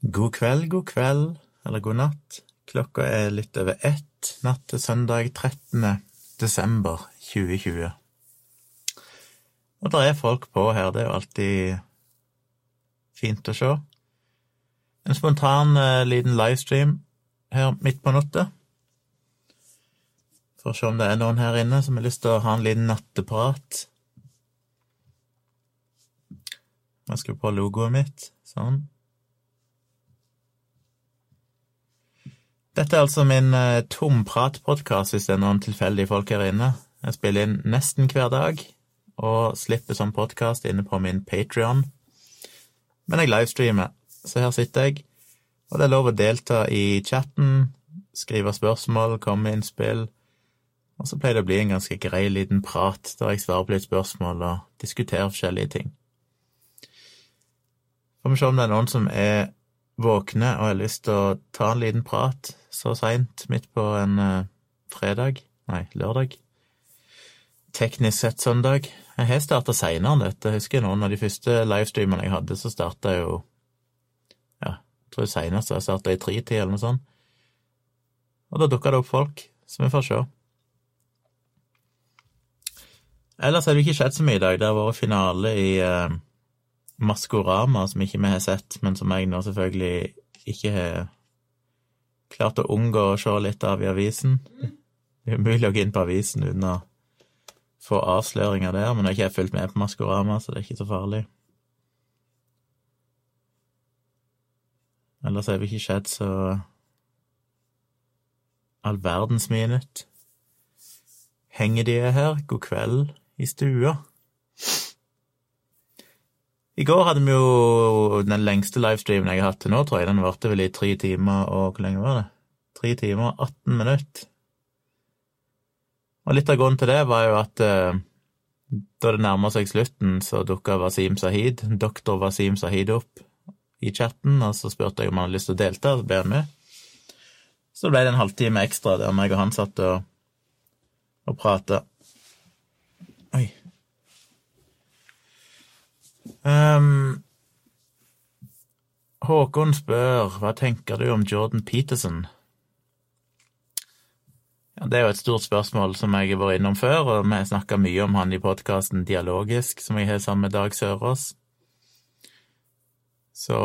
God kveld, god kveld, eller god natt. Klokka er litt over ett natt til søndag 13. desember 2020. Og der er folk på her, det er jo alltid fint å se. En spontan eh, liten livestream her midt på natta. For å se om det er noen her inne som har lyst til å ha en liten natteprat. Jeg skal på logoet mitt, sånn. Dette er altså min uh, tompratpodkast, hvis det er noen tilfeldige folk her inne. Jeg spiller inn nesten hver dag, og slipper som podkast inne på min Patrion. Men jeg livestreamer, så her sitter jeg. Og det er lov å delta i chatten, skrive spørsmål, komme med innspill. Og så pleier det å bli en ganske grei liten prat der jeg svarer på litt spørsmål og diskuterer forskjellige ting. Får vi se om det er noen som er våkne og har lyst til å ta en liten prat så seint midt på en uh, fredag Nei, lørdag. Teknisk sett søndag. Jeg har starta seinere enn dette. Jeg husker noen av de første livestreamene jeg hadde, så starta jeg jo Ja, jeg tror seinest jeg starta i tretid eller noe sånt. Og da dukka det opp folk, så vi får se. Ellers har det ikke skjedd så mye i dag. Det har vært finale i uh, Maskorama, som ikke vi har sett, men som jeg nå selvfølgelig ikke har klart å unngå å se litt av i avisen. Det er umulig å gå inn på avisen uten å få avsløringer der, men jeg har ikke fulgt med på Maskorama, så det er ikke så farlig. Ellers har det ikke skjedd så all verdens mye nytt. Henger de her? God kveld i stua. I går hadde vi jo den lengste livestreamen jeg har hatt til nå, tror jeg. Den varte vel i tre timer og Hvor lenge var det? Tre timer og 18 minutter. Og litt av grunnen til det var jo at eh, da det nærma seg slutten, så dukka Wasim Sahid, doktor Wasim Sahid, opp i chatten, og så spurte jeg om han hadde lyst til å delta, så ble han med. Så ble det en halvtime ekstra der meg og han satt og, og prata. Um, Håkon spør hva tenker du om Jordan Peterson? Ja, det er jo et stort spørsmål som jeg har vært innom før, og vi har snakka mye om han i podkasten Dialogisk, som jeg har sammen med Dag Sørås. Så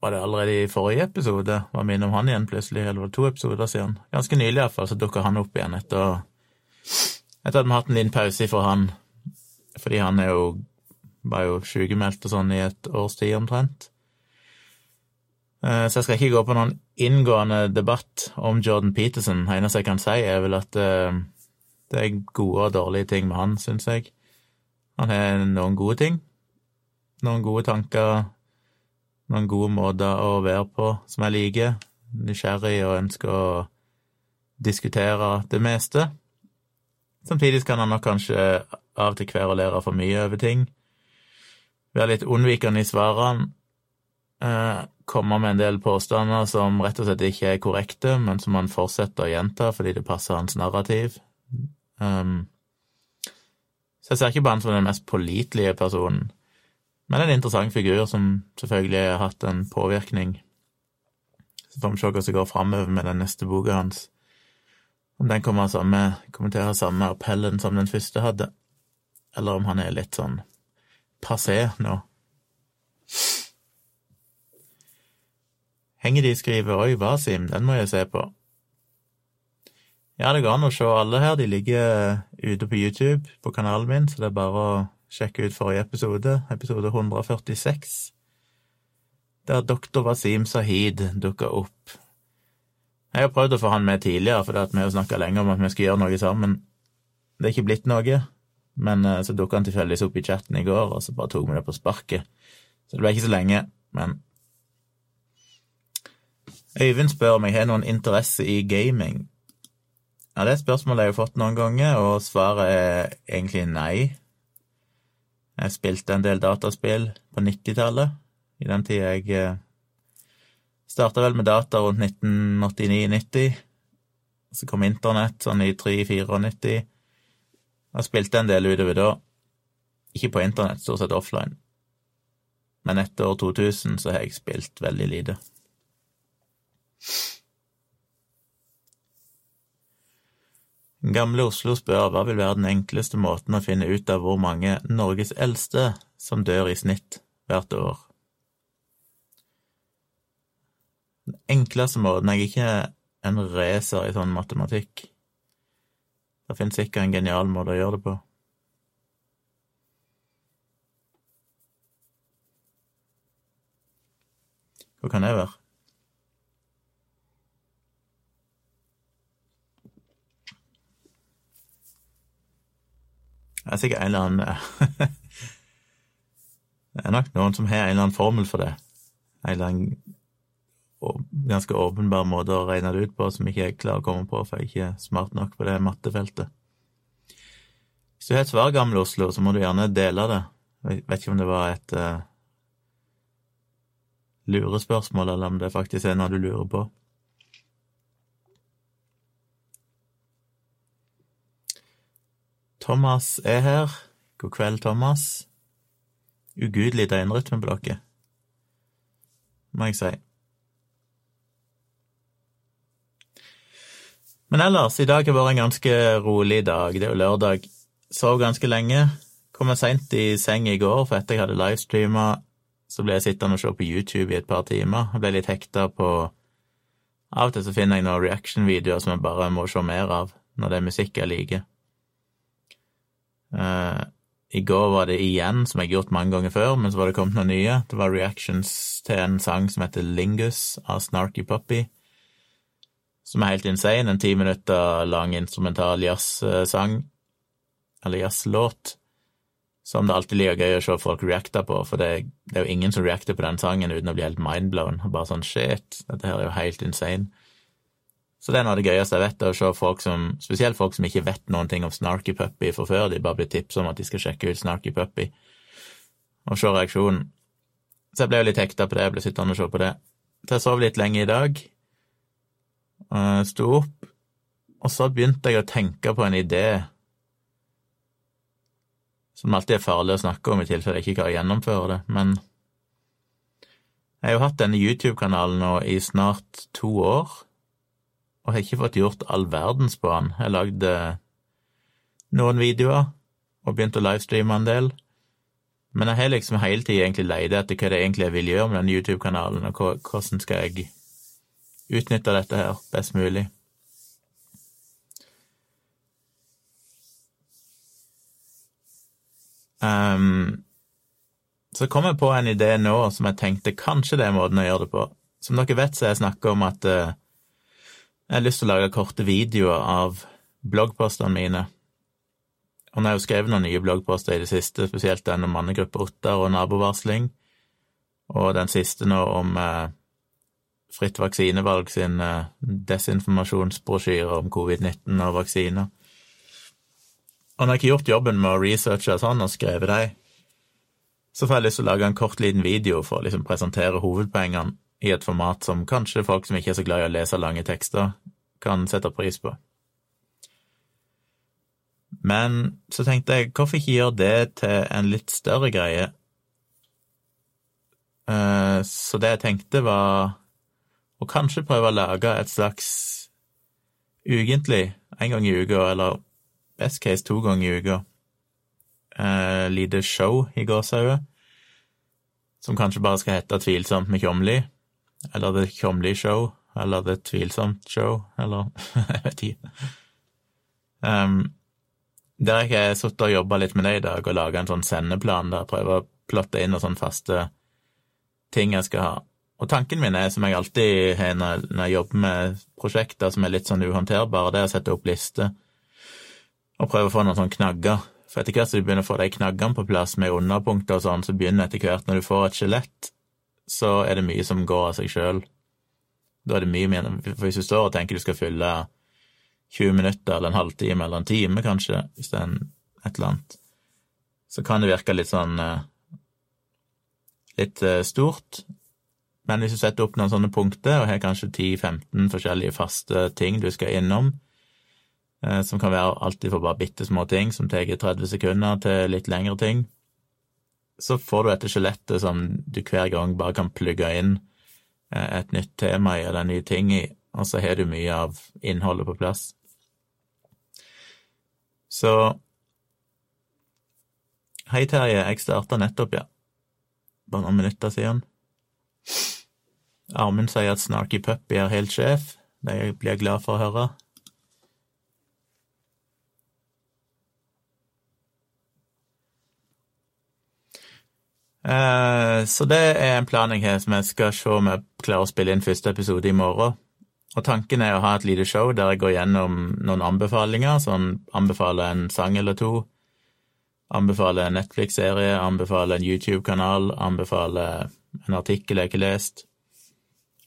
var det allerede i forrige episode var vi innom han igjen plutselig, eller var det to episoder siden? Ganske nylig iallfall, så dukka han opp igjen etter, etter at vi har hatt en liten pause for han fordi han er jo var jo sykemeldt og sånn i et års tid omtrent. Eh, så jeg skal ikke gå på noen inngående debatt om Jordan Peterson. Det eneste jeg kan si, er vel at eh, det er gode og dårlige ting med han, syns jeg. Han har noen gode ting. Noen gode tanker, noen gode måter å være på som jeg liker. Nysgjerrig og ønsker å diskutere det meste. Samtidig kan han nok kanskje av og til kverulere for mye over ting. Være litt unnvikende i svarene. Eh, komme med en del påstander som rett og slett ikke er korrekte, men som han fortsetter å gjenta fordi det passer hans narrativ. Um, så jeg ser ikke på han som den mest pålitelige personen, men en interessant figur som selvfølgelig har hatt en påvirkning. Så får vi se hva som går framover med den neste boka hans. Om den kommer samme, kommenterer samme appellen som den første hadde eller om han er litt sånn passé nå. Henger de skriver 'Oi, Wasim', den må jeg se på. Ja, det går an å se alle her, de ligger ute på YouTube på kanalen min, så det er bare å sjekke ut forrige episode, episode 146, der doktor Wasim Sahid dukka opp. Jeg har prøvd å få han med tidligere, for vi har snakka lenge om at vi skal gjøre noe sammen. Det er ikke blitt noe. Men eh, så dukka han tilfeldigvis opp i chatten i går, og så bare tok vi det på sparket. Så det ble ikke så lenge, men Øyvind spør om jeg har noen interesse i gaming. Ja, det er et spørsmål jeg har fått noen ganger, og svaret er egentlig nei. Jeg spilte en del dataspill på 90-tallet, i den tida jeg eh, starta vel med data rundt 1989-90. Så kom internett sånn i 3-94. Jeg spilte en del utover da. Ikke på internett, stort sett offline. men etter år 2000 så har jeg spilt veldig lite. Gamle Oslo spør hva vil være den enkleste måten å finne ut av hvor mange Norges eldste som dør i snitt hvert år. Den enkleste måten Jeg er ikke en racer i sånn matematikk. Det finnes sikkert en genial måte å gjøre det på. Hvor kan jeg være? Det er sikkert en eller annen Det er nok noen som har en eller annen formel for det. En eller annen ganske åpenbar måte å regne det ut på som ikke jeg klarer å komme på, for jeg er ikke smart nok på det mattefeltet. Hvis du har et svar, Gamle Oslo, så må du gjerne dele det. Jeg vet ikke om det var et uh, lurespørsmål, eller om det faktisk er noe du lurer på. Thomas er her. God kveld, Thomas. Ugudelig døgnrytme på dere, må jeg si. Men ellers, i dag har vært en ganske rolig dag. Det er jo lørdag. Sov ganske lenge. Kom jeg seint i seng i går, for etter jeg hadde livestreama, så ble jeg sittende og se på YouTube i et par timer. Jeg ble litt hekta på Av og til så finner jeg noen reaction-videoer som jeg bare må se mer av, når det er musikk jeg liker. Uh, I går var det igjen, som jeg har gjort mange ganger før, men så var det kommet noen nye. Det var reactions til en sang som heter Lingus av Snarky Puppy som er helt insane. En ti minutter lang instrumental jazzsang, eller jazzlåt, som det alltid er gøy å se folk reacte på, for det, det, er jo ingen som reacter på den sangen uten å bli helt mindblown. Bare sånn shit, dette her er jo helt insane. Så det er noe av det gøyeste jeg vet, å se folk som, spesielt folk som ikke vet noen ting om Snarky Puppy fra før, de bare blir tipsa om at de skal sjekke ut Snarky Puppy, og se reaksjonen. Så jeg ble jo litt hekta på det, jeg ble sittende og se på det. Så jeg sov litt lenge i dag. Uh, sto opp, og så begynte jeg å tenke på en idé som alltid er farlig å snakke om i tilfelle jeg ikke kan gjennomføre det, men jeg har jo hatt denne YouTube-kanalen nå i snart to år, og har ikke fått gjort all verdens på den. Jeg lagde noen videoer og begynte å livestreame en del, men jeg har liksom hele tida egentlig leid etter hva det egentlig jeg vil gjøre med den YouTube-kanalen, og hvordan skal jeg utnytte dette her best mulig. Um, så kom jeg på en idé nå som jeg tenkte kanskje det er måten å gjøre det på. Som dere vet, så har jeg snakka om at uh, jeg har lyst til å lage korte videoer av bloggpostene mine. Og nå har jeg jo skrevet noen nye bloggposter i det siste, spesielt den om mannegruppe Ottar og nabovarsling, og den siste nå om uh, Fritt vaksinevalg sin eh, desinformasjonsbrosjyre om covid-19 og vaksiner. Når jeg ikke har gjort jobben med å researche sånn og skrevet dem, så får jeg lyst til å lage en kort, liten video for å liksom presentere hovedpoengene i et format som kanskje folk som ikke er så glad i å lese lange tekster, kan sette pris på. Men så tenkte jeg, hvorfor ikke gjøre det til en litt større greie? Eh, så det jeg tenkte, var og kanskje prøve å lage et slags ukentlig, en gang i uka, eller best case to ganger i uka, eh, lite show i gåsehauget, som kanskje bare skal hete Tvilsomt med Kjomli, eller The Kjomli Show, eller The Tvilsomt Show, eller jeg vet ikke. Um, der jeg har sittet og jobba litt med det i dag, og laga en sånn sendeplan der jeg prøver å plotte inn noen sånne faste ting jeg skal ha. Og tanken min er, som jeg alltid har når, jeg jobber med prosjekter som er litt sånn uhåndterbare, det er å sette opp lister og prøve å få noen sånne knagger. For etter hvert som du begynner å få de knaggene på plass med underpunkter og sånn, så begynner etter hvert, når du får et skjelett, så er det mye som går av seg sjøl. Da er det mye mer For hvis du står og tenker du skal fylle 20 minutter eller en halvtime eller en time, kanskje, hvis det er en, et eller annet, så kan det virke litt sånn eh, litt eh, stort, men hvis du setter opp noen sånne punkter, og har kanskje 10-15 forskjellige faste ting du skal innom, eh, som kan være alltid for bare bitte små ting som tar 30 sekunder, til litt lengre ting, så får du dette skjelettet som du hver gang bare kan plugge inn eh, et nytt tema i eller en ny ting i, og så har du mye av innholdet på plass. Så Hei, Terje, jeg starta nettopp, ja. Bare noen minutter siden. Amund sier at Snarky Puppy er helt sjef. Det blir jeg glad for å høre. Eh, så det er en plan jeg har, som jeg skal se om jeg klarer å spille inn første episode i morgen. Og tanken er å ha et lite show der jeg går gjennom noen anbefalinger, sånn anbefaler en sang eller to, anbefaler en Netflix-serie, anbefaler en YouTube-kanal, anbefaler en artikkel jeg ikke har lest,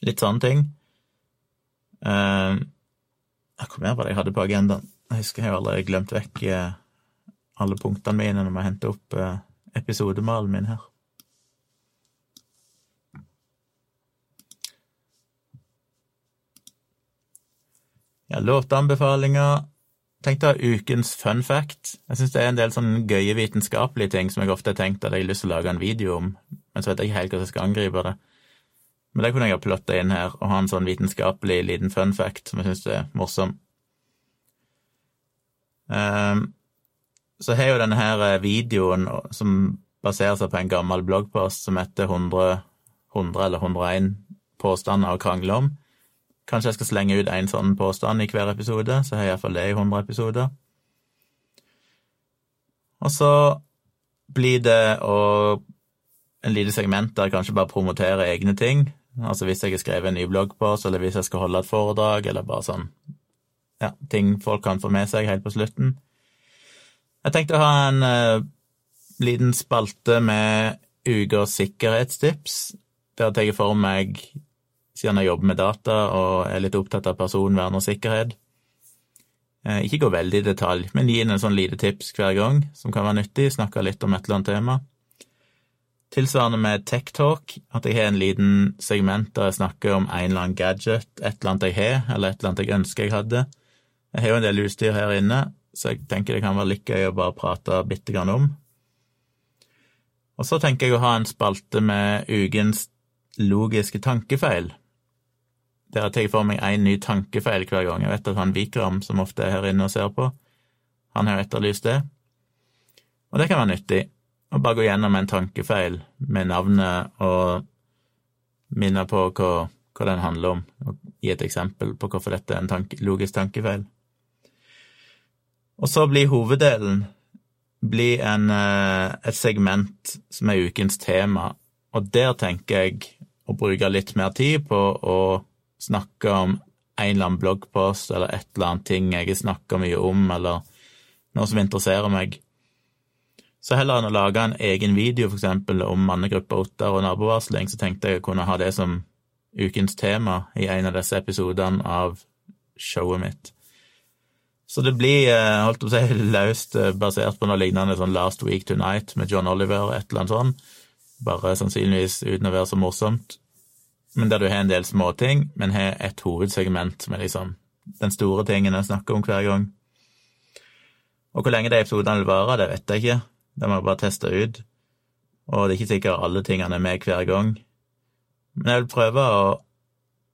litt sånne ting. Uh, hvor mer var det jeg hadde på agendaen? Jeg husker jeg har allerede glemt vekk uh, alle punktene mine når vi henter opp uh, episodemalen min her. Ja, låteanbefalinger. Tenkte ukens fun fact. Jeg syns det er en del sånne gøye vitenskapelige ting som jeg ofte har tenkt at jeg har lyst til å lage en video om, men så vet jeg ikke helt hvordan jeg skal angripe det. Men det kunne jeg ha plotta inn her og ha en sånn vitenskapelig liten fun fact som jeg syns er morsom. Um, så har jo denne her eh, videoen som baserer seg på en gammel bloggpost som heter 100, 100 eller 101 påstander å krangle om. Kanskje jeg skal slenge ut én sånn påstand i hver episode, så har jeg iallfall det i 100 episoder. Og så blir det å en lite segment der jeg kanskje bare promoterer egne ting. Altså hvis jeg har skrevet en ny bloggpost, eller hvis jeg skal holde et foredrag, eller bare sånn ja, ting folk kan få med seg helt på slutten. Jeg tenkte å ha en uh, liten spalte med ukas sikkerhetstips, der jeg tar for meg siden jeg jobber med data og er litt opptatt av personvern og sikkerhet. uh, ikke gå veldig i detalj, men gi inn en sånn lite tips hver gang som kan være nyttig, snakke litt om et eller annet tema. Tilsvarende med Tech Talk, at jeg har en liten segment der jeg snakker om en eller annen gadget, et eller annet jeg har, eller et eller annet jeg ønsker jeg hadde. Jeg har jo en del utstyr her inne, så jeg tenker det kan være litt gøy å bare prate bitte grann om. Og så tenker jeg å ha en spalte med ukens logiske tankefeil der jeg tar for meg én ny tankefeil hver gang. Jeg vet at han Vikram, som ofte er her inne og ser på, han har etterlyst det. Og det kan være nyttig å bare gå gjennom en tankefeil med navnet og minne på hva, hva den handler om, og gi et eksempel på hvorfor dette er en tanke, logisk tankefeil. Og så blir hoveddelen blir en, eh, et segment som er ukens tema, og der tenker jeg å bruke litt mer tid på å snakke om en eller annen bloggpost eller et eller annet ting jeg snakka mye om, eller noe som interesserer meg. Så heller enn å lage en egen video, for eksempel, om mannegruppa Ottar og nabovarsling, så tenkte jeg å kunne ha det som ukens tema i en av disse episodene av showet mitt. Så det blir, eh, holdt å si, løst eh, basert på noe lignende sånn Last Week Tonight med John Oliver, og et eller annet sånt, bare sannsynligvis uten å være så morsomt men der du har en del småting, men har et hovedsegment er liksom den store tingen jeg snakker om hver gang. Og hvor lenge de episodene vil vare, det vet jeg ikke, det må jeg bare teste ut. Og det er ikke sikkert alle tingene er med hver gang. Men jeg vil prøve å,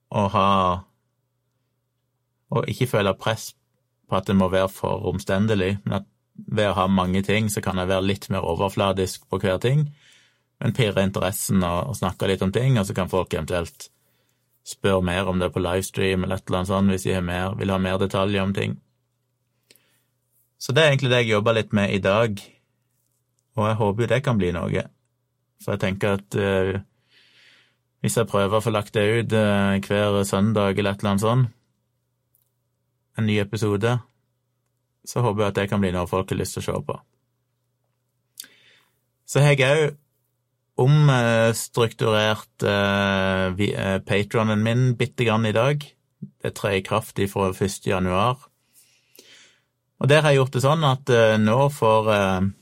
å ha Å ikke føle press på at det må være for omstendelig, men at ved å ha mange ting, så kan jeg være litt mer overfladisk på hver ting men pirre interessen og, og snakke litt om ting, og så kan folk eventuelt spørre mer om det på livestream eller et eller annet sånt hvis de mer, vil ha mer detaljer om ting. Så det er egentlig det jeg jobber litt med i dag, og jeg håper jo det kan bli noe. For jeg tenker at eh, hvis jeg prøver å få lagt det ut eh, hver søndag eller et eller annet sånt, en ny episode, så håper jeg at det kan bli noe folk har lyst til å se på. Så har jeg òg omstrukturert eh, uh, patronen min bitte grann i dag. Det trer i kraft fra 1. januar. Og der har jeg gjort det sånn at eh, nå får Jeg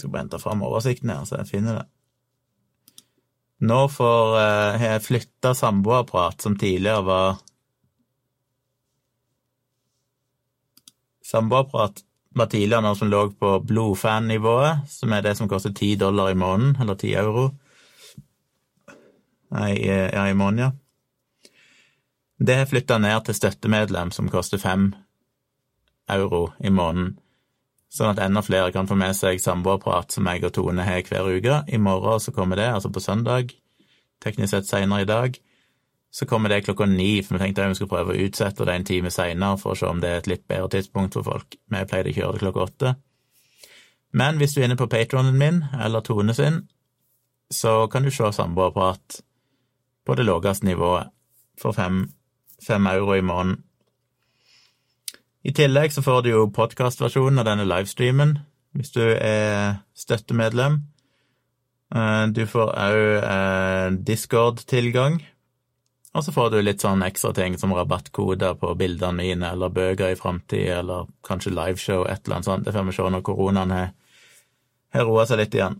skal bare hente fram oversikten her, så jeg finner det. Nå får uh, har jeg flytta samboerprat, som tidligere var Samboerprat var tidligere noe som lå på blodfan-nivået, som er det som koster ti dollar i måneden, eller ti euro. Nei, ja, i måneden, ja. Det har flytta ned til støttemedlem, som koster fem euro i måneden, sånn at enda flere kan få med seg samboerprat som jeg og Tone har hver uke. I morgen så kommer det, altså på søndag, teknisk sett seinere i dag. Så kommer det klokka ni, for vi tenkte at vi skulle prøve å utsette det en time seinere for å se om det er et litt bedre tidspunkt for folk. Vi pleide å kjøre det klokka åtte. Men hvis du er inne på patronen min, eller Tone sin, så kan du se samboerprat på det laveste nivået for fem, fem euro i måneden. I tillegg så får du jo podkastversjonen av denne livestreamen hvis du er støttemedlem. Eh, du får òg eh, Discord-tilgang og så får du litt sånn ekstra ting som rabattkoder på bildene mine, eller bøker i framtida, eller kanskje liveshow, et eller annet sånt. Det får vi se når koronaen har, har roa seg litt igjen.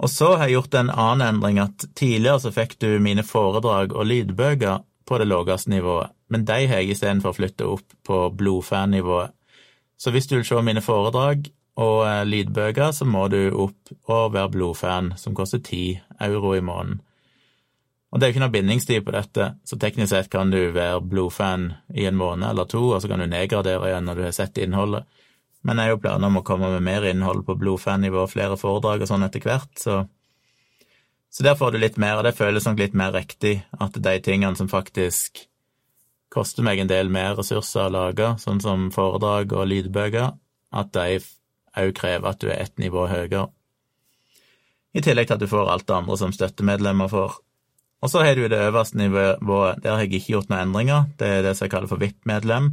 Og så har jeg gjort en annen endring, at tidligere så fikk du mine foredrag og lydbøker på det laveste nivået, men de har jeg istedenfor flytta opp på blodfan-nivået. Så hvis du vil se mine foredrag og eh, lydbøker, så må du opp og være blodfan, som koster ti euro i måneden. Og det er jo ikke noe bindingstid på dette, så teknisk sett kan du være blodfan i en måned eller to, og så kan du nedgradere igjen når du har sett innholdet. Men jeg har jo planer om å komme med mer innhold på blodfan-nivå, flere foredrag og sånn etter hvert, så Så der får du litt mer, og det føles nok litt mer riktig at de tingene som faktisk koster meg en del mer ressurser å lage, sånn som foredrag og lydbøker, at de òg krever at du er ett nivå høyere. I tillegg til at du får alt det andre som støttemedlemmer får. Og så har du det øverste nivået, der har jeg ikke gjort noen endringer, det er det som jeg kaller for VIP-medlem.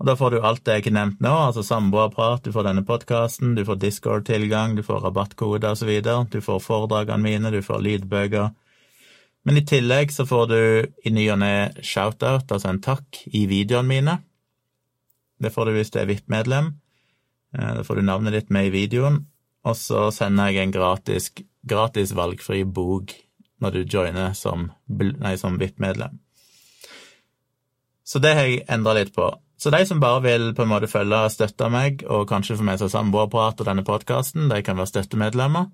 Og Da får du alt det jeg har nevnt nå, altså samboerprat, du får denne podkasten, du får Discord-tilgang, du får rabattkode osv., du får foredragene mine, du får lydbøker. Men i tillegg så får du i ny og ne shoutout, altså en takk, i videoene mine. Det får du hvis du er VIP-medlem. Eh, da får du navnet ditt med i videoen. Og så sender jeg en gratis, gratis valgfri bok når du joiner som, som VIP-medlem. Så det har jeg endra litt på. Så de som bare vil på en måte følge og støtte meg, og kanskje få med seg samboerprat og denne podkasten, de kan være støttemedlemmer.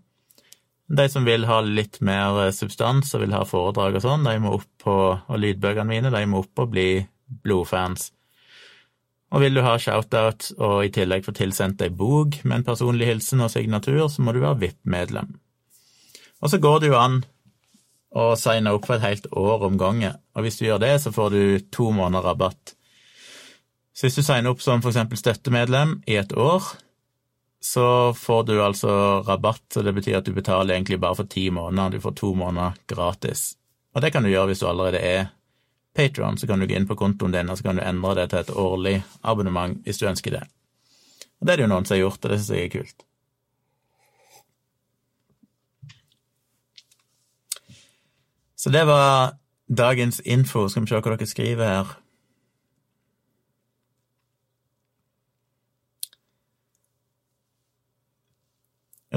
De som vil ha litt mer eh, substans og vil ha foredrag og sånn, de må opp på, og lydbøkene mine, de må opp og bli blodfans. Og vil du ha shoutout og i tillegg få tilsendt ei bok med en personlig hilsen og signatur, så må du være VIP-medlem. Og så går det jo an og signe opp for et helt år om gangen. Og hvis du gjør det, så får du to måneder rabatt. Så hvis du signer opp som eksempel støttemedlem i et år, så får du altså rabatt, så det betyr at du betaler egentlig bare for ti måneder. Du får to måneder gratis. Og det kan du gjøre hvis du allerede er Patron, så kan du gå inn på kontoen din og så kan du endre det til et årlig abonnement hvis du ønsker det. Og det er det jo noen som har gjort, og det syns jeg er kult. Så det var dagens info. Skal vi se hva dere skriver her.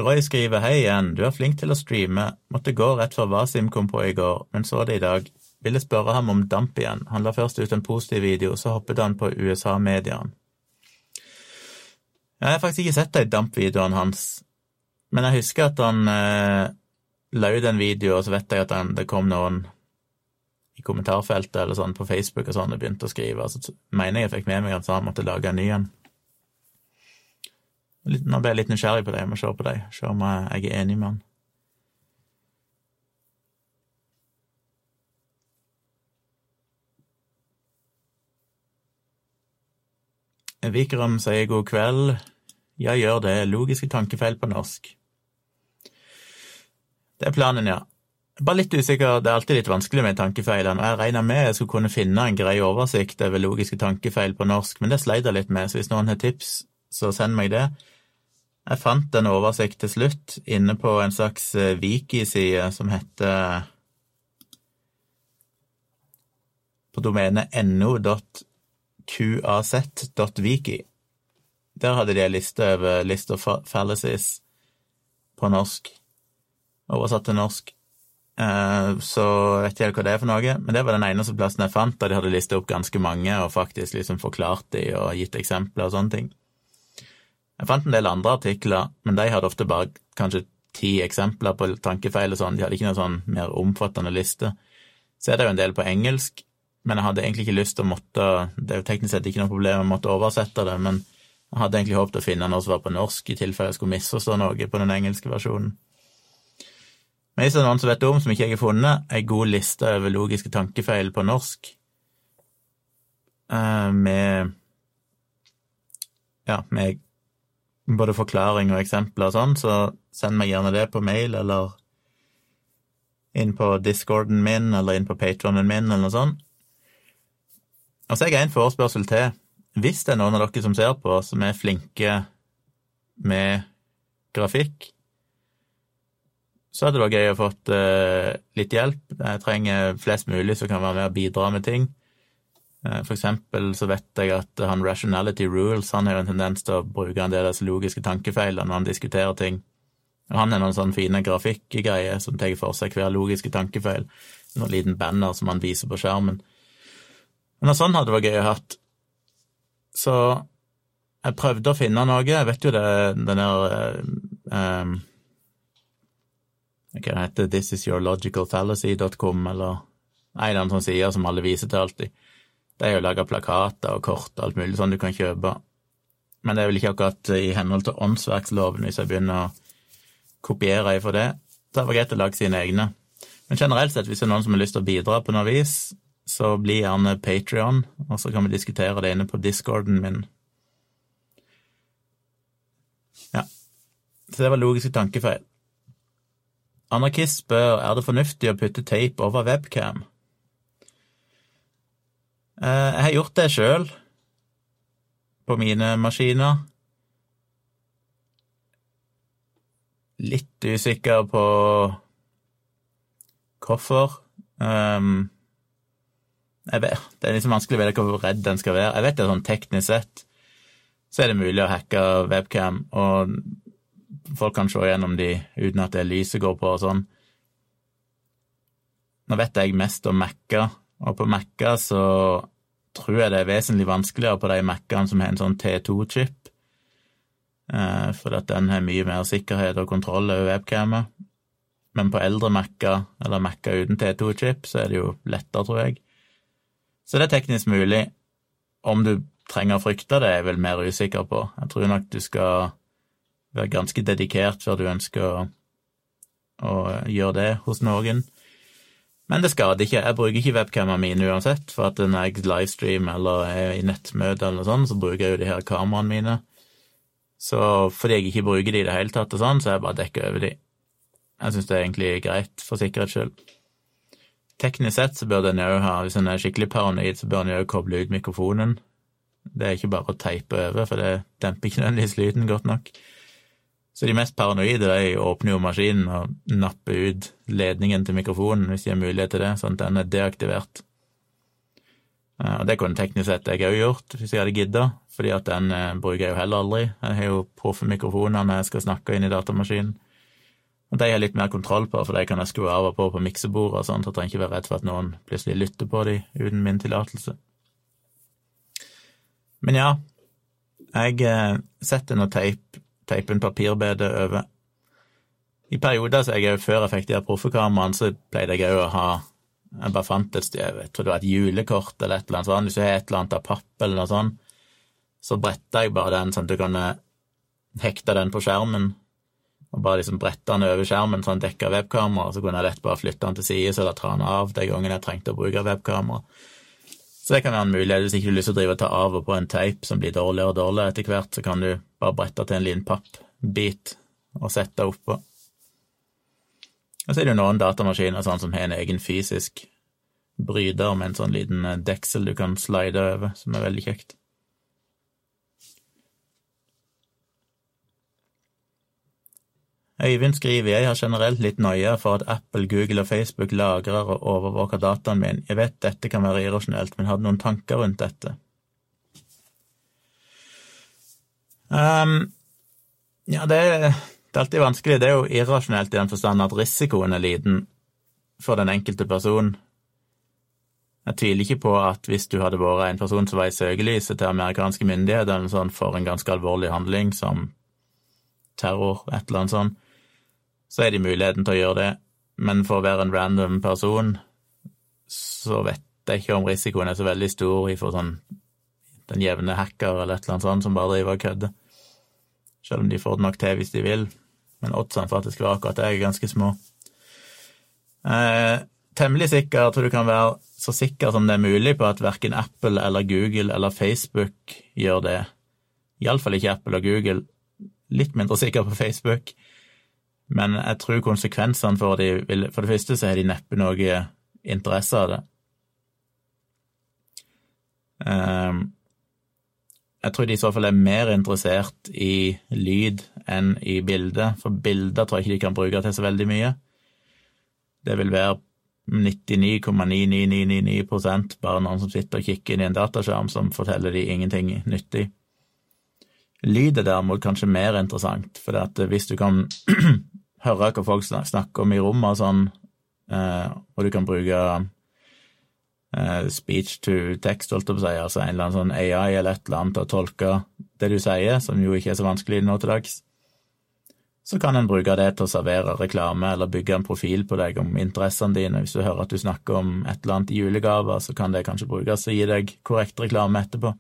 Roy skriver hei igjen, du er flink til å streame, måtte gå rett før Wasim kom på i går, men så det i dag. Ville spørre ham om damp igjen, han la først ut en positiv video, så hoppet han på USA-mediaen. Jeg har faktisk ikke sett de damp-videoene hans, men jeg husker at han eh, la ut en video, og så vet jeg at det kom noen i kommentarfeltet eller sånn på Facebook og sånn og begynte å skrive. Så mener jeg jeg fikk med meg at han måtte lage en ny en. Nå ble jeg litt nysgjerrig på deg, jeg må se på deg, se om jeg er enig med han. Vikram sier god kveld. Ja, gjør det. Logiske tankefeil på norsk. Det er planen, ja. Bare litt usikker, det er alltid litt vanskelig med tankefeilene. Jeg regna med jeg skulle kunne finne en grei oversikt over logiske tankefeil på norsk, men det sleit jeg litt med, så hvis noen har tips, så send meg det. Jeg fant en oversikt til slutt inne på en slags eh, wiki-side som heter På domenet no.qaz.wiki. Der hadde de ei liste over list of fallacies på norsk oversatt til norsk. eh, så vet jeg hva det er for noe, men det var den eneste plassen jeg fant der de hadde lista opp ganske mange og faktisk liksom forklart de og gitt eksempler og sånne ting. Jeg fant en del andre artikler, men de hadde ofte bare kanskje ti eksempler på tankefeil og sånn, de hadde ikke noen sånn mer omfattende liste. Så er det jo en del på engelsk, men jeg hadde egentlig ikke lyst til å måtte Det er jo teknisk sett ikke noe problem å måtte oversette det, men jeg hadde egentlig håpet å finne noe som var på norsk, i tilfelle jeg skulle misforstå noe på den engelske versjonen. Men hvis det er noen som vet om, som ikke jeg har funnet, ei god liste over logiske tankefeil på norsk, eh, med ja, med både forklaring og eksempler og sånn, så send meg gjerne det på mail eller inn på discorden min eller inn på patronen min eller noe sånt. Og så har jeg en forespørsel til. Hvis det er noen av dere som ser på, som er flinke med grafikk, så hadde det vært gøy å fått uh, litt hjelp. Jeg trenger flest mulig som kan være med og bidra med ting. Uh, for eksempel så vet jeg at han Rationality Rules han har en tendens til å bruke en del av disse logiske tankefeilene når han diskuterer ting. Og han har noen sånne fine grafikkgreier som tar for seg hver logiske tankefeil. Noen liten banner som han viser på skjermen. Men sånt hadde vært gøy å hatt. Så jeg prøvde å finne noe. Jeg vet jo det den der um, Hva det This is your logical fallacy.com, eller en eller annen sånn side som alle viser til alltid. Det er jo laga plakater og kort og alt mulig sånn du kan kjøpe. Men det er vel ikke akkurat i henhold til åndsverksloven hvis jeg begynner å kopiere ifra det. Så det var greit å lage sine egne. Men generelt sett, hvis det er noen som har lyst til å bidra på noe vis, så bli gjerne Patrion, og så kan vi diskutere det inne på discorden min. Ja. Så det var logiske tankefeil. Anarkist spør er det fornuftig å putte tape over webcam. Eh, jeg har gjort det sjøl på mine maskiner. Litt usikker på hvorfor. Um, vet, det er liksom vanskelig å vite hvor redd den skal være. Jeg vet det sånn teknisk sett så er det mulig å hacke webcam, og folk kan se gjennom de uten at det lyset går på og sånn. Nå vet jeg mest om Mac-er, og på Mac-er så tror jeg det er vesentlig vanskeligere på de Mac-ene som har en sånn T2-chip, eh, for at den har mye mer sikkerhet og kontroll over webcamet. Men på eldre Mac-er, eller Mac-er uten T2-chip, så er det jo lettere, tror jeg. Så det er teknisk mulig. Om du trenger å frykte det, er jeg vel mer usikker på. Jeg tror nok du skal være ganske dedikert før du ønsker å, å gjøre det hos noen. Men det skader ikke. Jeg bruker ikke webcamene mine uansett, for at når jeg livestreamer eller er i nettmøte eller sånn, så bruker jeg jo de her kameraene mine. Så fordi jeg ikke bruker de i det hele tatt og sånn, så jeg bare dekka over de. Jeg syns det er egentlig greit, for sikkerhets skyld. Teknisk sett så bør den òg ha, hvis en er skikkelig paranoid, så bør den òg koble ut mikrofonen. Det er ikke bare å teipe over, for det demper ikke nødvendigvis lyden godt nok. Så de mest paranoide de åpner jo maskinen og napper ut ledningen til mikrofonen hvis de har mulighet til det, sånn at den er deaktivert. Og det kunne teknisk sett jeg òg gjort hvis jeg hadde gidda, fordi at den eh, bruker jeg jo heller aldri. Jeg har jo proffe mikrofoner når jeg skal snakke inn i datamaskinen. Og de har litt mer kontroll på, for de kan jeg skru av og på på miksebordet og sånt, så jeg trenger ikke være redd for at noen plutselig lytter på de uten min tillatelse. Men ja, jeg eh, setter nå teip, teipen papirbede over. I perioder så jeg før jeg fikk de her proffekameraene, så pleide jeg òg å ha Jeg bare fant et jeg tror det var et julekort eller et eller annet sånt. Hvis du har et eller annet av papp eller noe sånt, så bretta jeg bare den sånn at du kan hekte den på skjermen og bare liksom brette den over skjermen sånn dekka webkamera, så kunne jeg lett bare flytte den til side eller ta den av de gangene jeg trengte å bruke webkamera. Så det kan være en mulighet hvis ikke du har lyst til å drive og ta av og på en teip som blir dårligere og dårligere etter hvert, så kan du bare brette til en liten pappbit og sette oppå. Og så er det jo noen datamaskiner sånn som har en egen fysisk bryter med en sånn liten deksel du kan slide over, som er veldig kjekt. Øyvind skriver jeg har generelt litt nøye for at Apple, Google og Facebook lagrer og overvåker dataen min. Jeg vet dette kan være irrasjonelt, men har du noen tanker rundt dette? Um, ja, det, det, er alltid vanskelig. Det er jo irrasjonelt i den forstand at risikoen er liten. for den enkelte person. Jeg tviler ikke på at hvis du hadde vært en person som var i søkelyset til amerikanske myndigheter sånn for en ganske alvorlig handling som terror, et eller annet sånt, så er de muligheten til å gjøre det. Men for å være en random person, så vet jeg ikke om risikoen er så veldig stor for sånn den jevne hacker eller et eller annet sånt som bare driver og kødder. Selv om de får det nok til hvis de vil. Men oddsene for at det skal være akkurat det, er ganske små. Eh, temmelig sikker tror du kan være så sikker som det er mulig på at verken Apple eller Google eller Facebook gjør det. Iallfall ikke Apple og Google. Litt mindre sikker på Facebook. Men jeg tror konsekvensene for de vil For det første så har de neppe noe interesse av det. Um, jeg tror de i så fall er mer interessert i lyd enn i bilde, for bilder tror jeg ikke de kan bruke til så veldig mye. Det vil være 99,99999 bare noen som sitter og kikker inn i en dataskjerm som forteller de ingenting nyttig. Lyd er derimot kanskje mer interessant, for hvis du kan høre hva folk snakker om i rommet og sånn, eh, og du kan bruke Eh, speech to text, holdt jeg på å si, altså en eller annen sånn AI eller et eller annet til å tolke det du sier, som jo ikke er så vanskelig nå til dags, så kan en bruke det til å servere reklame eller bygge en profil på deg om interessene dine. Hvis du hører at du snakker om et eller annet i julegaver, så kan det kanskje brukes til å gi deg korrekt reklame etterpå.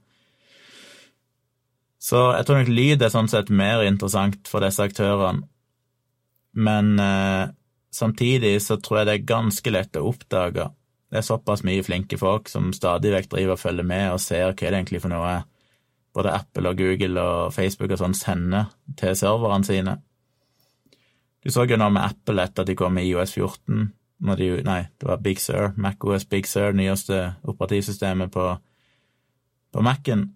Så jeg tror nok lyd er sånn sett mer interessant for disse aktørene, men eh, samtidig så tror jeg det er ganske lett å oppdage. Det er såpass mye flinke folk som stadig vekk driver og følger med og ser hva det egentlig for noe både Apple og Google og Facebook og sånn sender til serverne sine. Du så jo nå med Apple etter at de kom i IOS 14, når de, nei, det var Big Sur, MacOS Big Sur, nyeste operativsystemet på, på Mac-en,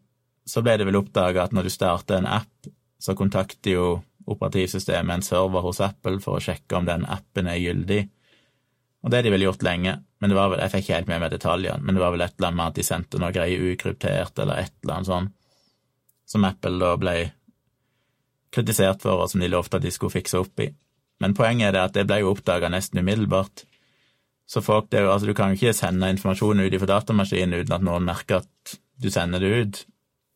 så ble det vel oppdaga at når du starter en app, så kontakter jo operativsystemet en server hos Apple for å sjekke om den appen er gyldig. Og det har de vel gjort lenge men det var vel, jeg fikk ikke helt med meg detaljene, men det var vel et eller annet med at de sendte noe greier ukryptert, eller et eller annet sånn, som Apple da ble kritisert for, og som de lovte at de skulle fikse opp i. Men poenget er det at det ble jo oppdaga nesten umiddelbart. Så folk, det altså du kan jo ikke sende informasjon ut fra datamaskinen uten at noen merker at du sender det ut.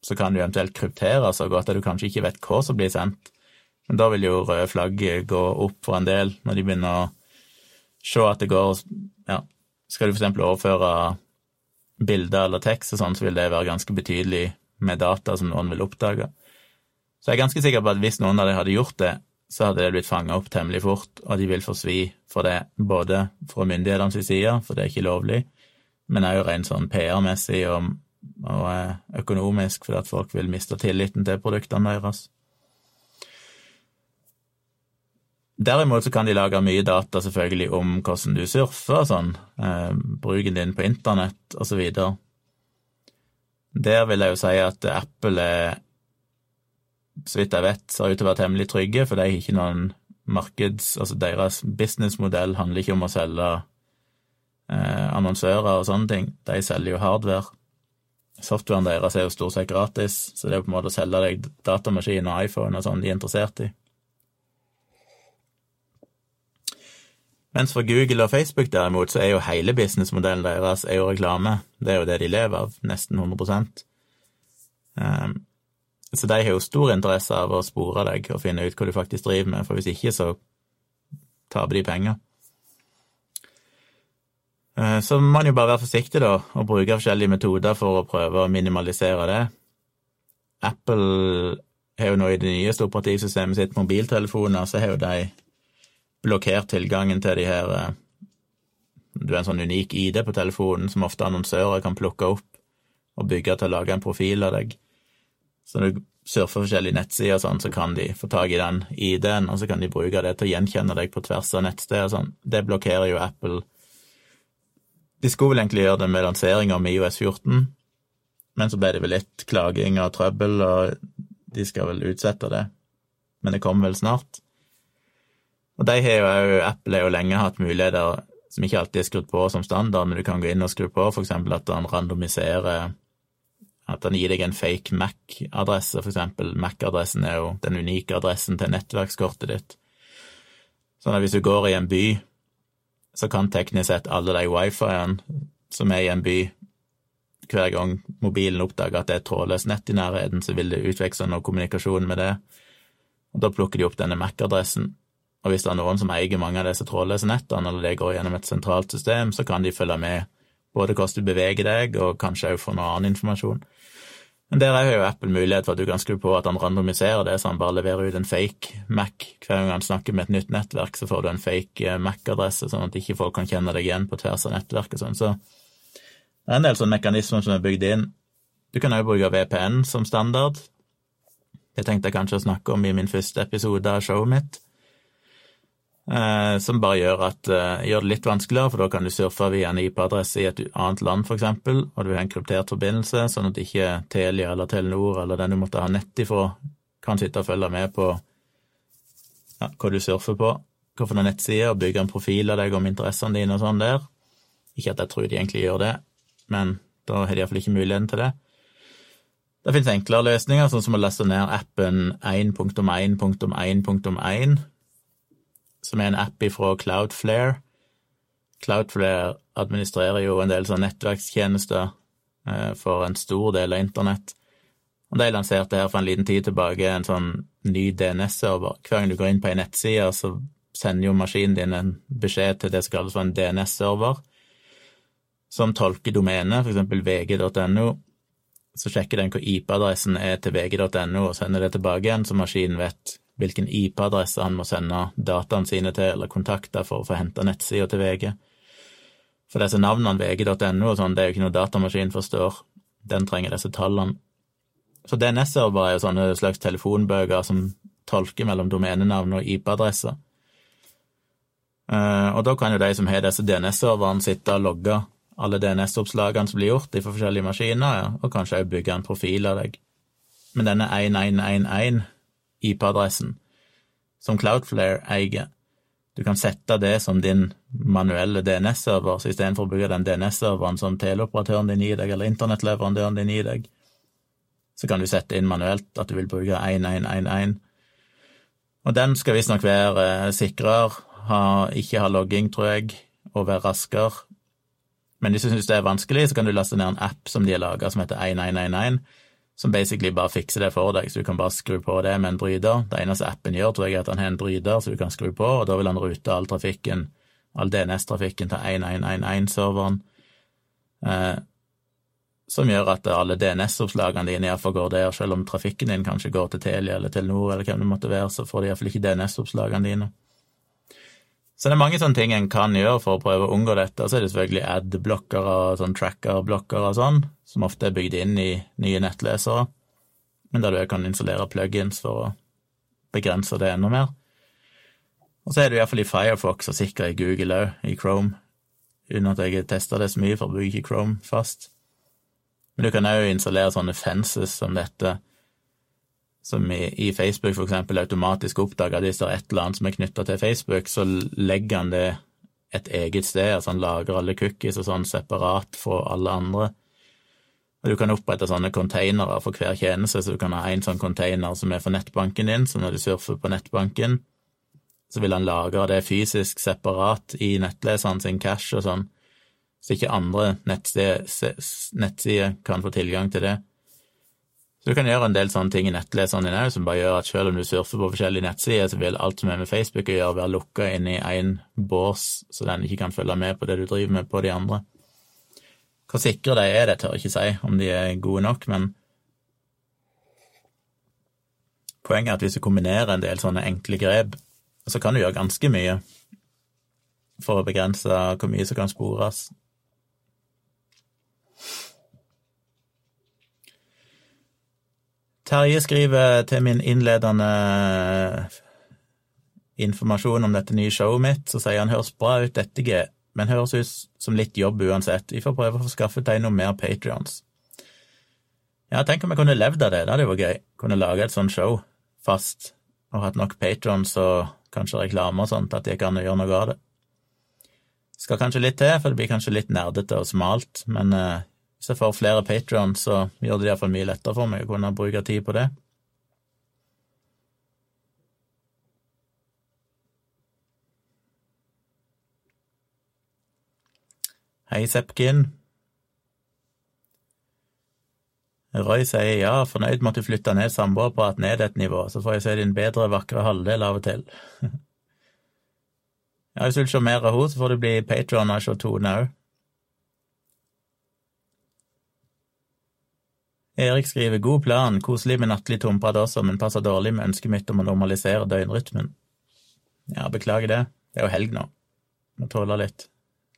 Så kan du eventuelt kryptere så godt at du kanskje ikke vet hva som blir sendt. Men da vil jo røde flagget gå opp for en del, når de begynner å se at det går ja, skal du f.eks. overføre bilder eller tekst og sånn, så vil det være ganske betydelig med data som noen vil oppdage. Så jeg er ganske sikker på at hvis noen av dem hadde gjort det, så hadde det blitt fanga opp temmelig fort, og de vil få svi for det, både fra myndighetenes side, for det er ikke lovlig, men òg rent sånn PR-messig og, og, eh, økonomisk, fordi at folk vil miste tilliten til produktene deres. Derimot så kan de lage mye data selvfølgelig om hvordan du surfer og sånn, eh, bruken din på internett videre. Der vil jeg jo si at Apple er, så vidt jeg vet, ser ut til å være temmelig trygge, for de har ikke noen markeds... Altså deres businessmodell handler ikke om å selge eh, annonsører og sånne ting, de selger jo hardware. Softwaren deres er jo stort sett gratis, så det er jo på en måte å selge deg datamaskin og iPhone og sånn de er interessert i. Mens for Google og Facebook derimot, så er jo hele businessmodellen deres er jo reklame. Det er jo det de lever av, nesten 100 um, Så de har jo stor interesse av å spore deg og finne ut hva du faktisk driver med, for hvis ikke, så taper de penger. Uh, så må man jo bare være forsiktig, da, og bruke forskjellige metoder for å prøve å minimalisere det. Apple har jo nå i det nyeste operativsystemet sitt mobiltelefoner, så har jo de blokkert tilgangen til de her eh, Du er en sånn unik ID på telefonen som ofte annonsører kan plukke opp og bygge til å lage en profil av deg. Så når du surfer forskjellige nettsider sånn, så kan de få tak i den ID-en, og så kan de bruke det til å gjenkjenne deg på tvers av nettsteder og sånn. Det blokkerer jo Apple. De skulle vel egentlig gjøre det med lanseringa med IOS 14, men så ble det vel litt klaging og trøbbel, og de skal vel utsette det. Men det kommer vel snart. Og de har jo òg Apple har jo lenge hatt muligheter som ikke alltid er skrudd på som standard, men du kan gå inn og skru på f.eks. at han randomiserer At han gir deg en fake Mac-adresse, f.eks. Mac-adressen er jo den unike adressen til nettverkskortet ditt. Sånn at hvis du går i en by så kan teknisk sett alle de wifi-ene som er i en by, hver gang mobilen oppdager at det er trådløst nett i nærheten, så vil det utveksle noe kommunikasjon med det, og da plukker de opp denne MAC-adressen. Og hvis det er noen som eier mange av disse trådløse nettene, eller det går gjennom et sentralt system, så kan de følge med både hvordan du beveger deg, og kanskje også få noe annen informasjon. Men der har jo Apple mulighet for at du kan skru på at han randomiserer det, så han bare leverer ut en fake Mac. Hver gang han snakker med et nytt nettverk, så får du en fake eh, Mac-adresse, sånn at ikke folk kan kjenne deg igjen på tvers av nettverket. Sånn. Så det er en del sånne mekanismer som er bygd inn. Du kan også bruke VPN som standard. Det tenkte jeg kanskje å snakke om i min første episode av showet mitt. Eh, som bare gjør, at, eh, gjør, det litt vanskeligere, for da kan du surfe via en IP-adresse i et annet land, eksempel, og du har en kryptert forbindelse, sånn at ikke Telia eller Telenor eller den du måtte ha nett ifra, kan sitte og følge med på ja, hva du surfer på, hvilke nettsider, og bygge en profil av deg om interessene dine og sånn der. Ikke at jeg tror de egentlig gjør det, men da har de iallfall ikke muligheten til det. Det finnes enklere løsninger, sånn som å laste ned appen 1.1.1.1 som er en app ifra Cloudflare. Cloudflare administrerer jo en del sånn nettverkstjenester eh, for en stor del av internett. Og De lanserte her for en liten tid tilbake en sånn ny DNS-server. Hver gang du går inn på ei nettside, så sender jo maskinen din en beskjed til det som kalles for en DNS-server, som tolker domenet, eksempel vg.no. Så sjekker den hvor IP-adressen er til vg.no, og sender det tilbake igjen, så maskinen vet hvilken IP-adresse han må sende dataene sine til, eller kontakter for å få henta nettsida til VG. For disse navnene, vg.no og sånn, det er jo ikke noe datamaskin forstår. Den trenger disse tallene. Så DNS-server er jo sånne slags telefonbøker som tolker mellom domenenavn og IP-adresser. Eh, og da kan jo de som har disse DNS-serverne, sitte og logge alle DNS-oppslagene som blir gjort i forskjellige maskiner, og kanskje også bygge en profil av deg. Men denne 1111 IP-adressen som Cloudflare eier. Du kan sette det som din manuelle DNS-server, så istedenfor å bruke den DNS-serveren som teleoperatøren din gir deg, eller internettleverandøren din gir deg, så kan du sette inn manuelt at du vil bruke 1111. Og den skal visstnok være sikrere, ha, ikke ha logging, tror jeg, og være raskere. Men hvis du syns det er vanskelig, så kan du laste ned en app som de har laga som heter 1111 som basically bare fikser det for deg, så du kan bare skru på det med en bryter. Det eneste appen gjør, tror jeg, er at han har en bryter så du kan skru på, og da vil han rute all trafikken, all DNS-trafikken til 1111-serveren, eh, som gjør at alle DNS-oppslagene dine iallfall går der, selv om trafikken din kanskje går til Telia eller Telenor eller hvem det måtte være, så får de iallfall ikke DNS-oppslagene dine. Så det er mange sånne ting en kan gjøre for å prøve å unngå dette. Så er det selvfølgelig ad-blokkere sånn tracker-blokkere og sånn, som ofte er bygd inn i nye nettlesere, men der du kan installere plugins for å begrense det enda mer. Og så er det iallfall i Firefox og sikkert i Google òg, i Chrome, uten at jeg har testa det så mye, for å bruke Chrome fast. Men du kan òg installere sånne fences som dette, som i, i Facebook eksempel automatisk oppdager at hvis det er et eller annet som er knytta til Facebook, så legger han det et eget sted, altså han lager alle cookies og sånn separat fra alle andre. Og Du kan opprette sånne containere for hver tjeneste, så du kan ha en sånn container som er for nettbanken din, så når du surfer på nettbanken, så vil han lagre det fysisk separat i nettleseren sin cache og sånn, så ikke andre nettsider kan få tilgang til det. Så du kan gjøre en del sånne ting i nettleseren din òg, som bare gjør at selv om du surfer på forskjellige nettsider, så vil alt som er med Facebook å gjøre, være lukka inn i én bås, så den ikke kan følge med på det du driver med på de andre. Hvor sikre de er, det tør jeg ikke si, om de er gode nok, men poenget er at hvis du kombinerer en del sånne enkle grep, så kan du gjøre ganske mye for å begrense hvor mye som kan spores. Terje skriver til min innledende informasjon om dette nye showet mitt, så sier han høres bra ut, dette G, men høres ut som litt jobb uansett. Vi får prøve å få skaffet deg noe mer patrions. Ja, tenk om jeg kunne levd av det, det hadde jo vært gøy. Kunne lage et sånt show fast, og hatt nok patrons og kanskje reklame og sånt, at jeg kan gjøre noe av det. Skal kanskje litt til, for det blir kanskje litt nerdete og smalt, men uh, hvis jeg får flere Patrion, så gjør det iallfall mye lettere for meg å kunne bruke tid på det. Hei, Sepkin. Roy sier ja, fornøyd med at du flytta ned samboerprat ned et nivå, så får jeg se din bedre, vakre halvdel av og til. ja, hvis du vil se mer av henne, så får du bli patrion og se Tone òg. Erik skriver god plan, koselig med nattlig tomprat også, men passer dårlig med ønsket mitt om å normalisere døgnrytmen. Ja, beklager det. Det er jo helg nå. Må tåle litt,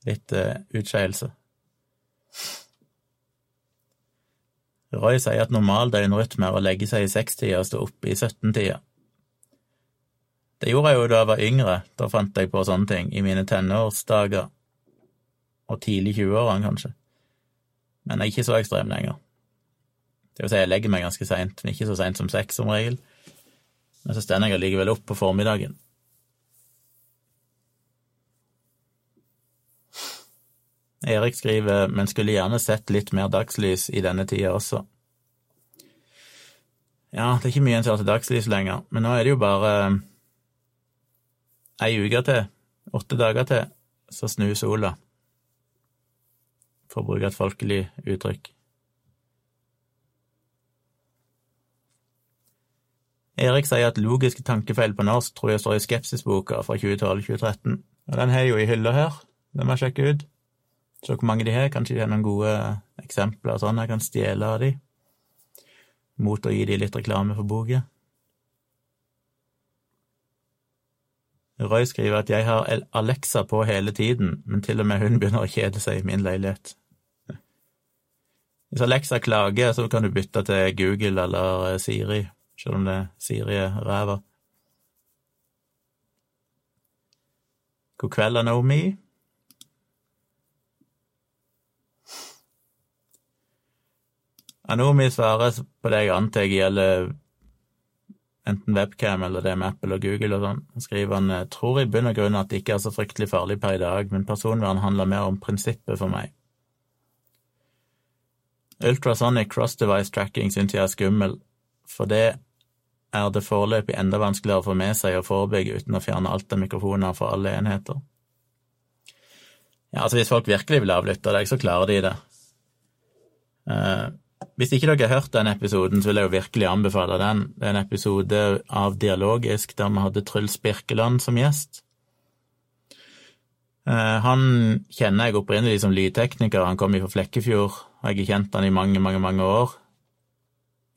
litt uh, utskeielse. Roy sier at normal døgnrytme er å legge seg i sekstida og stå oppe i 17-tida. Det gjorde jeg jo da jeg var yngre, da fant jeg på sånne ting, i mine tenårsdager, og tidlig 20-årene, kanskje. Men jeg er ikke så ekstrem lenger. Det vil si, jeg legger meg ganske seint, men ikke så seint som seks som regel. Men så stender jeg allikevel opp på formiddagen. Erik skriver, men skulle gjerne sett litt mer dagslys i denne tida også. Ja, det er ikke mye en ser til dagslys lenger, men nå er det jo bare ei uke til, åtte dager til, så snur sola, for å bruke et folkelig uttrykk. Erik sier at logiske tankefeil på norsk tror jeg står i Skepsisboka fra 2012-2013. Og den har jeg jo i hylla her, den må jeg sjekke ut. Se hvor mange de har, kanskje de har noen gode eksempler og sånn jeg kan stjele av de, mot å gi de litt reklame for boka. Roy skriver at jeg har Alexa på hele tiden, men til og med hun begynner å kjede seg i min leilighet. Hvis Alexa klager, så kan du bytte til Google eller Siri selv om det er ræva. God kveld, Naomi. Anomi svarer på det jeg antar gjelder enten webcam eller det med Apple og Google og sånn. Skriver han tror i bunn og grunn at det ikke er så fryktelig farlig per i dag, men personvern handler mer om prinsippet for meg. Ultrasonic cross-device tracking syns jeg er skummel, for det er det foreløpig enda vanskeligere å få med seg og forebygge uten å fjerne alt av mikrofoner fra alle enheter. Ja, altså Hvis folk virkelig vil avlytte deg, så klarer de det. Eh, hvis ikke dere har hørt den episoden, så vil jeg jo virkelig anbefale den. Det er en episode av Dialogisk der vi hadde Truls Birkeland som gjest. Eh, han kjenner jeg opprinnelig som lydtekniker, han kom fra Flekkefjord, og jeg har kjent han i mange, mange, mange år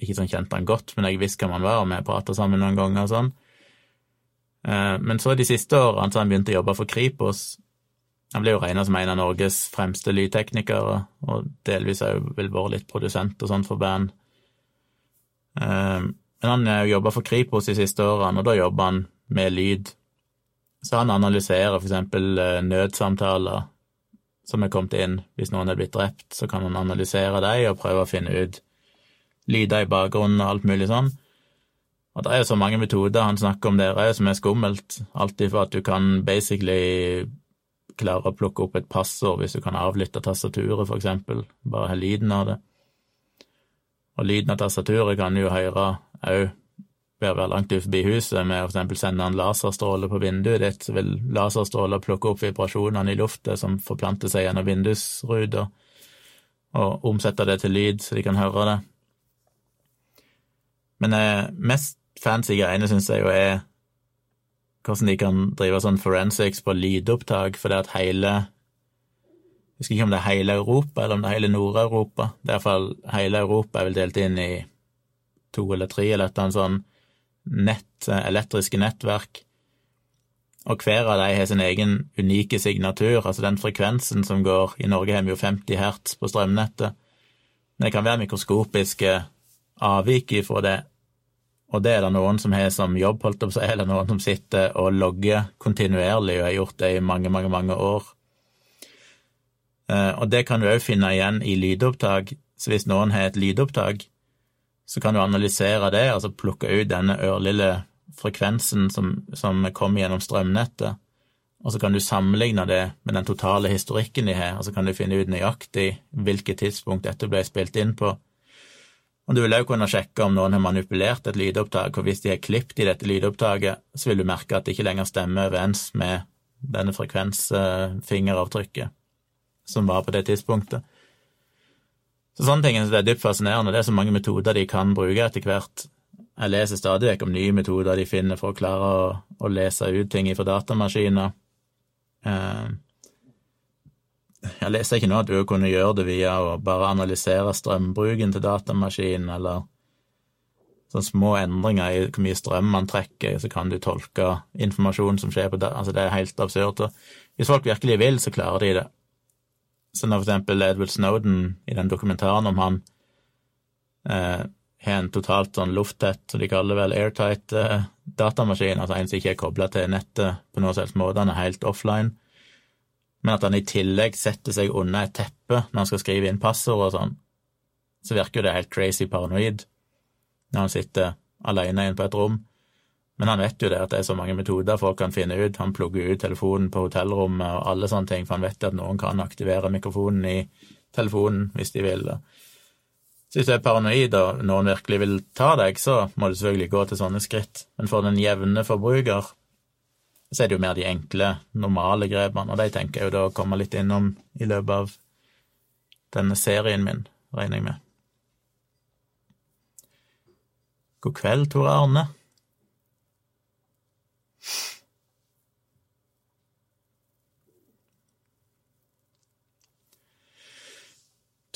ikke sånn kjente han godt, men jeg visste hvem han var, og vi prata sammen noen ganger og sånn. Eh, men så de siste årene så han begynte å jobbe for Kripos. Han ble jo regna som en av Norges fremste lydteknikere, og delvis òg vel vært litt produsent og sånn for band. Eh, men han har jo jobba for Kripos de siste årene, og da jobber han med lyd. Så han analyserer eh, nødsamtaler som er kommet inn hvis noen er blitt drept, så kan han analysere dem og prøve å finne ut lyder i bakgrunnen og alt mulig sånn. Og det er jo så mange metoder han snakker om der òg som er skummelt. Alt ifra at du kan basically klare å plukke opp et passord hvis du kan avlytte tastaturet, for eksempel, bare ha lyden av det. Og lyden av tastaturet kan du jo høre òg ved å være langt ut forbi huset, med å eksempel sende en laserstråle på vinduet ditt, så vil laserstråler plukke opp vibrasjonene i lufta som forplanter seg gjennom vindusruter, og omsette det til lyd så de kan høre det. Men eh, mest fancy greiene syns jeg jo er hvordan de kan drive sånn forensics på lydopptak, for det at hele Jeg husker ikke om det er hele Europa, eller om det er hele Nord-Europa. Det er iallfall hele Europa er vel delt inn i to eller tre, eller et eller annet sånn nett, eh, elektriske nettverk. Og hver av dem har sin egen unike signatur, altså den frekvensen som går I Norge har vi jo 50 hertz på strømnettet. Men det kan være mikroskopiske avvik ifra det, og det er det noen som har som jobb, holdt opp, så er det noen som sitter og logger kontinuerlig og har gjort det i mange, mange, mange år. Eh, og det kan du òg finne igjen i lydopptak, så hvis noen har et lydopptak, så kan du analysere det, altså plukke ut denne ørlille frekvensen som, som kommer gjennom strømnettet, og så kan du sammenligne det med den totale historikken de har, og så kan du finne ut nøyaktig hvilket tidspunkt dette ble spilt inn på, og du vil også kunne sjekke om noen har manipulert et lydopptak, og hvis de har klippet i dette lydopptaket, så vil du merke at det ikke lenger stemmer overens med denne frekvensfingeravtrykket. som var på det tidspunktet. Så sånne ting det er dypt fascinerende. Det er så mange metoder de kan bruke etter hvert. Jeg leser stadig vekk om nye metoder de finner for å klare å, å lese ut ting fra datamaskiner. Eh, jeg leser ikke nå at du kunne gjøre det via å bare analysere strømbruken til datamaskinen, eller sånne små endringer i hvor mye strøm man trekker, så kan du tolke informasjon som skjer på det. Altså, det er helt absurd. Og hvis folk virkelig vil, så klarer de det. Så når for eksempel Edward Snowden i den dokumentaren om han eh, har en totalt sånn lufttett, så de kaller det vel airtight, eh, datamaskin, altså en som ikke er kobla til nettet på noen måte, han er helt offline, men at han i tillegg setter seg under et teppe når han skal skrive inn passord og sånn, så virker jo det helt crazy paranoid når han sitter alene inne på et rom. Men han vet jo det at det er så mange metoder folk kan finne ut. Han plugger ut telefonen på hotellrommet og alle sånne ting, for han vet at noen kan aktivere mikrofonen i telefonen hvis de vil. Så hvis du er paranoid og noen virkelig vil ta deg, så må du selvfølgelig gå til sånne skritt. Men for den jevne forbruker så er det jo mer de enkle, normale grepene, og de tenker jeg jo da å komme litt innom i løpet av denne serien min, regner jeg med. God kveld, Tore Arne.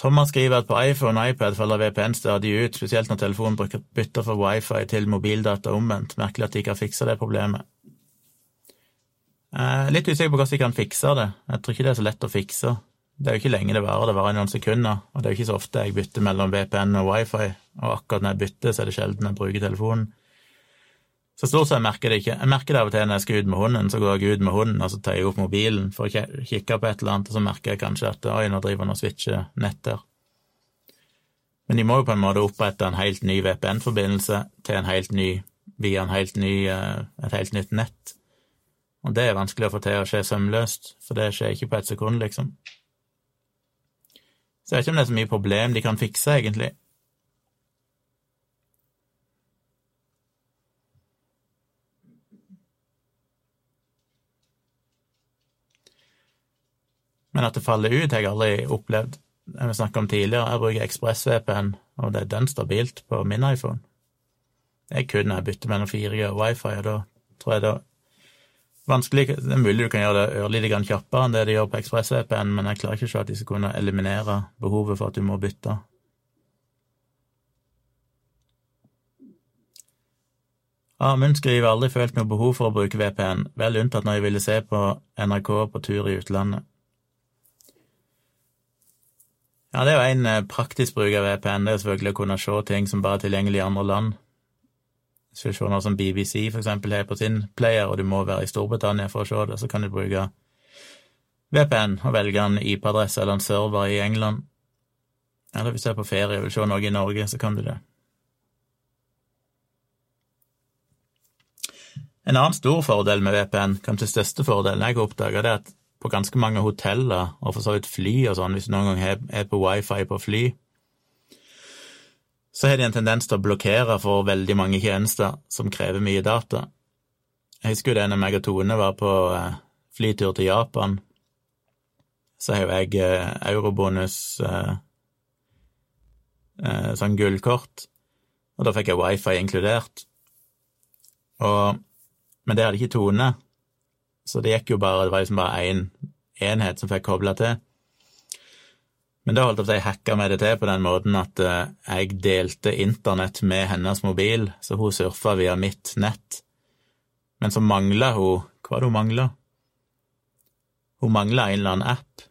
Thomas skriver at på iPhone og iPad faller VPN stadig ut, spesielt når telefonen bytter fra wifi til mobildata omvendt. Merkelig at de ikke har fiksa det problemet. Jeg er litt usikker på hvordan de kan fikse det. Jeg tror ikke det er så lett å fikse. Det er jo ikke lenge det varer, det varer noen sekunder, og det er jo ikke så ofte jeg bytter mellom VPN og wifi, og akkurat når jeg bytter, så er det sjelden jeg bruker telefonen. Så stort sett merker det ikke. Jeg merker det av og til når jeg skal ut med hunden, så går jeg ut med hunden, og så tar jeg opp mobilen for å kikke på et eller annet, og så merker jeg kanskje at oi, nå driver han og switcher nett der. Men de må jo på en måte opprette en helt ny VPN-forbindelse til en helt ny, via en helt ny, eh, et helt nytt nett. Og det er vanskelig å få til å skje sømløst, for det skjer ikke på et sekund, liksom. Så jeg vet ikke om det er så mye problem de kan fikse, egentlig. Men at det faller ut, har jeg aldri opplevd. Jeg vi snakket om tidligere, jeg bruker ExpressVPN, og det er den stabilt på min iPhone. Det er kun når jeg bytter mellom 4G og wifi, og da tror jeg det er vanskelig Det er mulig du kan gjøre det ørlite kjappere enn det de gjør på ExpressVPN, men jeg klarer ikke å se at de skal kunne eliminere behovet for at du må bytte. Amund skriver aldri følt noe behov for å bruke VPN, vel unntatt når jeg ville se på NRK på tur i utlandet. Ja, det er jo en eh, praktisk bruk av VPN, det er selvfølgelig å kunne se ting som bare er tilgjengelig i andre land. Noe som BBC for eksempel har på sin player, og du må være i Storbritannia for å se det, så kan du bruke VPN og velge en IP-adresse eller en server i England. Eller hvis du er på ferie og vil se noe i Norge, så kan du det. En annen stor fordel med VPN, kanskje største fordelen jeg har oppdaga, er at på ganske mange hoteller, og for så vidt fly og sånn, hvis du noen gang er på wifi på fly, så har de en tendens til å blokkere for veldig mange tjenester som krever mye data. Jeg husker jo det når meg og Tone var på eh, flytur til Japan, så har jo jeg eh, eurobonus, eh, sånn gullkort, og da fikk jeg wifi inkludert. Og, men det hadde ikke Tone. Så det gikk jo bare, det var liksom bare én en enhet som fikk kobla til. Men da holdt jeg på å si hacka med det til på den måten at uh, jeg delte internett med hennes mobil, så hun surfa via mitt nett. Men så mangla hun Hva var det hun mangla? Hun mangla en eller annen app,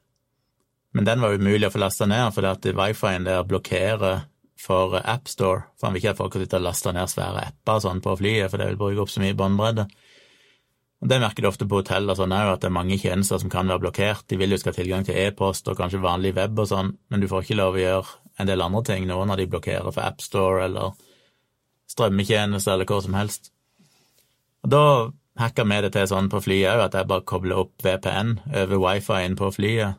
men den var umulig å få lasta ned fordi at wifien der blokkerer for AppStore, for han vil ikke at folk skal sitte og laste ned svære apper sånn på flyet, for det vil bruke opp så mye båndbredde. Det merker du ofte på hotell og sånn òg, at det er mange tjenester som kan være blokkert. De vil jo skal ha tilgang til e-post og kanskje vanlig web og sånn, men du får ikke lov å gjøre en del andre ting. nå når de blokkerer for AppStore eller strømmetjenester eller hva som helst. Og Da hacka vi det til sånn på flyet òg, at jeg bare kobler opp VPN over wifi-en på flyet,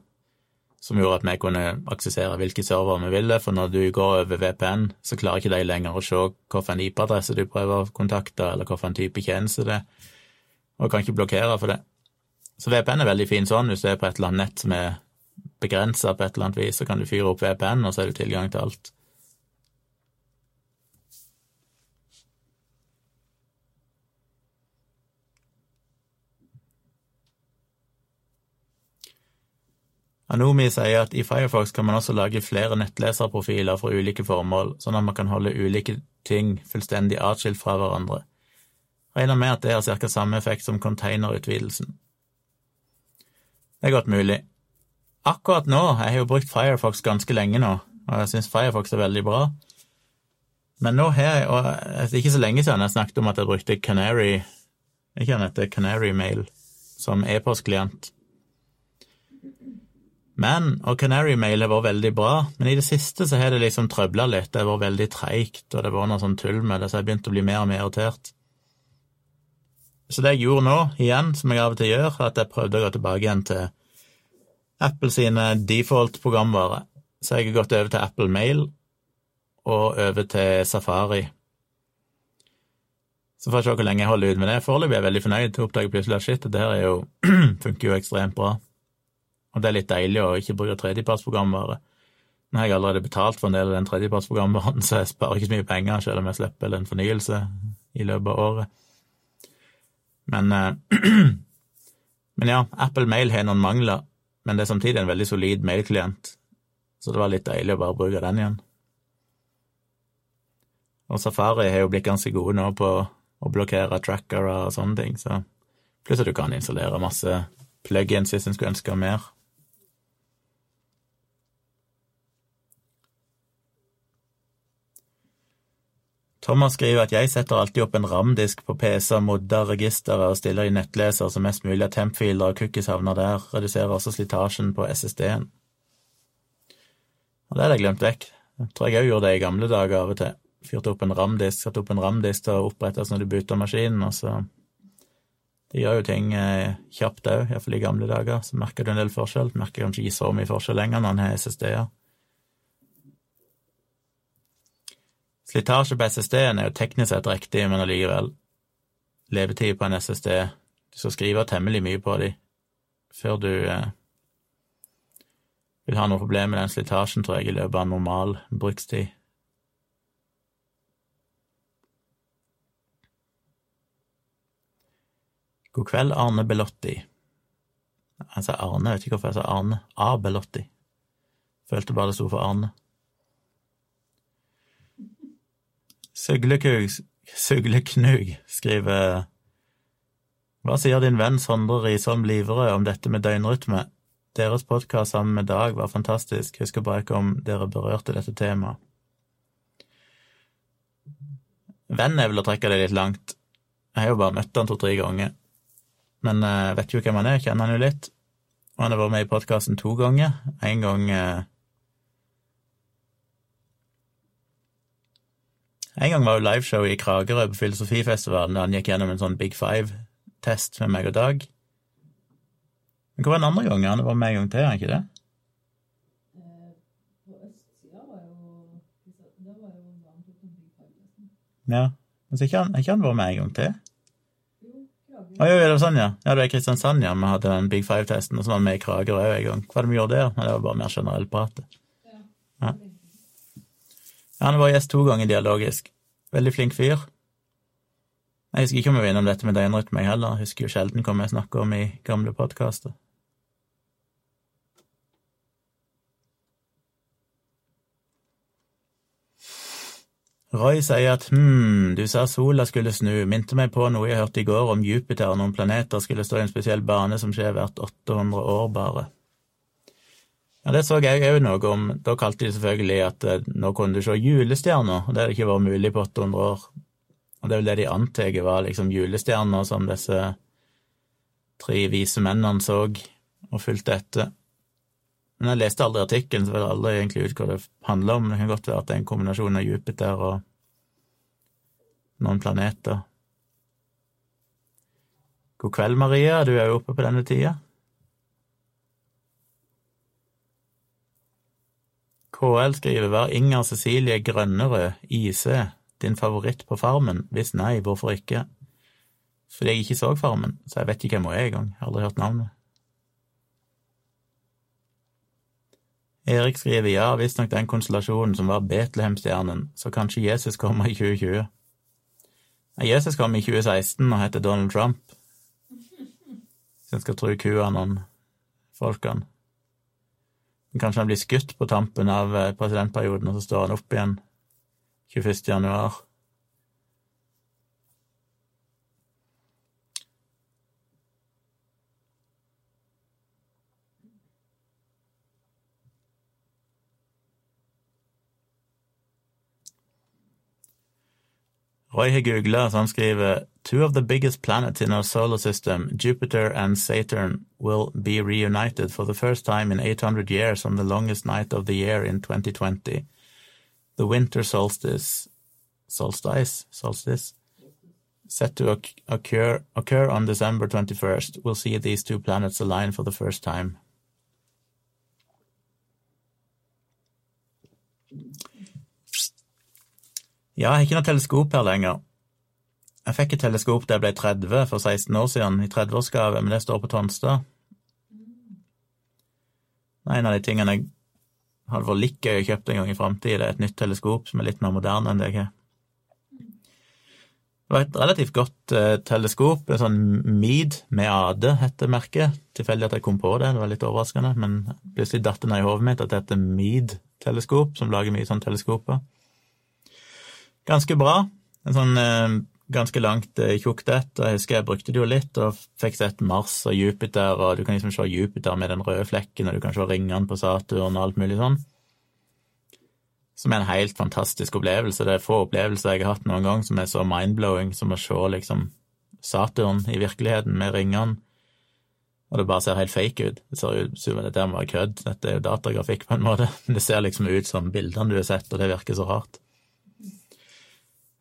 som gjorde at vi kunne aksessere hvilke server vi ville, for når du går over VPN, så klarer ikke de lenger å se hvilken IP-adresse du prøver å kontakte, eller hvilken type tjeneste det er og kan ikke blokkere for det. Så VPN er veldig fin sånn hvis du er på et eller annet nett som er begrensa på et eller annet vis, så kan du fyre opp VPN, og så er du tilgang til alt. Anomi sier at i Firefox kan man også lage flere nettleserprofiler for ulike formål, sånn at man kan holde ulike ting fullstendig atskilt fra hverandre. Regner med at det har ca. samme effekt som containerutvidelsen. Det er godt mulig. Akkurat nå, jeg har jo brukt Firefox ganske lenge nå, og jeg syns Firefox er veldig bra, men nå har jeg, og det er ikke så lenge siden jeg snakket om at jeg brukte Canary, ikke han heter Canary Mail, som e-postklient. Men, og Canary Mail har vært veldig bra, men i det siste så har det liksom trøbla litt. Det har vært veldig treigt, og det har vært noe sånn tull med det, så jeg har begynt å bli mer og mer irritert. Så det jeg gjorde nå, igjen, som jeg av og til gjør, er at jeg prøvde å gå tilbake igjen til Apple sine default-programvare. Så jeg har gått over til Apple Mail og over til Safari. Så får jeg se hvor lenge jeg holder ut med det. Foreløpig er jeg veldig fornøyd. Oppdager plutselig at shit, det her jo, funker jo ekstremt bra. Og det er litt deilig å ikke bruke tredjepartsprogramvare. Nå har jeg allerede betalt for en del av den tredjepartsprogramvaren, så jeg sparer ikke så mye penger selv om jeg slipper en fornyelse i løpet av året. Men, eh, men ja, Apple Mail har noen mangler, men det er samtidig en veldig solid mailklient, så det var litt deilig å bare bruke den igjen. Og Safari har jo blitt ganske gode nå på å blokkere trackere og sånne ting, så plutselig kan du installere masse plugins hvis en skulle ønske mer. Thomas skriver at jeg setter alltid opp en RAM-disk på PC, modder registeret og stiller i nettleser så mest mulig av temp-filer og cookies havner der, reduserer også slitasjen på SSD-en. Og det hadde jeg glemt vekk. Jeg tror jeg òg gjorde det i gamle dager av og til. Fyrte opp en RAM-disk, satte opp en RAM-disk til å opprettes når du bytter maskinen, og så Det gjør jo ting eh, kjapt òg, iallfall i gamle dager. Så merker du en del forskjell. Merker kanskje ikke så mye forskjell lenger når en har SSD-er. Slitasje på SSD-en er jo teknisk sett riktig, men allikevel. Levetid på en SSD Du skal skrive temmelig mye på de før du eh, vil ha noe problem med den slitasjen, tror jeg, i løpet av normal brukstid. God kveld, Arne Belotti. Jeg sa Arne, jeg vet ikke hvorfor jeg sa Arne. A. Belotti. Følte bare det sto for Arne. Søgleknug skriver Hva sier din venn Sondre Risholm Liverød om dette med døgnrytme? Deres podkast sammen med Dag var fantastisk, husker bare ikke om dere berørte dette temaet. Venn er vel å trekke det litt langt. Jeg har jo bare møtt han to-tre ganger. Men jeg eh, vet jo hvem han er, kjenner han jo litt. Og han har vært med i podkasten to ganger. En gang eh, En gang var jo liveshow i Kragerø på Filosofifestivalen, da han gikk gjennom en sånn Big Five-test med meg og Dag. Men hva var den andre gangen? Han var med en gang til, er han ikke det? Ja. Men så ikke han, ikke han vært med en gang til? Å jo, det var sånn, ja. Ja, det var Kristiansand, ja. Vi hadde den Big Five-testen, og så var han med i Kragerø en gang. Hva var det vi gjorde der? Men det var bare mer generelt prat. Ja. Han var gjest to ganger dialogisk. Veldig flink fyr. Jeg husker ikke om vi var innom dette med døgnrytme, jeg heller. Jeg husker jo sjelden hva vi snakker om i gamle podkaster. Roy sier at hm, du sa sola skulle snu, minte meg på noe jeg hørte i går om Jupiter, noen planeter skulle stå i en spesiell bane som skjer hvert 800 år bare. Ja, Det så jeg òg noe om. Da kalte de selvfølgelig at eh, nå kunne du se julestjerner, og det hadde ikke vært mulig på 800 år. Og det er vel det de antar var liksom julestjerner som disse tre vise mennene så og fulgte etter. Men jeg leste aldri artikkelen, så vet jeg aldri egentlig ut hva det handler om. Det kan godt være at det er en kombinasjon av Jupiter og noen planeter. God kveld, Maria, du er jo oppe på denne tida. KL skriver Var Inger Cecilie Grønnerød, IC, din favoritt på Farmen? Hvis nei, hvorfor ikke? Fordi jeg ikke så Farmen, så jeg vet ikke hvem hun er engang. Har aldri hørt navnet. Erik skriver ja, visstnok den konstellasjonen som var Betlehem-stjernen, så kanskje Jesus kommer i 2020. Jesus kom i 2016 og heter Donald Trump, hvis en skal tro kua noen folkene. Kanskje han blir skutt på tampen av eh, presidentperioden, og så står han opp igjen 21. januar. Roy har googla, så han skriver Two of the biggest planets in our solar system, Jupiter and Saturn, will be reunited for the first time in 800 years on the longest night of the year in 2020. The winter solstice, solstice, solstice, set to occur, occur on December 21st, will see these two planets align for the first time. Ja, jeg har ikke noe teleskop her lenger. Jeg fikk et teleskop da jeg ble 30 for 16 år siden, i 30-årsgave, men det står på Tonstad. En av de tingene jeg hadde vært litt gøy å kjøpe en gang i framtida, er et nytt teleskop som er litt mer moderne enn det jeg har. Det var et relativt godt eh, teleskop, en sånn Mead med AD heter merket. Tilfeldig at jeg kom på det, det var litt overraskende, men plutselig datt det ned i hodet mitt at det heter Mead-teleskop, som lager mye sånne teleskoper ganske bra. En sånn eh, ganske langt, eh, tjukt et. Jeg husker jeg brukte det jo litt, og fikk sett Mars og Jupiter, og du kan liksom se Jupiter med den røde flekken, og du kan se ringene på Saturn og alt mulig sånn. Som er en helt fantastisk opplevelse. Det er få opplevelser jeg har hatt noen gang som er så mind-blowing som å se liksom Saturn i virkeligheten med ringene. Og det bare ser helt fake ut. Det ser ut som dette må være kødd, dette er jo datagrafikk på en måte. Det ser liksom ut som bildene du har sett, og det virker så rart.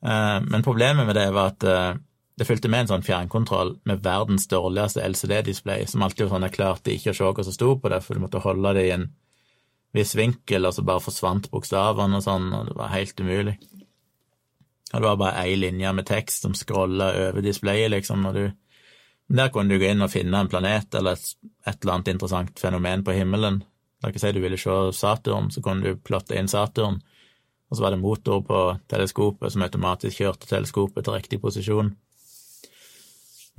Eh, men problemet med det var at eh, det fulgte med en sånn fjernkontroll med verdens dårligste LCD-display, som alltid var sånn jeg klarte ikke å se hva som sto på det, for du måtte holde det i en viss vinkel, og så bare forsvant bokstavene og sånn, og det var helt umulig. Og det var bare ei linje med tekst som scrolla over displayet, liksom, når du Der kunne du gå inn og finne en planet eller et, et eller annet interessant fenomen på himmelen. La oss si du ville se Saturn, så kunne du plotte inn Saturn og så var det motor på teleskopet som automatisk kjørte teleskopet til riktig posisjon.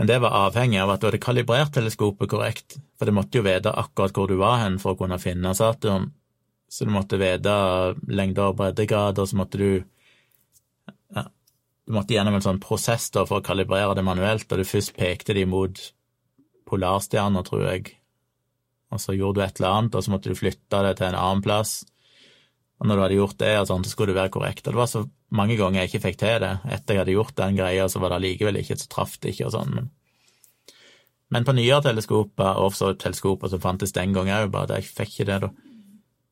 Men det var avhengig av at du hadde kalibrert teleskopet korrekt, for det måtte jo vite akkurat hvor du var hen for å kunne finne Saturn, så du måtte vite lengder og breddegrader, så måtte du ja, Du måtte gjennom en sånn prosess da for å kalibrere det manuelt, da du først pekte de mot polarstjerner, tror jeg, og så gjorde du et eller annet, og så måtte du flytte det til en annen plass og når du hadde gjort det, og sånn, så skulle det være korrekt. Og det var så mange ganger jeg ikke fikk til det. Etter jeg hadde gjort den greia, så var det allikevel ikke, så traff det ikke og sånn. Men, men på nyere teleskoper, og også teleskoper som fantes den gang òg, bare at jeg fikk ikke det, da.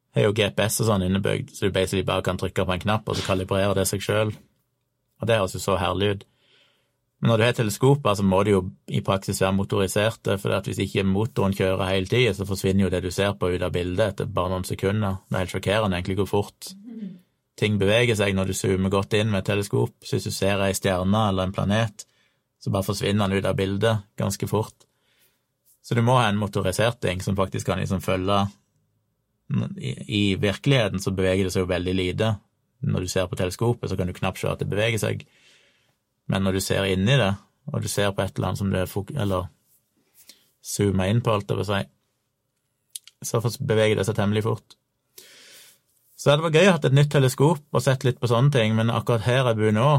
Det er jo GPS og sånn innebygd, så du basically bare kan trykke på en knapp, og så kalibrerer det seg sjøl. Og det høres jo så herlig ut. Men når du har teleskoper, så må de jo i praksis være motoriserte, for hvis ikke motoren kjører hele tida, så forsvinner jo det du ser på ut av bildet etter bare noen sekunder. Det er helt sjokkerende egentlig hvor fort ting beveger seg når du zoomer godt inn med et teleskop. Så hvis du ser ei stjerne eller en planet, så bare forsvinner den ut av bildet ganske fort. Så du må ha en motorisert ting som faktisk kan liksom følge I virkeligheten så beveger det seg jo veldig lite. Når du ser på teleskopet, så kan du knapt se at det beveger seg. Men når du ser inni det, og du ser på et eller annet som du er eller zoomer inn på, alt det vil si, så beveger det seg temmelig fort. Så det var gøy å ha et nytt teleskop og sett litt på sånne ting, men akkurat her jeg bor nå,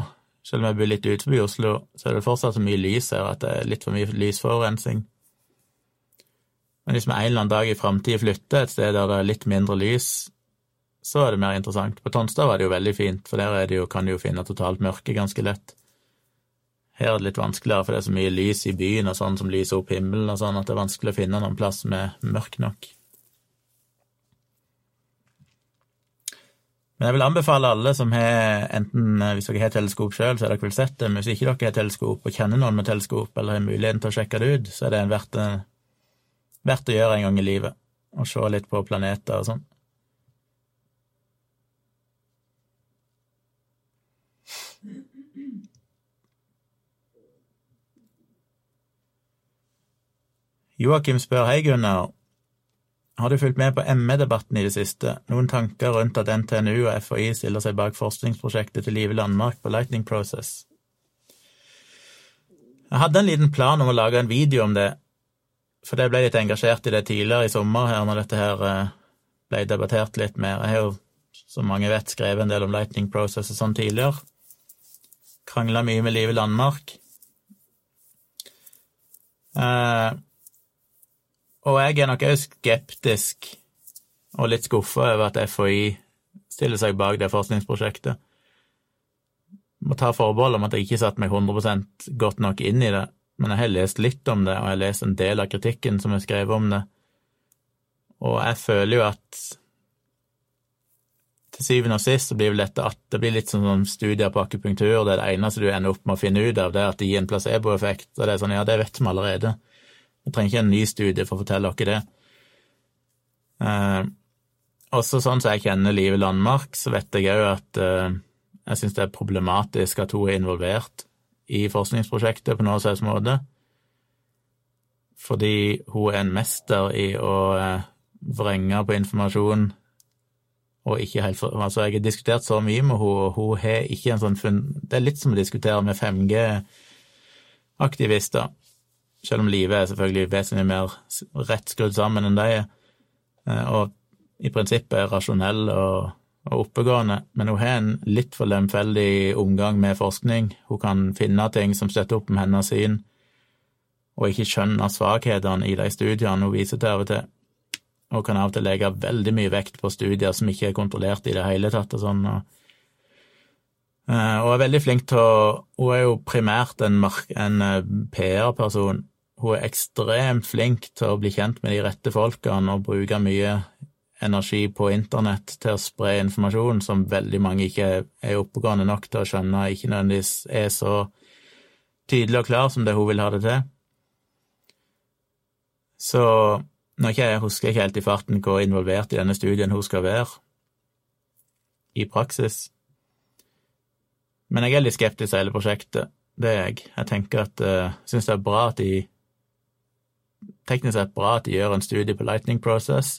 selv om jeg bor litt utenfor Oslo, så er det fortsatt så mye lys her at det er litt for mye lysforurensning. Men hvis vi en eller annen dag i framtida flytter et sted der det er litt mindre lys, så er det mer interessant. På Tonstad var det jo veldig fint, for der jo, kan du jo finne totalt mørke ganske lett. Her er det litt vanskeligere, for det er så mye lys i byen og sånn som lyser opp himmelen og sånn, at det er vanskelig å finne noen plass som er mørk nok. Men jeg vil anbefale alle som har enten, eh, hvis dere har teleskop sjøl, så har dere vel sett det, men hvis ikke dere har teleskop og kjenner noen med teleskop, eller har muligheten til å sjekke det ut, så er det verdt, eh, verdt å gjøre en gang i livet. Og se litt på planeter og sånn. Joakim spør hei, Gunnar. Har du fulgt med på ME-debatten i det siste? Noen tanker rundt at NTNU og FHI stiller seg bak forskningsprosjektet til Live Landmark på Lightning Process? Jeg hadde en liten plan om å lage en video om det, for jeg ble litt engasjert i det tidligere i sommer her, når dette her eh, ble debattert litt mer. Jeg har jo, som mange vet, skrevet en del om Lightning Process og sånn tidligere. Krangla mye med Live Landmark. Eh, og jeg er nok òg skeptisk og litt skuffa over at FHI stiller seg bak det forskningsprosjektet må ta forbehold om at jeg ikke satte meg 100% godt nok inn i det, men jeg har lest litt om det, og jeg har lest en del av kritikken som er skrevet om det, og jeg føler jo at til syvende og sist så blir vel dette at det blir litt sånn studier på akupunktur, det er det eneste du ender opp med å finne ut av, det er at det gir en placeboeffekt, og det er sånn, ja, det vet vi allerede. Vi trenger ikke en ny studie for å fortelle dere det. Eh, også sånn som jeg kjenner Live Landmark, så vet jeg òg at eh, jeg syns det er problematisk at hun er involvert i forskningsprosjektet på noen slags måte, fordi hun er en mester i å eh, vrenge på informasjon og ikke helt for, Altså, jeg har diskutert så mye med henne, og hun har ikke en sånn funn... Det er litt som å diskutere med 5G-aktivister, selv om livet er selvfølgelig vesentlig mer rett skrudd sammen enn de er, eh, og i prinsippet er rasjonell og og oppegående, men hun har en litt for lemfeldig omgang med forskning. Hun kan finne ting som støtter opp om hennes syn, og ikke skjønne svakhetene i de studiene hun viser til av og til. Og kan av og til legge veldig mye vekt på studier som ikke er kontrollert i det hele tatt og sånn. Og, og er veldig flink til å Hun er jo primært en, en eh, PR-person. Hun er ekstremt flink til å bli kjent med de rette folkene og bruke mye energi på internett til å spre informasjon som veldig mange ikke er oppegående nok til å skjønne, ikke nødvendigvis er så tydelig og klar som det hun vil ha det til. Så nå ikke jeg husker ikke helt i farten hvor involvert i denne studien hun skal være i praksis, men jeg er litt skeptisk til hele prosjektet. Det er jeg. Jeg tenker at uh, syns det er bra at de Teknisk sett bra at de gjør en studie på Lightning Process,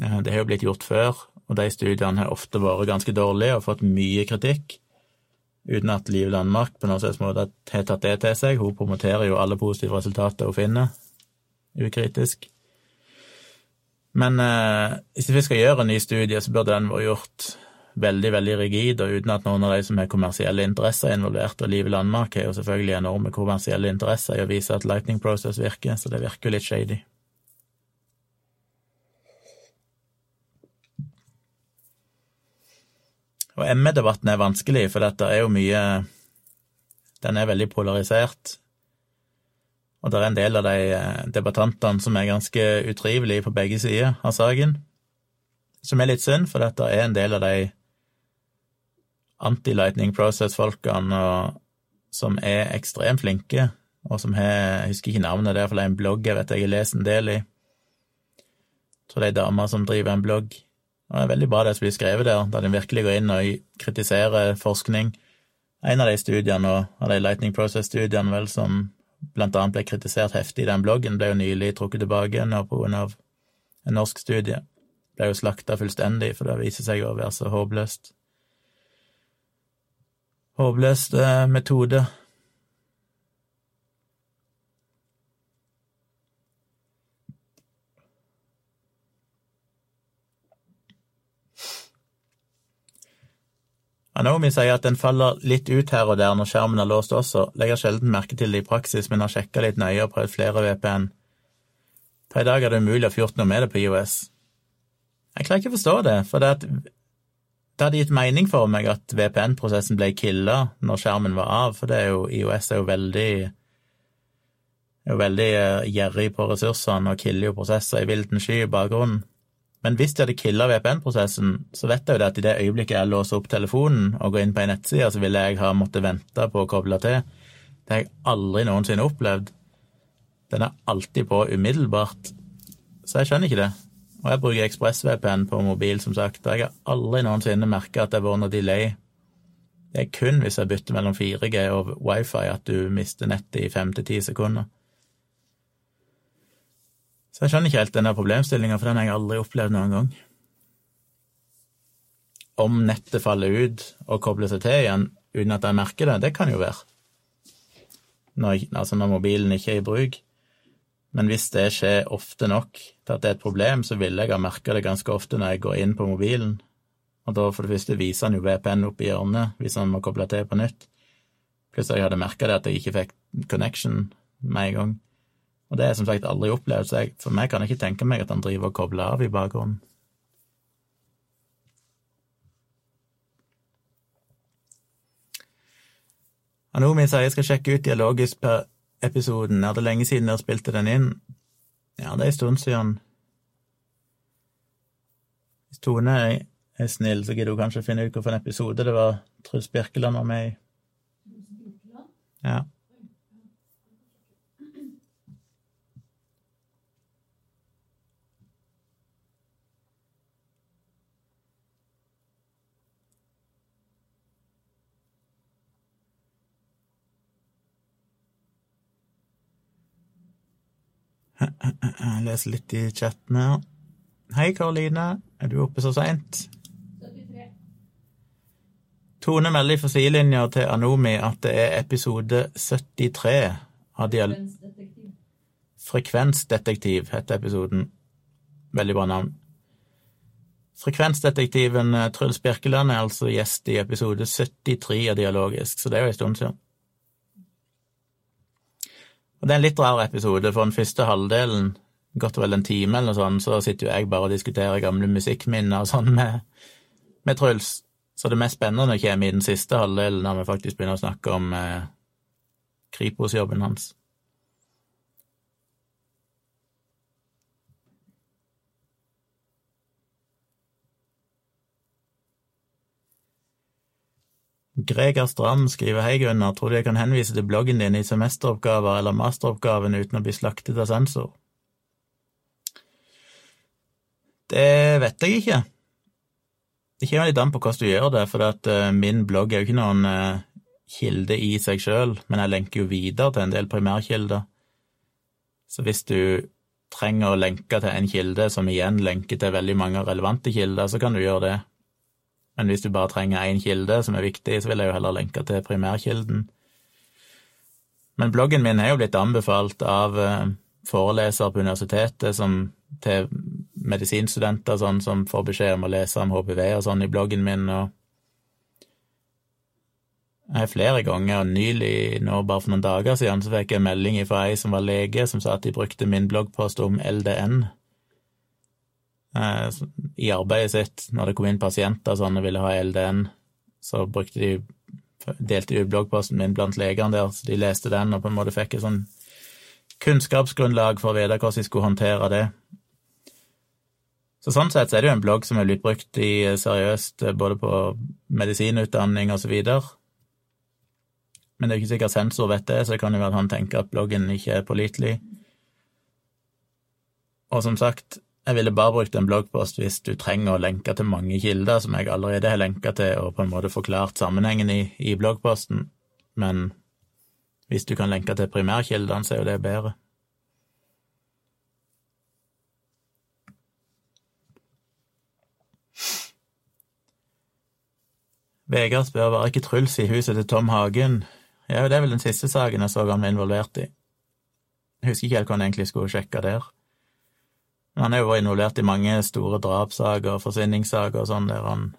Eh, det har jo blitt gjort før, og de studiene har ofte vært ganske dårlige og fått mye kritikk, uten at Liv Landmark på noen måte har tatt det til seg. Hun promoterer jo alle positive resultater hun finner, ukritisk. Men eh, hvis vi skal gjøre en ny studie, så burde den vært gjort veldig, veldig rigid, og uten at noen av de som har kommersielle interesser er involvert. Og Liv Landmark har jo selvfølgelig enorme kommersielle interesser i å vise at Lightning Process virker, så det virker jo litt shady. Og ME-debatten er vanskelig, for dette er jo mye Den er veldig polarisert. Og det er en del av de eh, debattantene som er ganske utrivelige på begge sider av saken. Som er litt synd, for dette er en del av de anti-lightning process-folkene som er ekstremt flinke, og som har Jeg husker ikke navnet, det er en blogg jeg vet jeg har lest en del i. Jeg tror det er ei dame som driver en blogg og det er veldig bra det som blir skrevet der, der de virkelig går inn og kritiserer forskning. En av de studiene, av de Lightning Process-studiene vel, som blant annet ble kritisert heftig i den bloggen, ble jo nylig trukket tilbake nå på grunn av en norsk studie. Ble jo slakta fullstendig, for det viser seg å være så håpløst. Håpløst eh, metode. Anomi sier at den faller litt ut her og der når skjermen er låst også, legger sjelden merke til det i praksis, men har sjekka litt nøye og prøvd flere VPN. Per i dag er det umulig å få gjort noe med det på IOS. Jeg klarer ikke å forstå det, for det, at, det hadde gitt mening for meg at VPN-prosessen ble killa når skjermen var av, for det er jo, IOS er jo veldig er jo veldig eh, gjerrig på ressursene og killer jo prosesser i vilten sky i bakgrunnen. Men hvis de hadde killa VPN-prosessen, så vet jeg jo det at i det øyeblikket jeg låser opp telefonen og går inn på ei nettside, så ville jeg ha måttet vente på å koble til. Det har jeg aldri noensinne opplevd. Den er alltid på umiddelbart. Så jeg skjønner ikke det. Og jeg bruker ExpressVPN på mobil, som sagt, og jeg har aldri noensinne merka at det har vært noe delay. Det er kun hvis jeg bytter mellom 4G og wifi at du mister nettet i fem til ti sekunder. Så jeg skjønner ikke helt denne problemstillinga, for den har jeg aldri opplevd noen gang. Om nettet faller ut og kobler seg til igjen uten at jeg merker det, det kan jo være. Når, altså når mobilen ikke er i bruk. Men hvis det skjer ofte nok til at det er et problem, så vil jeg ha merka det ganske ofte når jeg går inn på mobilen. Og da for det første viser han jo VPN opp i hjørnet hvis han må koble til på nytt. Pluss jeg hadde merka det at jeg ikke fikk connection med en gang. Og det har jeg som sagt aldri opplevd, så jeg, for meg kan jeg ikke tenke meg at han driver og kobler av i bakgrunnen. Anomi sier jeg skal sjekke ut dialogisk per episoden. Er det lenge siden dere spilte den inn? Ja, det er en stund siden. Hvis Tone er snill, så gidder hun kanskje finne ut hvilken episode det var Truls Birkeland var med i. Ja. Jeg leser litt i chatten her. Hei, Karoline. Er du oppe så seint? Tone melder i sidelinja til Anomi at det er episode 73 av Dial... Frekvensdetektiv heter episoden. Veldig bra navn. Frekvensdetektiven eh, Truls Birkeland er altså gjest i episode 73 av Dialogisk, så det er jo en stund siden. Og det er en litt rar episode, for den første halvdelen, godt og vel en time eller noe sånt, så sitter jo jeg bare og diskuterer gamle musikkminner og sånn med, med Truls. Så det mest spennende kommer i den siste halvdelen, når vi faktisk begynner å snakke om eh, Kripos-jobben hans. Greger Strand skriver Hei, Gunnar, tror du jeg kan henvise til bloggen din i semesteroppgaver eller masteroppgaven uten å bli slaktet av sensor? Det vet jeg ikke. Det kommer litt an på hvordan du gjør det, for at uh, min blogg er jo ikke noen uh, kilde i seg sjøl, men jeg lenker jo videre til en del primærkilder. Så hvis du trenger å lenke til en kilde som igjen lenker til veldig mange relevante kilder, så kan du gjøre det. Men hvis du bare trenger én kilde som er viktig, så vil jeg jo heller lenke til primærkilden. Men bloggen min er jo blitt anbefalt av uh, forelesere på universitetet som til medisinstudenter sånn, som får beskjed om å lese om HPV og sånn i bloggen min, og jeg flere ganger, og nylig, nå bare for noen dager siden, så fikk jeg en melding fra ei som var lege, som sa at de brukte min bloggpost om LDN eh, i arbeidet sitt. Når det kom inn pasienter sånn og ville ha LDN, så brukte de delte de bloggposten min blant legene der, så de leste den og på en måte fikk et sånn kunnskapsgrunnlag for å vite hvordan de skulle håndtere det. Så sånn sett så er det jo en blogg som er blitt brukt i seriøst både på medisinutdanning og så videre. Men det er jo ikke sikkert sensor vet det, så det kan jo være at han tenker at bloggen ikke er pålitelig. Og som sagt, jeg ville bare brukt en bloggpost hvis du trenger å lenke til mange kilder som jeg allerede har lenka til, og på en måte forklart sammenhengen i, i bloggposten, men hvis du kan lenke til primærkildene, så er jo det bedre. Vegard spør var ikke Truls i huset til Tom Hagen. Ja, det er vel den siste saken jeg så han var involvert i. Jeg husker ikke helt hva han egentlig skulle sjekke der. Men han er jo vært involvert i mange store drapssaker og forsvinningssaker og sånn, der han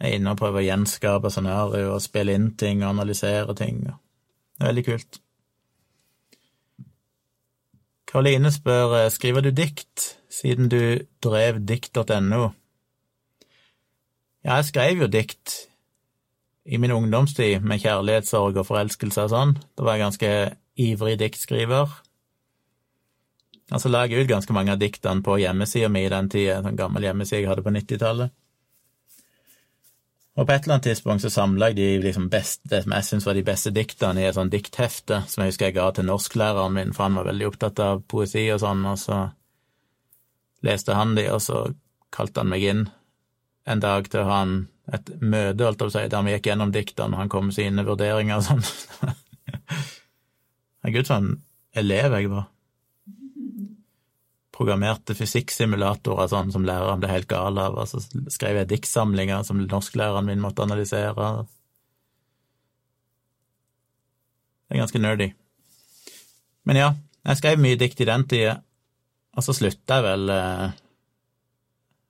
er inne og prøver å gjenskape scenarioer og spille inn ting og analysere ting. Det er veldig kult. Karoline spør skriver du dikt, siden du drev dikt.no. Ja, jeg skrev jo dikt i min ungdomstid med kjærlighetssorg og forelskelse og sånn. Da var jeg ganske ivrig diktskriver. Og så la jeg ut ganske mange av diktene på hjemmesida mi i den tida, en sånn gammel hjemmeside jeg hadde på 90-tallet. Og på et eller annet tidspunkt så samla jeg de liksom beste, det som jeg syns var de beste diktene i et sånt dikthefte som jeg husker jeg ga til norsklæreren min, for han var veldig opptatt av poesi og sånn, og så leste han de, og så kalte han meg inn en dag til å ha et møte, holdt jeg på å si, der vi gikk gjennom diktene, og han kom med sine vurderinger og sånn. Herregud, for en elev jeg var. Programmerte fysikksimulatorer sånn som læreren ble helt gal av, og så skrev jeg diktsamlinger som norsklæreren min måtte analysere. Det er ganske nerdy. Men ja, jeg skrev mye dikt i den tida, og så slutta jeg vel eh,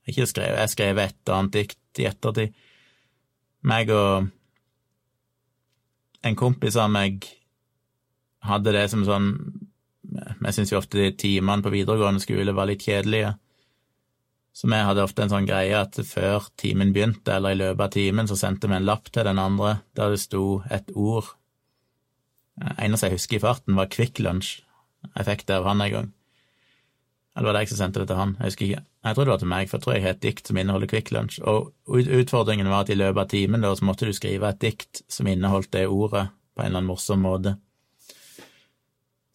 Ikke skrev, jeg skrev et annet dikt i ettertid. Meg og en kompis av meg hadde det som sånn Vi syns jo ofte de timene på videregående skole var litt kjedelige. Så vi hadde ofte en sånn greie at før timen begynte, eller i løpet av timen, så sendte vi en lapp til den andre der det sto et ord. Eneste jeg husker i farten, var Kvikk Lunsj. Jeg fikk det av han en gang. Eller var det jeg som sendte det til han? Jeg husker ikke. Jeg tror det var til meg, for jeg tror jeg har et dikt som inneholder Kvikk Lunsj. Og utfordringen var at i løpet av timen da, så måtte du skrive et dikt som inneholdt det ordet på en eller annen morsom måte.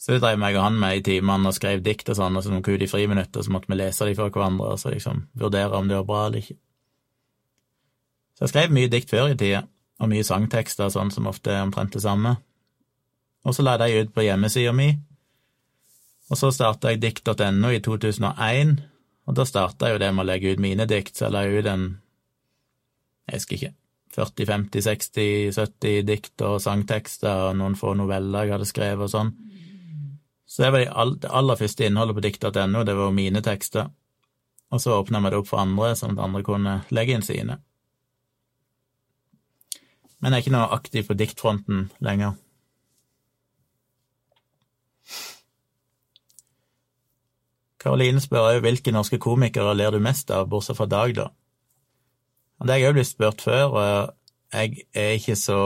Så det drev meg og han med i timene og skrev dikt og sånn, og så vi ut i friminuttet, så måtte vi lese de for hverandre og så liksom vurdere om det var bra eller ikke. Så jeg skrev mye dikt før i tida, og mye sangtekster og sånn som ofte er omtrent det samme. Og så la jeg de ut på hjemmesida mi, og så starta jeg dikt.no i 2001, og da starta jo det med å legge ut mine dikt, så jeg la ut en, jeg husker ikke, 40, 50, 60, 70 dikt og sangtekster og noen få noveller jeg hadde skrevet og sånn. Så det var det aller første innholdet på dikt.no, det var mine tekster. Og så åpna vi det opp for andre, sånn at andre kunne legge inn sine. Men jeg er ikke noe aktiv på diktfronten lenger. Karoline spør òg hvilke norske komikere ler du mest av, bortsett fra Dag, da. Det har jeg òg blitt spurt før, og jeg er ikke så,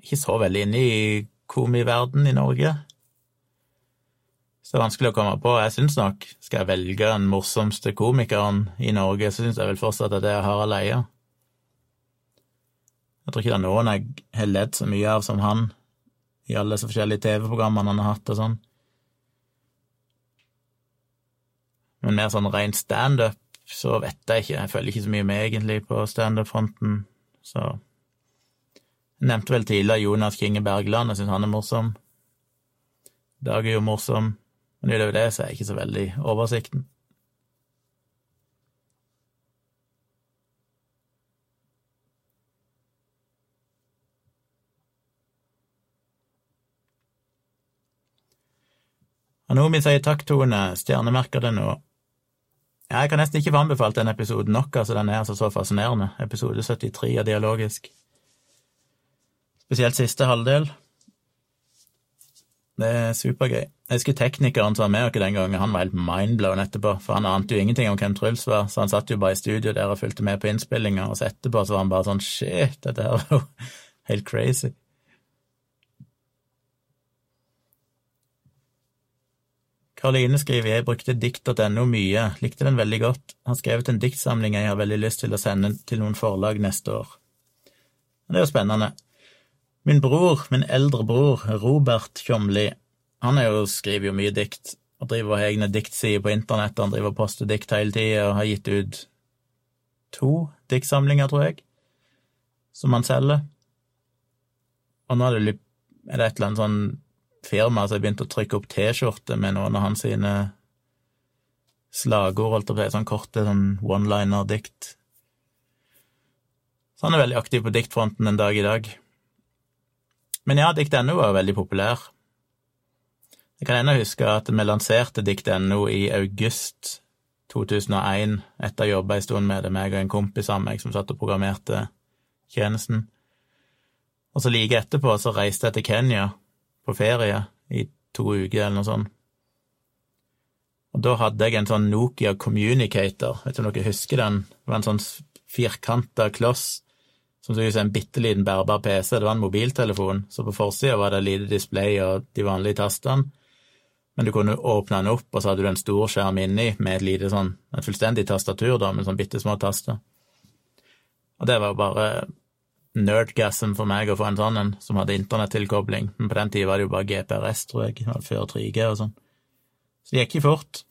ikke så veldig inne i komiverden i Norge. Så det er vanskelig å komme på. Jeg syns nok, skal jeg velge den morsomste komikeren i Norge, så syns jeg vel fortsatt at det er Harald Eia. Jeg tror ikke det er noen jeg har ledd så mye av som han, i alle disse forskjellige TV-programmene han har hatt og sånn. Men mer sånn ren standup, så vet jeg ikke. Jeg følger ikke så mye med, egentlig, på standup-fronten, så Jeg nevnte vel tidligere Jonas Kinge Bergland, jeg syns han er morsom. Dag er jo morsom. Men utover det så er jeg ikke så veldig oversikten. Anomi sier takk, Tone, stjernemerker det nå. Jeg kan nesten ikke få anbefalt den episoden nok, altså den er altså så fascinerende. Episode 73 av Dialogisk. Spesielt siste halvdel. Det er supergøy. Jeg husker teknikeren som var med oss den gangen, han var helt mindblown etterpå, for han ante jo ingenting om hvem Truls var, så han satt jo bare i studio der og fulgte med på innspillinga, og så etterpå så var han bare sånn shit, dette her var jo helt crazy. Karoline skriver jeg brukte dikt.no mye, likte den veldig godt, har skrevet en diktsamling jeg har veldig lyst til å sende til noen forlag neste år. Det er jo spennende. Min bror, min eldre bror, Robert Tjomli, han jo, skriver jo mye dikt og driver egne diktsider på internett. Han driver og poster dikt hele tida og har gitt ut to diktsamlinger, tror jeg, som han selger. Og nå er det, er det et eller annet sånn firma som har begynt å trykke opp T-skjorter med noen av hans sine slagord, holdt jeg på å si, sånn korte sånn one-liner-dikt. Så han er veldig aktiv på diktfronten en dag i dag. Men ja, dikt.no var veldig populær. Jeg kan ennå huske at vi lanserte Dikt.no i august 2001, etter å ha jobba en stund med det, meg og en kompis av meg som satt og programmerte tjenesten. Og så like etterpå så reiste jeg til Kenya på ferie i to uker eller noe sånt. Og da hadde jeg en sånn Nokia Communicator, vet ikke om dere husker den? Det var en sånn firkanta kloss som så ut som en bitte liten bærbar PC. Det var en mobiltelefon, så på forsida var det lite display og de vanlige tastene men du kunne åpne den opp, og så hadde du en stor skjerm inni med et lite sånn, et fullstendig tastatur, da, med sånn bitte små taster. Og det var bare nerdgasm for meg å få en sånn en som hadde internettilkobling, men på den tida var det jo bare GPRS, tror jeg, før 3G og sånn. Så det gikk jo fort.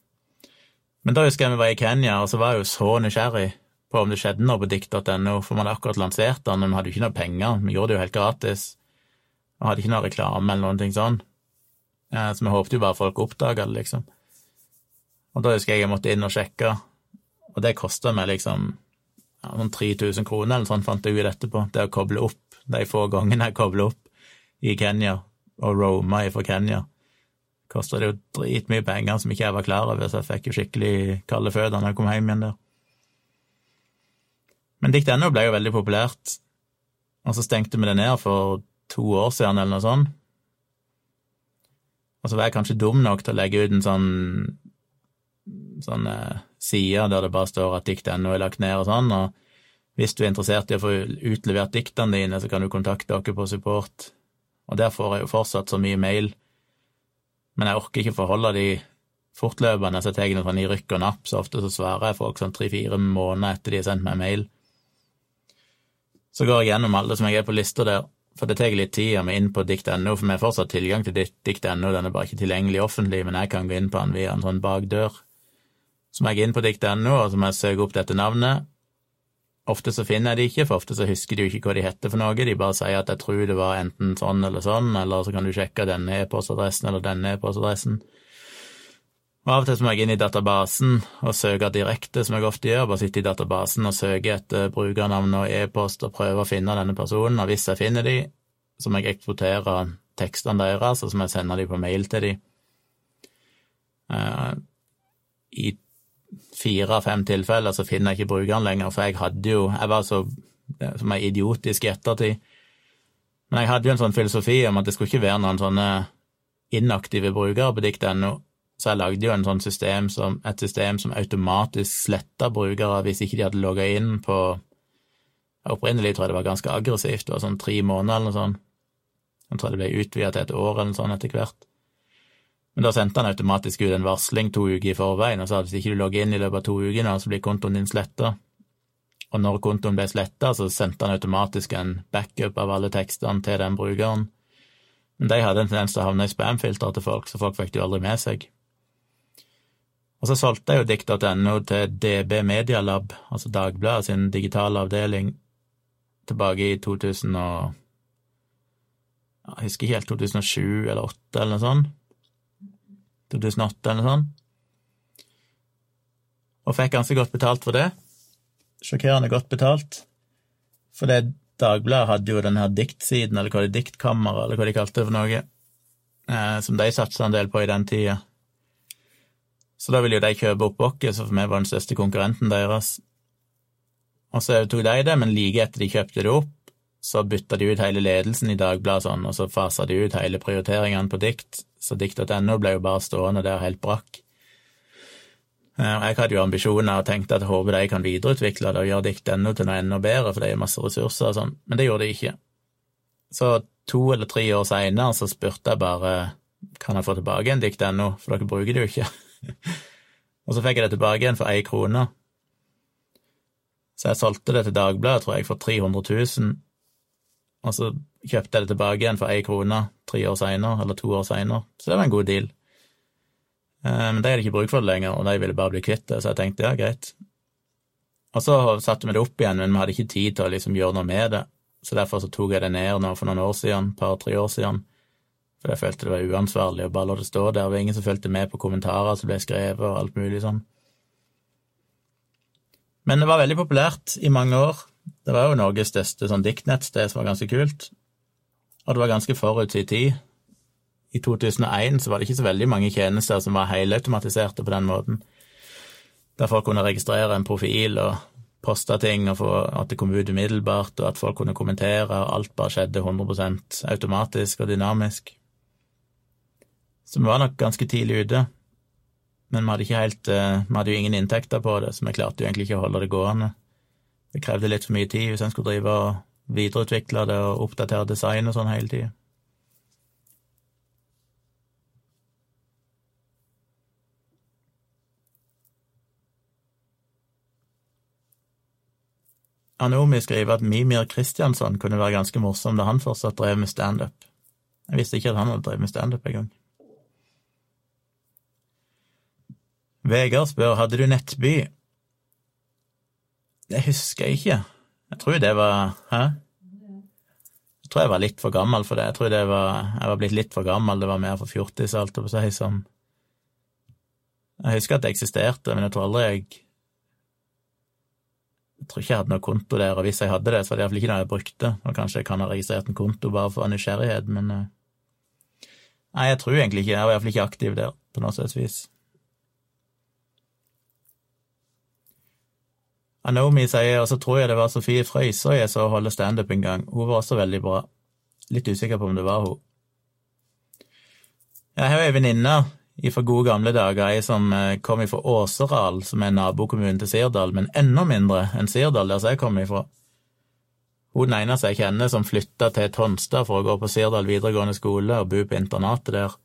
Men da husker jeg vi var i Kenya, og så var jeg jo så nysgjerrig på om det skjedde noe på dikt.no, for man hadde akkurat lansert den, men vi hadde jo ikke noe penger, vi gjorde det jo helt gratis, og hadde ikke noe reklame eller noe sånn. Så vi håpte jo bare folk oppdaga det, liksom. Og da husker jeg jeg måtte inn og sjekke, og det kosta meg liksom ja, sånn 3000 kroner eller sånn, fant jeg ut etterpå, det å koble opp de få gangene jeg kobler opp i Kenya, og roma fra Kenya. Kosta det jo dritmye penger som ikke jeg var klar over, så jeg fikk jo skikkelig kalde føtter når jeg kom hjem igjen der. Men dikt.no ble jo veldig populært, og så stengte vi det ned for to år siden eller noe sånt. Og så var jeg kanskje dum nok til å legge ut en sånn sånn eh, side der det bare står at dikt.no er lagt ned og sånn, og hvis du er interessert i å få utlevert diktene dine, så kan du kontakte dere på support, og der får jeg jo fortsatt så mye mail, men jeg orker ikke forholde de fortløpende, så jeg tar noe sånn i rykk og napp, så ofte så svarer jeg folk sånn tre-fire måneder etter de har sendt meg mail. Så går jeg gjennom alle som jeg er på lista der, for det tar litt tid å vi inn på dikt.no, for vi har fortsatt tilgang til dikt.no, den er bare ikke tilgjengelig offentlig, men jeg kan gå inn på den via en sånn bakdør. Så må jeg inn på dikt.no, og så må jeg søke opp dette navnet. Ofte så finner jeg de ikke, for ofte så husker de jo ikke hva de heter for noe, de bare sier at jeg tror det var enten sånn eller sånn, eller så kan du sjekke denne e-postadressen eller denne e-postadressen. Og Av og til så må jeg inn i databasen og søke direkte, som jeg ofte gjør. Bare sitte i databasen og søke etter brukernavn og e-post og prøve å finne denne personen. Og hvis jeg finner de, så må jeg eksportere tekstene deres, og så må jeg sende de på mail til de. Uh, I fire-fem tilfeller så finner jeg ikke brukeren lenger, for jeg hadde jo Jeg var så som er idiotisk i ettertid. Men jeg hadde jo en sånn filosofi om at det skulle ikke være noen sånne inaktive brukere på dikt.no så jeg lagde jo sånn system som, et system som automatisk sletta brukere hvis ikke de hadde logga inn på Opprinnelig tror jeg det var ganske aggressivt, det var sånn tre måneder eller noe sånt. Jeg tror det ble utvida til et år eller noe sånt etter hvert. Men da sendte han automatisk ut en varsling to uker i forveien og sa at hvis ikke du logger inn i løpet av to uker så blir kontoen din sletta. Og når kontoen ble sletta, så sendte han automatisk en backup av alle tekstene til den brukeren. Men de hadde en tendens til å havne i spamfilteret til folk, så folk fikk det jo aldri med seg. Og så solgte jeg jo dikt.no til DB Media Lab, altså Dagbladet sin digitale avdeling, tilbake i 2000 og Jeg husker ikke helt 2007 eller 2008 eller noe sånt. 2008 eller noe sånt. Og fikk ganske godt betalt for det. Sjokkerende godt betalt. For det Dagbladet hadde jo den her diktsiden, eller hva det er, diktkammeret, eller hva de kalte det for noe, eh, som de satsa en del på i den tida. Så da ville jo de kjøpe opp oss, for meg var den største konkurrenten deres. Og så tok de det, men like etter de kjøpte det opp, så bytta de ut hele ledelsen i Dagbladet sånn, og så fasa de ut hele prioriteringene på dikt, så dikt.no ble jo bare stående der helt brakk. Eh, jeg hadde jo ambisjoner og tenkte at jeg håper de kan videreutvikle det og gjøre dikt.no til noe enda bedre, for det er masse ressurser og sånn, men det gjorde de ikke. Så to eller tre år seinere så spurte jeg bare kan jeg få tilbake en dikt.no, for dere bruker det jo ikke. og så fikk jeg det tilbake igjen for ei krone. Så jeg solgte det til Dagbladet, tror jeg, for 300 000, og så kjøpte jeg det tilbake igjen for ei krone tre år seinere, eller to år seinere, så det var en god deal. Eh, men de hadde ikke bruk for det lenger, og de ville bare bli kvitt det, så jeg tenkte ja, greit. Og så satte vi det opp igjen, men vi hadde ikke tid til å liksom gjøre noe med det, så derfor så tok jeg det ned nå for noen år siden, par-tre år siden, for jeg følte det var uansvarlig å bare la det stå der. Det var ingen som fulgte med på kommentarer som ble skrevet, og alt mulig sånn. Men det var veldig populært i mange år. Det var jo Norges største sånn diktnettsted som var ganske kult. Og det var ganske forut sin tid. I 2001 så var det ikke så veldig mange tjenester som var helautomatiserte på den måten. Der folk kunne registrere en profil og poste ting, og få at det kom ut umiddelbart, og at folk kunne kommentere, og alt bare skjedde 100% automatisk og dynamisk. Så vi var nok ganske tidlig ute. Men vi hadde, helt, eh, vi hadde jo ingen inntekter på det, så vi klarte jo egentlig ikke å holde det gående. Det krevde litt for mye tid hvis en skulle drive og videreutvikle det og oppdatere design og sånn hele tida. Anomi skriver at Mimir Kristiansson kunne være ganske morsom da han fortsatt drev med standup. Jeg visste ikke at han hadde drevet med standup engang. Vegard spør hadde du Nettby. Det husker jeg ikke. Jeg tror det var Hæ? Jeg tror jeg var litt for gammel for det. Jeg tror det var, jeg var blitt litt for gammel. Det var mer for fjortis, alt på seg, som Jeg husker at det eksisterte, men jeg tror aldri jeg Jeg tror ikke jeg hadde noe konto der, og hvis jeg hadde det, så var det iallfall ikke noe jeg brukte. Og kanskje jeg kan ha registrert en konto bare for nysgjerrighet, men eh, Nei, jeg tror egentlig ikke Jeg var iallfall ikke aktiv der, på noe slags vis. Anomi sier, og så tror jeg det var Sofie Frøysaa jeg så holde standup en gang. Hun var også veldig bra. Litt usikker på om det var hun. Jeg har ei venninne fra gode gamle dager, ei som eh, kom ifra Åseral, som er nabokommunen til Sirdal, men enda mindre enn Sirdal, der som jeg kom ifra. Hun den eneste jeg kjenner som flytta til Tonstad for å gå på Sirdal videregående skole og bo på internatet der,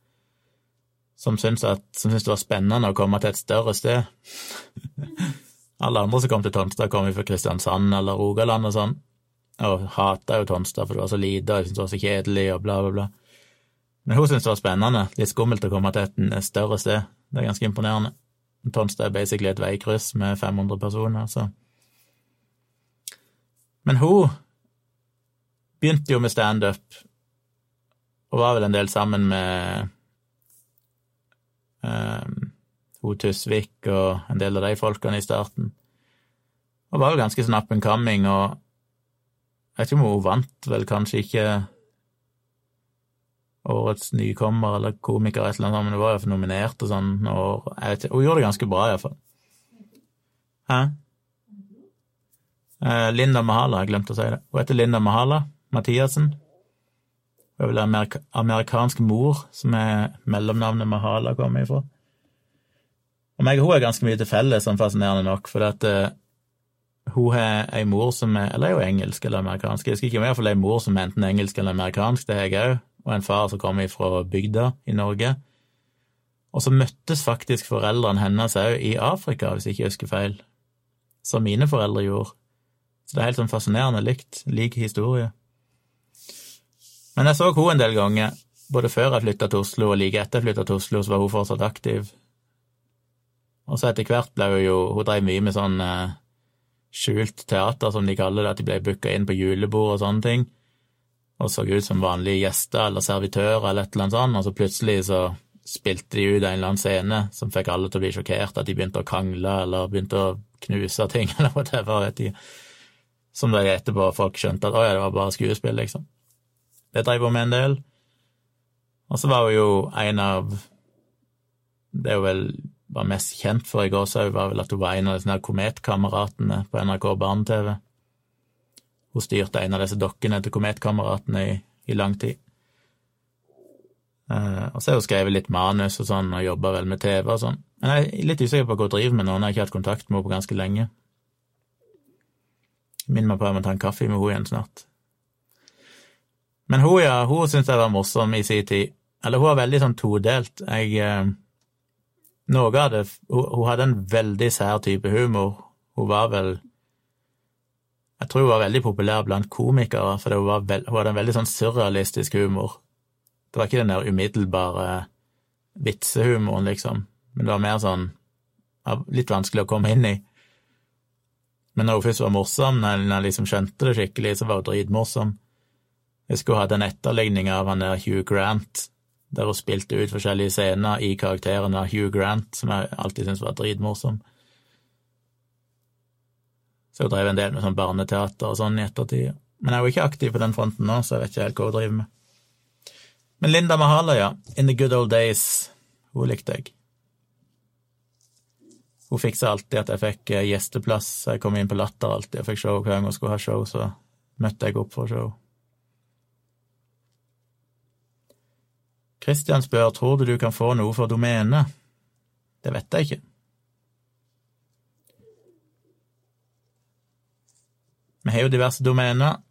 som syntes, som syntes det var spennende å komme til et større sted. Alle andre som kom til Tonstad, kom fra Kristiansand eller Rogaland og sånn, og hata jo Tonstad for det var så lite, og jeg syntes det var så kjedelig, og bla, bla, bla. Men hun syntes det var spennende, litt skummelt å komme til et større sted. Det er ganske imponerende. Tonstad er basically et veikryss med 500 personer, så Men hun begynte jo med standup, og var vel en del sammen med um, hun Tusvik og en del av de folkene i starten. Og var jo ganske sånn up and coming, og jeg vet ikke om hun vant vel kanskje ikke årets nykommer eller komiker eller et eller annet, men hun var iallfall nominert og sånn, og ikke, hun gjorde det ganske bra iallfall. Hæ? Eh, Linda Mahala, jeg glemte å si det. Hun heter Linda Mahala Mathiassen. Hun er vel amerik amerikansk mor, som er mellomnavnet Mahala kommer ifra. Og meg og hun er ganske mye til felles, sånn fascinerende nok, for at uh, hun har ei mor som er Eller er jo engelsk eller amerikansk, jeg husker ikke, men iallfall ei mor som er enten engelsk eller amerikansk, det har jeg òg, og en far som kommer fra bygda i Norge. Og så møttes faktisk foreldrene hennes òg i Afrika, hvis jeg ikke husker feil, som mine foreldre gjorde. Så det er helt sånn fascinerende likt, lik historie. Men jeg så henne en del ganger, både før jeg flytta til Oslo og like etter jeg flytta til Oslo, så var hun fortsatt aktiv. Og så etter hvert ble hun jo Hun drev mye med sånn eh, skjult teater, som de kaller det, at de ble booka inn på julebord og sånne ting, og så ut som vanlige gjester eller servitører eller et eller annet sånt, og så plutselig så spilte de ut en eller annen scene som fikk alle til å bli sjokkert, at de begynte å krangle eller begynte å knuse ting eller whatever, vet jeg. Som de etterpå folk skjønte at å ja, det var bare skuespill, liksom. Det drev hun med en del. Og så var hun jo en av Det er jo vel var mest kjent for i gåsehud, var vel at hun var en av disse Kometkameratene på NRK Barne-TV. Hun styrte en av disse dokkene til Kometkameratene i, i lang tid. Uh, og så har hun skrevet litt manus og sånn, og jobba vel med TV og sånn. Men jeg er litt usikker på hva hun driver med nå, når jeg ikke har hatt kontakt med henne på ganske lenge. Minn meg på at jeg må ta en kaffe med henne igjen snart. Men hun, ja, hun syntes jeg var morsom i sin tid. Eller hun var veldig sånn todelt. Jeg uh, noe av det Hun hadde en veldig sær type humor. Hun var vel Jeg tror hun var veldig populær blant komikere, for hun, veld, hun hadde en veldig sånn surrealistisk humor. Det var ikke den der umiddelbare vitsehumoren, liksom, men det var mer sånn litt vanskelig å komme inn i. Men når hun først var morsom, når hun liksom skjønte det skikkelig, så var hun dritmorsom. Jeg husker hun hadde en etterligning av han der Hugh Grant der hun spilte ut forskjellige scener i karakteren av Hugh Grant, som jeg alltid syntes var dritmorsom. Så hun drev en del med sånn barneteater og sånn i ettertid. Men jeg er jo ikke aktiv på den fronten nå, så jeg vet ikke helt hva hun driver med. Men Linda Mahala, ja. In the good old days. Hun likte jeg. Hun fiksa alltid at jeg fikk eh, gjesteplass. Jeg kom inn på Latter alltid og fikk show hver gang hun skulle ha show, så møtte jeg opp for show. Kristian spør tror du du kan få noe for domenet. Det vet jeg ikke. Vi har jo diverse domener.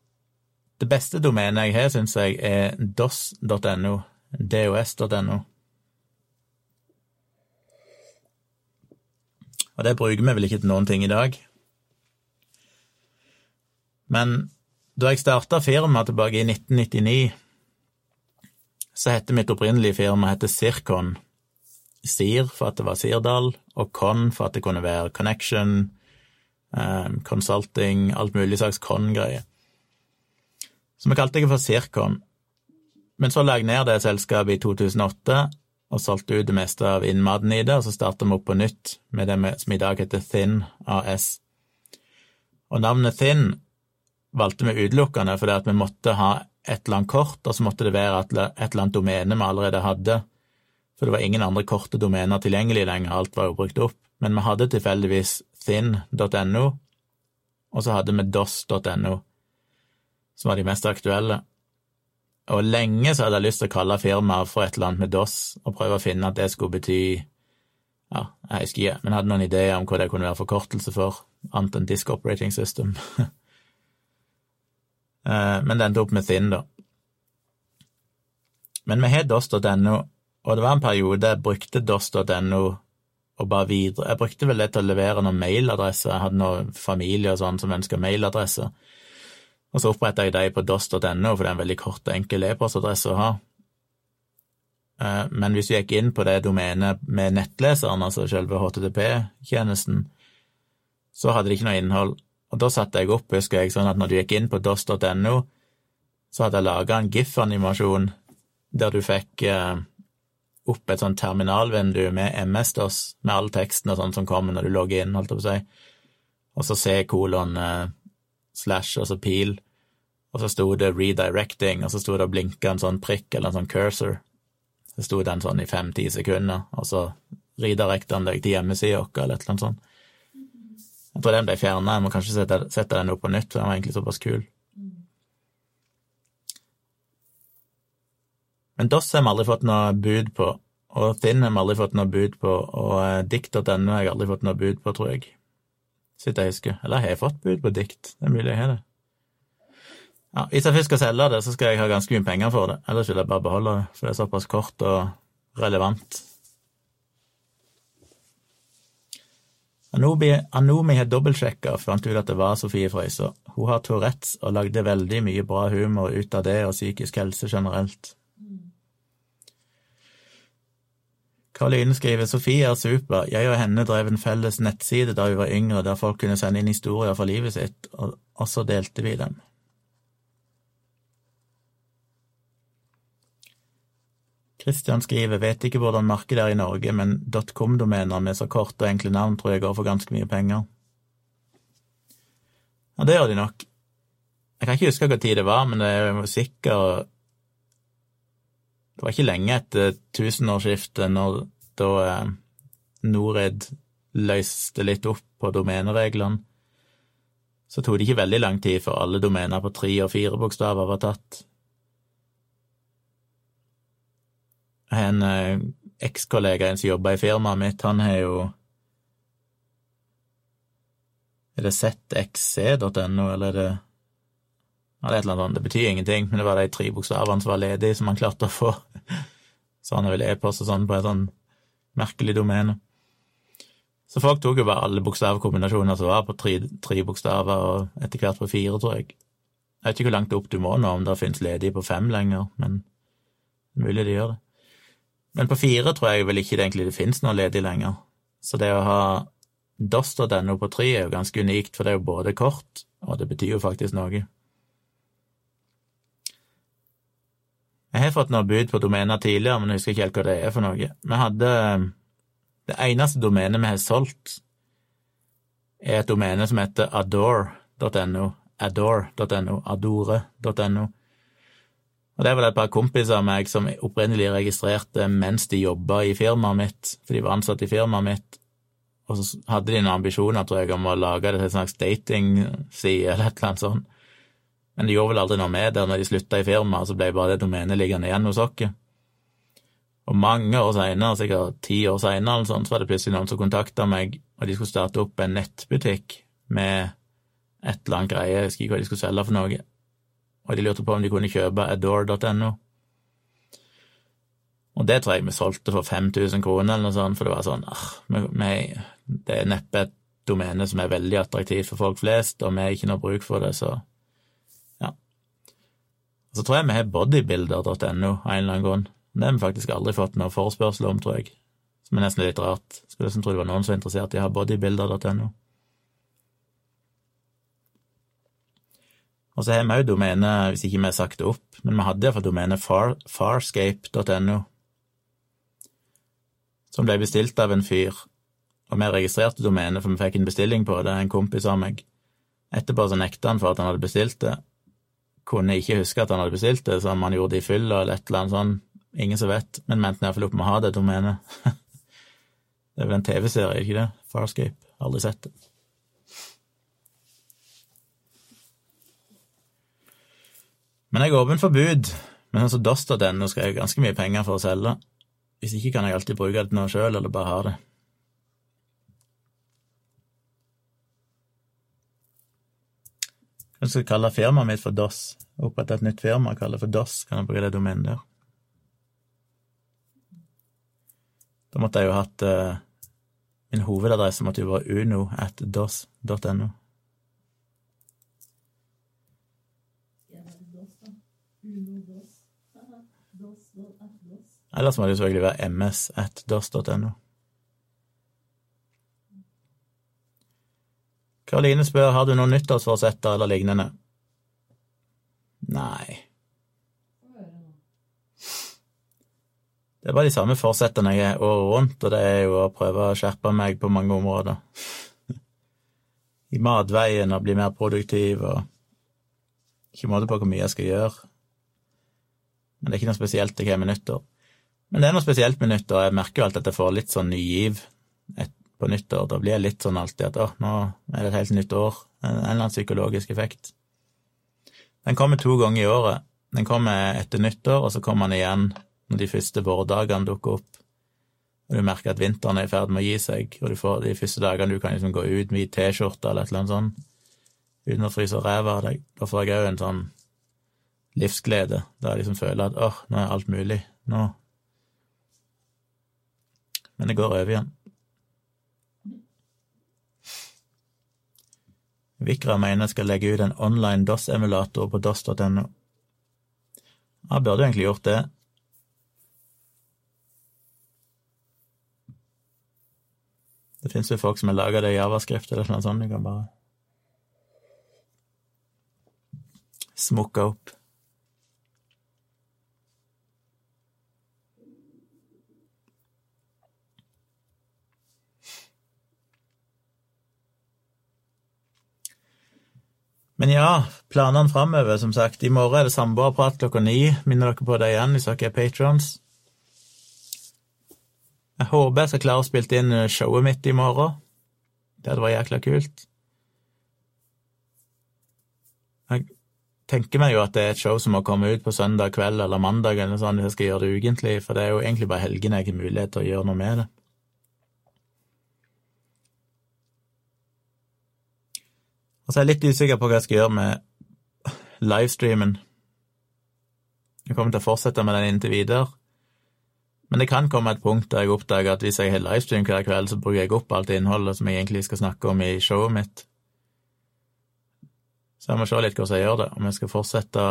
Det beste domenet jeg har, syns jeg, er dos.no. dos.no. Og det bruker vi vel ikke til noen ting i dag. Men da jeg starta firmaet tilbake i 1999 så heter mitt opprinnelige firma heter Sirkon. Sir for at det var Sirdal, og Con for at det kunne være connection, um, consulting, alt mulig slags Con-greier. Så vi kalte det for Sirkon. Men så la jeg ned det selskapet i 2008, og solgte ut det meste av innmaten i det, og så starta vi opp på nytt med det som i dag heter Thin AS. Og navnet Thin valgte vi utelukkende fordi at vi måtte ha et eller annet kort, og så måtte det være et eller annet domene vi allerede hadde, for det var ingen andre korte domener tilgjengelig lenger, alt var jo brukt opp. Men vi hadde tilfeldigvis thin.no, og så hadde vi dos.no, som var de mest aktuelle. Og lenge så hadde jeg lyst til å kalle firmaet for et eller annet med DOS, og prøve å finne at det skulle bety ja, jeg husker ikke, men hadde noen ideer om hva det kunne være forkortelse for, annet enn Disk Operating System. Eh, men det endte opp med Thin, da. Men vi har DOS.no, og det var en periode jeg brukte DOS.no og bare videre. Jeg brukte vel det til å levere noen mailadresser, jeg hadde noen familie og sånn som ønska mailadresser. Og så oppretta jeg dem på dos.no, for det er en veldig kort og enkel e-postadresse å ha. Eh, men hvis du gikk inn på det domenet med nettleseren, altså selve HTTP-tjenesten, så hadde det ikke noe innhold. Og da satte jeg opp, husker jeg, sånn at når du gikk inn på dos.no, så hadde jeg laga en GIF-animasjon der du fikk eh, opp et sånt terminalvindu med MS-DOS, med all teksten og sånn som kommer når du logger inn, holdt jeg på å si, og så C kolon eh, slash, altså pil, og så sto det redirecting, og så sto det og blinka en sånn prikk eller en sånn cursor. Så sto den sånn i fem-ti sekunder, og så redirecta han deg til hjemmesida vår eller et eller annet sånt. Jeg tror den ble fjerna, jeg må kanskje sette, sette, den opp på nytt, for den var egentlig såpass kul. Men DOS har vi aldri fått noe bud på, og Thin har vi aldri fått noe bud på, og eh, Dikt.no har jeg aldri fått noe bud på, tror jeg. Så vidt jeg husker. Eller har jeg fått bud på dikt? Det er mulig jeg har det. Ja, hvis jeg først skal selge det, så skal jeg ha ganske mye penger for det. Ellers vil jeg bare beholde det, for det er såpass kort og relevant. Anomi har dobbeltsjekka og fant ut at det var Sofie Frøysaa. Hun har Tourettes og lagde veldig mye bra humor ut av det og psykisk helse generelt. Karoline skriver Sofie er super, jeg og henne drev en felles nettside da vi var yngre, der folk kunne sende inn historier fra livet sitt, og så delte vi dem. Christian skriver vet ikke hvordan markedet er i Norge, men .com-domener med så korte og enkle navn tror jeg går for ganske mye penger. Ja, det gjør de nok. Jeg kan ikke huske hva tid det var, men det er jo sikkert Det var ikke lenge etter tusenårsskiftet, når da eh, løste litt opp på domenereglene. Så tok det ikke veldig lang tid før alle domener på tre og fire bokstaver var tatt. En eh, ekskollega som jobber i firmaet mitt, han har jo Er det zxc.no, eller er det Ja, det er et eller annet. Det betyr ingenting, men det var de tre bokstavene som var ledige, som han klarte å få. Så han har vel e-post og sånn på et sånn merkelig domene. Så folk tok jo bare alle bokstavkombinasjoner som var på tre, tre bokstaver, og etter hvert på fire, tror jeg. Jeg vet ikke hvor langt opp du må nå, om det finnes ledige på fem lenger, men mulig de gjør det. Men på fire tror jeg vel ikke det egentlig det finnes noe ledig lenger. Så det å ha DOS.no på tre er jo ganske unikt, for det er jo både kort, og det betyr jo faktisk noe. Jeg har fått noe bud på domener tidligere, men jeg husker ikke helt hva det er for noe. Vi hadde Det eneste domenet vi har solgt, er et domene som heter adore.no. Adore.no. Adore.no. Og det var vel et par kompiser av meg som opprinnelig registrerte mens de jobba i firmaet mitt, for de var ansatt i firmaet mitt, og så hadde de noen ambisjoner, tror jeg, om å lage det til en slags datingside eller et eller annet sånt. Men de gjorde vel aldri noe med det. Når de slutta i firmaet, så ble bare det domenet liggende igjen hos oss. Og mange år seinere, sikkert ti år seinere, så var det plutselig noen som kontakta meg, og de skulle starte opp en nettbutikk med et eller annet greie, jeg husker ikke hva de skulle selge for noe og de lurte på om de kunne kjøpe adore.no. Og det tror jeg vi solgte for 5000 kroner eller noe sånt, for det var sånn ah, Det er neppe et domene som er veldig attraktivt for folk flest, og vi har ikke noe bruk for det, så ja. Og så tror jeg vi har bodybuilder.no av en eller annen grunn. Det har vi faktisk aldri fått noe forespørsel om, tror jeg, som er nesten litt rart. Skulle nesten tro det var noen som er interessert i å ha bodybuilder.no. Og så har vi òg domene, hvis ikke vi har sagt det opp, men vi hadde iallfall domenet far, farscape.no. som ble bestilt av en fyr, og vi registrerte domenet, for vi fikk en bestilling på det, en kompis av meg. Etterpå så nekta han for at han hadde bestilt det. Kunne ikke huske at han hadde bestilt det, som han gjorde det i fylla eller et eller annet sånt. Ingen som vet, men mente iallfall opp med å ha det domenet. det er vel en TV-serie, ikke det? Farscape. Aldri sett det. Men jeg er åpen for bud. Men sånn som DOS.no skal jeg ha ganske mye penger for å selge. Hvis ikke kan jeg alltid bruke det til noe sjøl, eller bare ha det. Jeg skal kalle firmaet mitt for DOS. Opprette et nytt firma og kalle det for DOS. Kan jeg bruke det domenet der? Da måtte jeg jo hatt uh, Min hovedadresse måtte jo være uno at dos.no. Ellers må det jo selvfølgelig være ms1dos.no. Karoline spør har du noen nyttårsforsetter eller lignende. Nei. Det er bare de samme forsettene jeg er året rundt, og det er jo å prøve å skjerpe meg på mange områder. I matveien og bli mer produktiv og Ikke måte på hvor mye jeg skal gjøre. Men det er ikke noe spesielt jeg har med nyttår. Men det er noe spesielt med nyttår. Jeg merker jo alltid at jeg får litt sånn ny giv på nyttår. Da blir jeg litt sånn alltid at å, nå er det et helt nytt år. En eller annen psykologisk effekt. Den kommer to ganger i året. Den kommer etter nyttår, og så kommer den igjen når de første vårdagene dukker opp. Og du merker at vinteren er i ferd med å gi seg, og du får de første dagene du kan liksom gå ut med T-skjorte eller et eller annet sånt uten å fryse ræva av deg. Da får jeg òg en sånn livsglede, der jeg liksom føler at åh, nå er alt mulig. Nå Men det går over igjen. Vikra mener jeg skal legge ut en online DOS-emulator på dos.no. Jeg burde jo egentlig gjort det. Det fins jo folk som har laga det i javascript eller noe sånt, du kan bare smukke opp. Men ja, planene framover, som sagt. I morgen er det samboerprat klokka ni. Minner dere på det igjen hvis dere er patrons. Jeg håper jeg skal klare å spille inn showet mitt i morgen. Det hadde vært jækla kult. Jeg tenker meg jo at det er et show som må komme ut på søndag kveld eller mandag, eller sånn, hvis jeg skal gjøre det ukentlig, for det er jo egentlig bare helgene jeg har mulighet til å gjøre noe med det. Og så er jeg litt usikker på hva jeg skal gjøre med livestreamen. Jeg kommer til å fortsette med den inntil videre. Men det kan komme et punkt der jeg oppdager at hvis jeg har livestream hver kveld, så bruker jeg opp alt innholdet som jeg egentlig skal snakke om i showet mitt. Så jeg må se litt hvordan jeg gjør det, om jeg skal fortsette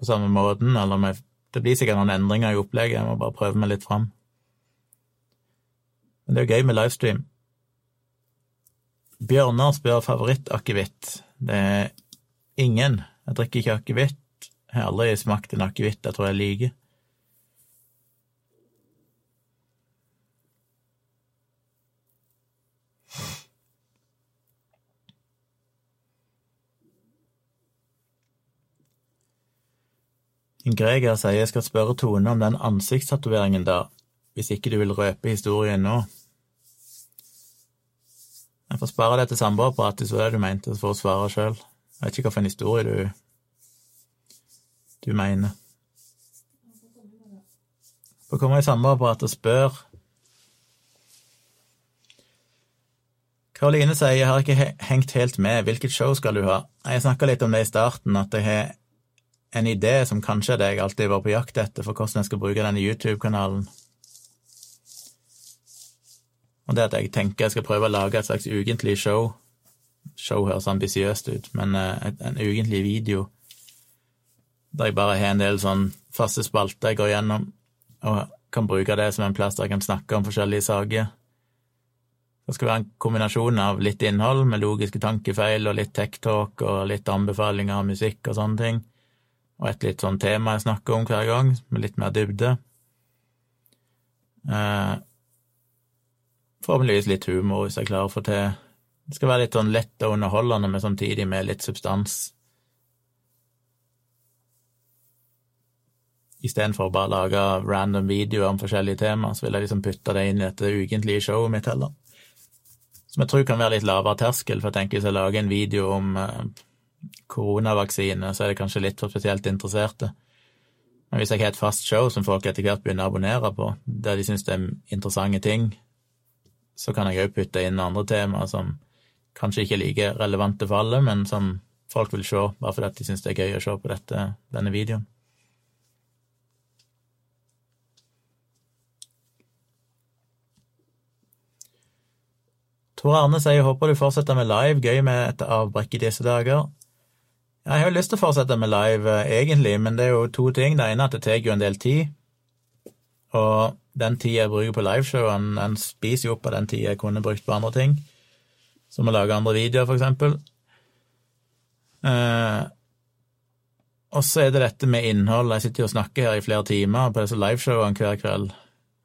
på samme måten, eller om jeg Det blir sikkert noen endringer i opplegget, jeg må bare prøve meg litt fram. Men det er jo gøy med livestream. Bjørnar spør favorittakevitt. Det er ingen. Jeg drikker ikke akevitt. Har aldri smakt en akevitt jeg tror jeg liker. Greger sier jeg skal spørre Tone om den ansiktstatoveringen da, hvis ikke du vil røpe historien nå. Jeg får spare det til samboerapparatet, så det det du mente, så får du svare sjøl. Jeg vet ikke hvilken historie du, du mener. Får komme i samboerapparatet og spørre. Karoline sier jeg har ikke hengt helt med, hvilket show skal du ha? Jeg snakka litt om det i starten, at jeg har en idé som kanskje er det jeg alltid har vært på jakt etter, for hvordan jeg skal bruke denne YouTube-kanalen. Og det at jeg tenker jeg skal prøve å lage et slags ukentlig show Show høres ambisiøst ut, men eh, en ukentlig video der jeg bare har en del sånn faste spalter jeg går gjennom, og kan bruke det som en plass der jeg kan snakke om forskjellige saker. Det skal være en kombinasjon av litt innhold med logiske tankefeil og litt tech-talk og litt anbefalinger av musikk og sånne ting, og et litt sånn tema jeg snakker om hver gang, med litt mer dybde. Eh, forhåpentligvis litt humor, hvis jeg klarer å få til Det skal være litt sånn lett og underholdende, men samtidig med litt substans. Istedenfor å bare lage random videoer om forskjellige temaer, så vil jeg liksom putte det inn i dette ukentlige showet mitt heller. Som jeg tror kan være litt lavere terskel, for jeg tenker hvis jeg lager en video om eh, koronavaksine, så er det kanskje litt for spesielt interesserte. Men hvis jeg har et fast show som folk etter hvert begynner å abonnere på, der de syns det er interessante ting, så kan jeg òg putte inn andre temaer som kanskje ikke er like relevante for alle, men som folk vil se, bare fordi de syns det er gøy å se på dette, denne videoen. Tor Arne sier håper du fortsetter med live, gøy med et avbrekk i disse dager. Jeg har jo lyst til å fortsette med live, eh, egentlig, men det er jo to ting. Det ene er at det tar jo en del tid. Og den tida jeg bruker på liveshowen, den spiser jo opp av den tida jeg kunne brukt på andre ting. Som å lage andre videoer, for eksempel. Eh, og så er det dette med innhold. Jeg sitter jo og snakker her i flere timer på disse liveshowene hver kveld.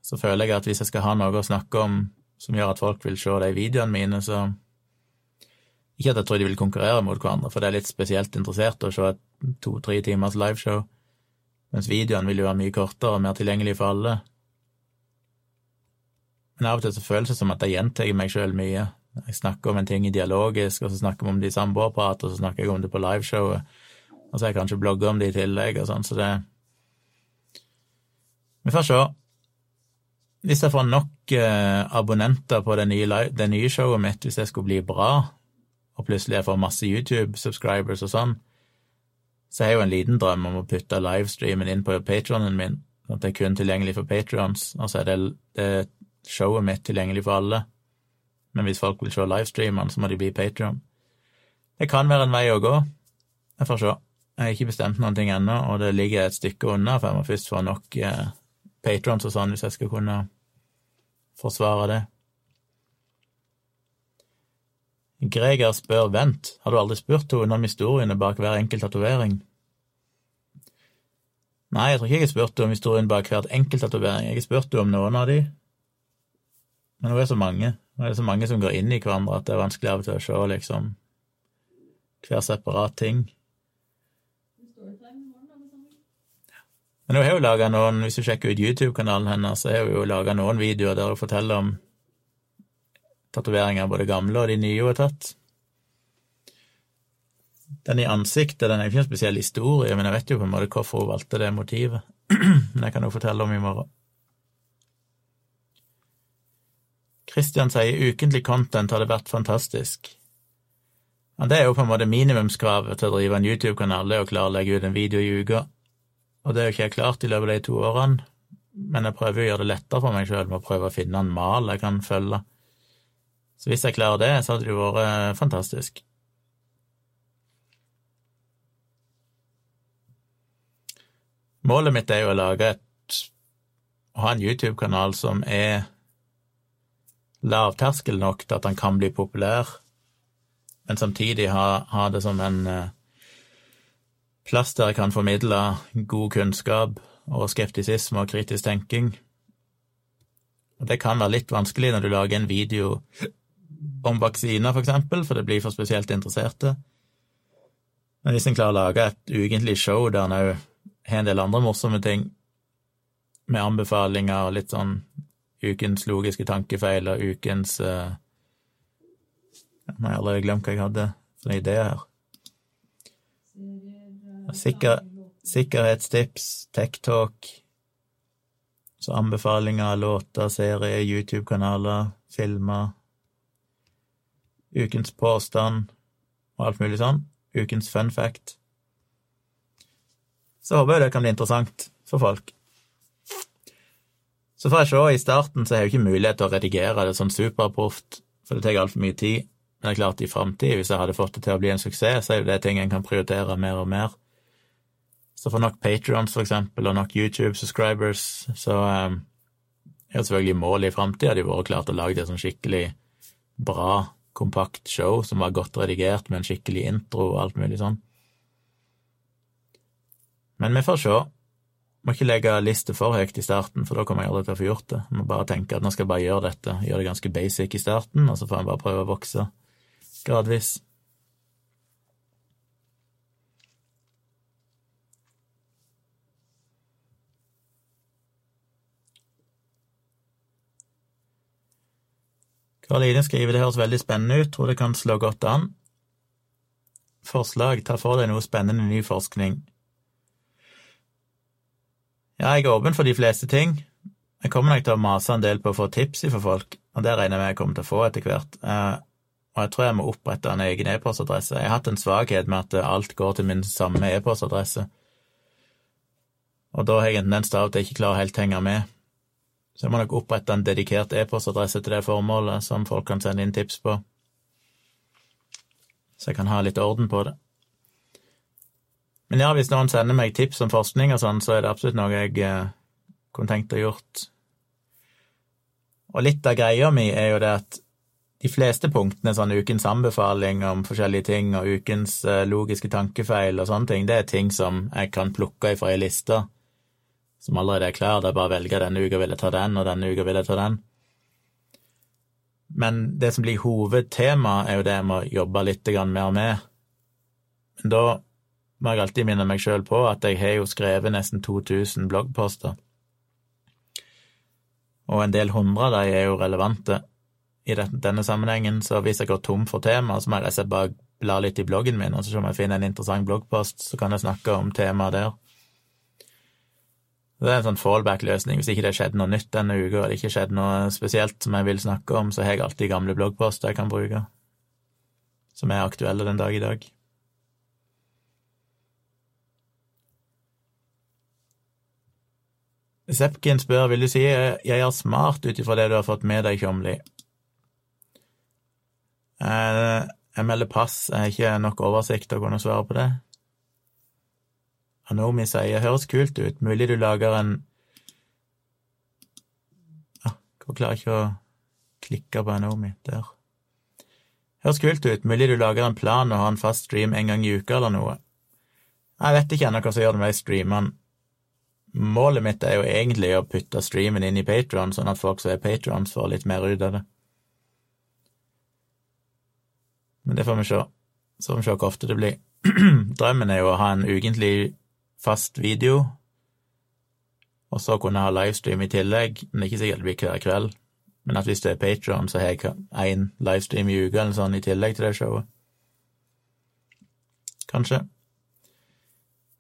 Så føler jeg at hvis jeg skal ha noe å snakke om som gjør at folk vil se de videoene mine, så ikke at jeg tror de vil konkurrere mot hverandre, for det er litt spesielt interessert å se et to-tre timers liveshow, mens videoene vil jo være mye kortere og mer tilgjengelig for alle. Men av og til så føles det som at jeg gjentar meg sjøl mye. Jeg snakker om en ting i dialogisk, og så snakker vi om det i samboerprat, og så snakker jeg om det på liveshowet, og så har jeg kanskje blogga om det i tillegg, og sånn, så det Vi får se. Hvis jeg får nok eh, abonnenter på det nye, det nye showet mitt, hvis det skulle bli bra, og plutselig jeg får masse YouTube-subscribers og sånn, så jeg har jo en liten drøm om å putte livestreamen inn på patronen min, at det er kun tilgjengelig for patrons, og så er det, det showet mitt tilgjengelig for alle. Men hvis folk vil se livestreamene, så må de bli Patrion. Det kan være en vei å gå. Jeg får se. Jeg har ikke bestemt noen ting ennå, og det ligger et stykke unna, for jeg må først få nok eh, patrons og sånn hvis jeg skal kunne forsvare det. Greger spør Vent, har du aldri spurt henne om historiene bak hver enkelt tatovering? Nei, jeg tror ikke jeg har spurt henne om historien bak hvert enkelt tatovering. Jeg har spurt henne om noen av de, men nå er det så mange. Nå er det så mange som går inn i hverandre at det er vanskelig av og til å se liksom hver separat ting. Men hun har jo laga noen, hvis du sjekker ut YouTube-kanalen hennes, så har hun jo laga noen videoer der hun forteller om tatoveringer, både gamle og de nye hun har tatt. Den i ansiktet den er ikke en spesiell historie, men jeg vet jo på en måte hvorfor hun valgte det motivet. men jeg kan jo fortelle om i morgen. Christian sier ukentlig content hadde vært fantastisk. Men det er jo på en måte minimumskravet til å drive en YouTube-kanal, det å klare å legge ut en video i uka. Og det er jo ikke jeg klart i løpet av de to årene, men jeg prøver å gjøre det lettere for meg sjøl med å prøve å finne en mal jeg kan følge. Så hvis jeg klarer det, så hadde det jo vært eh, fantastisk. Målet mitt er jo å lage et å ha en YouTube-kanal som er lavterskel nok til at han kan bli populær, men samtidig ha, ha det som en eh, plass der jeg kan formidle god kunnskap og skeptisisme og kritisk tenking. Og det kan være litt vanskelig når du lager en video om vaksiner, for eksempel, for det blir for spesielt interesserte. Men hvis en klarer å lage et ukentlig show der en òg har en del andre morsomme ting, med anbefalinger og litt sånn ukens logiske tankefeil og ukens uh, Nå har allerede glemt hva jeg hadde for en idé her. Sikker, sikkerhetstips, tech-talk, så anbefalinger låter, serier, YouTube-kanaler, filmer ukens påstand og alt mulig sånn. Ukens fun fact. Så håper jeg det kan bli interessant for folk. Så får jeg se, i starten så har jeg jo ikke mulighet til å redigere det sånn superproft, for det tar altfor mye tid. Men det er klart, i framtida, hvis jeg hadde fått det til å bli en suksess, så er jo det ting en kan prioritere mer og mer. Så for nok patrions, for eksempel, og nok YouTube-subscribers, så um, er det selvfølgelig målet i framtida de vært klart å lage det sånn skikkelig bra kompakt show som var godt redigert med en skikkelig intro og alt mulig sånn. Men vi får se. Må ikke legge liste for høyt i starten, for da kommer jeg aldri til å få gjort det. Jeg må bare tenke at nå skal jeg bare gjøre dette, gjøre det ganske basic i starten, og så får jeg bare prøve å vokse gradvis. Karoline skriver det høres veldig spennende ut, tror det kan slå godt an. Forslag, ta for deg noe spennende ny forskning. Ja, jeg er åpen for de fleste ting. Jeg kommer nok til å mase en del på å få tips fra folk, og det regner jeg med jeg kommer til å få etter hvert. Eh, og jeg tror jeg må opprette en egen e-postadresse. Jeg har hatt en svakhet med at alt går til min samme e-postadresse, og da har jeg en tendens til at jeg ikke klarer helt å henge med. Så jeg må nok opprette en dedikert e-postadresse til det formålet, som folk kan sende inn tips på. Så jeg kan ha litt orden på det. Men ja, hvis noen sender meg tips om forskning og sånn, så er det absolutt noe jeg eh, kunne tenkt å gjort. Og litt av greia mi er jo det at de fleste punktene, sånn ukens anbefaling om forskjellige ting og ukens eh, logiske tankefeil og sånne ting, det er ting som jeg kan plukke ifra ei liste som allerede er klar. Det er bare å velge denne uka vil jeg ta den, og denne uka vil jeg ta den. Men det som blir hovedtema, er jo det jeg må jobbe litt mer med. Men da må jeg alltid minne meg sjøl på at jeg har jo skrevet nesten 2000 bloggposter. Og en del hundre av de er jo relevante i denne sammenhengen, så hvis jeg går tom for tema, så må jeg rett bare bla litt i bloggen min, og så om jeg finner en interessant bloggpost, så kan jeg snakke om temaet der. Det er en sånn fallback-løsning. Hvis ikke det skjedde noe nytt denne uka, eller ikke skjedde noe spesielt som jeg vil snakke om, så har jeg alltid gamle bloggposter jeg kan bruke, som er aktuelle den dag i dag. Sepkin spør vil du si jeg er smart ut ifra det du har fått med deg, Tjomli. Eh, jeg melder pass, jeg har ikke nok oversikt til å kunne svare på det. Anomi sier høres kult ut, mulig du lager en ah, Jeg klarer ikke å klikke på Anomi der. Høres kult ut, mulig du lager en plan og har en fast stream en gang i uka eller noe. Jeg vet ikke ennå hva som gjør det med de streamene. Målet mitt er jo egentlig å putte streamen inn i Patron, sånn at folk som er patrons, får litt mer ut av det. Men det får vi se. Så får vi se hvor ofte det blir. Drømmen er jo å ha en ukentlig fast video, og så kunne ha livestream i tillegg, men det er ikke sikkert det blir hver kveld. Men at hvis du er Patron, så har jeg én livestream i uka eller sånn i tillegg til det showet. Kanskje.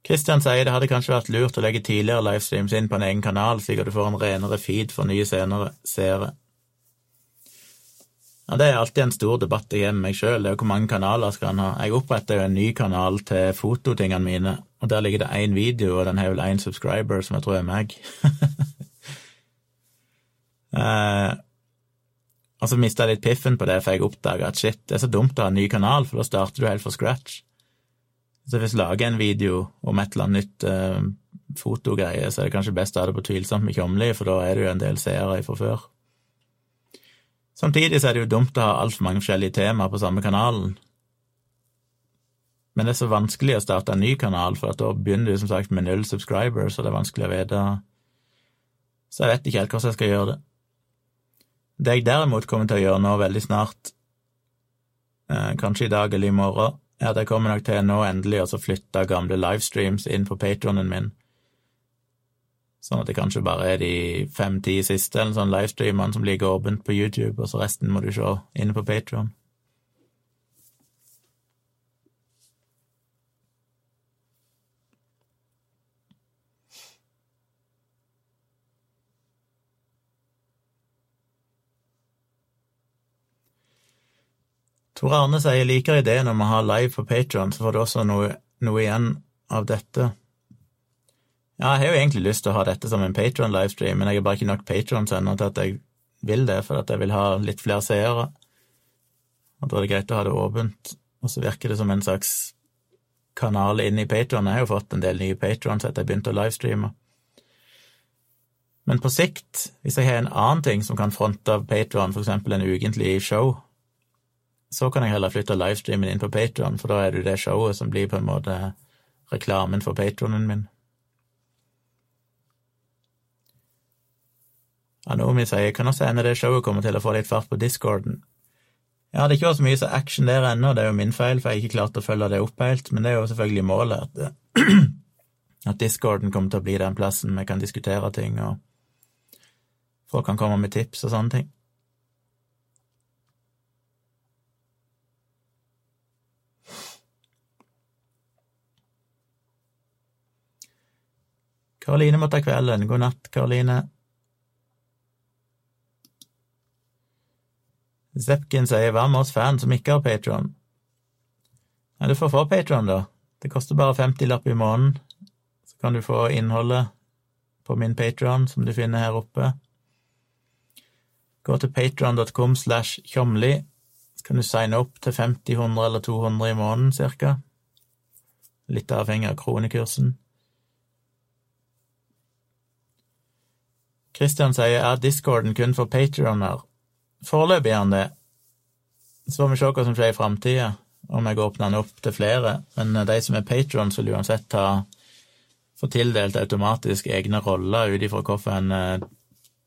Christian sier det hadde kanskje vært lurt å legge tidligere livestreams inn på en egen kanal, slik at du får en renere feed for nye senere seere. Ja, Det er alltid en stor debatt jeg har med meg sjøl, det er jo hvor mange kanaler skal en ha. Jeg oppretter jo en ny kanal til fototingene mine, og der ligger det én video, og den har vel én subscriber, som jeg tror er meg. eh, og så mista jeg litt piffen på det, for jeg oppdaga at shit, det er så dumt å ha en ny kanal, for da starter du helt fra scratch. Så hvis jeg lager en video om et eller annet nytt eh, fotogreie, så er det kanskje best å ha det på tvilsomt med Tjomli, for da er det jo en del seere fra før. Samtidig så er det jo dumt å ha altfor mange forskjellige temaer på samme kanalen. Men det er så vanskelig å starte en ny kanal, for da begynner du som sagt med null subscribers, og det er vanskelig å vite Så jeg vet ikke helt hvordan jeg skal gjøre det. Det jeg derimot kommer til å gjøre nå veldig snart, eh, kanskje i dag eller i morgen, er at jeg kommer nok til nå endelig å flytte gamle livestreams inn på patronen min Sånn at det kanskje bare er de fem-ti siste eller sånn livestreamene som ligger åpent på YouTube, og så resten må du se inne på Patron. Tor Arne sier jeg liker ideen om å ha live på Patron, så får du også noe, noe igjen av dette. Ja, jeg har jo egentlig lyst til å ha dette som en Patron-livestream, men jeg har bare ikke nok patrons ennå til at jeg vil det, for at jeg vil ha litt flere seere. Og da er det greit å ha det åpent. Og så virker det som en slags kanal inn i Patron. Jeg har jo fått en del nye patrons etter jeg begynte å livestreame. Men på sikt, hvis jeg har en annen ting som kan fronte av Patron, eksempel en ukentlig show, så kan jeg heller flytte livestreamen inn på Patron, for da er det jo det showet som blir på en måte reklamen for patronen min. Anomi sier kan også hende det showet kommer til å få litt fart på discorden. Det har ikke vært så mye så action der ennå, det er jo min feil, for jeg har ikke klart å følge det opp helt, men det er jo selvfølgelig målet, at, at discorden kommer til å bli den plassen vi kan diskutere ting, og folk kan komme med tips og sånne ting. Karoline må ta kvelden. God natt, Karoline. Zepkin sier 'hva med oss fans som ikke har Patron'? Nei, du får få Patron, da. Det koster bare 50-lapp i måneden. Så kan du få innholdet på min Patron, som du finner her oppe. Gå til patron.com slash tjomli, så kan du signe opp til 50, 100 eller 200 i måneden, cirka. Litt avhengig av kronekursen. Christian sier er discorden kun for patrioner? Foreløpig er han det. Så får vi se hva som skjer i framtida, om jeg åpner den opp til flere. Men de som er patrons, vil uansett ta få tildelt automatisk egne roller ut ifra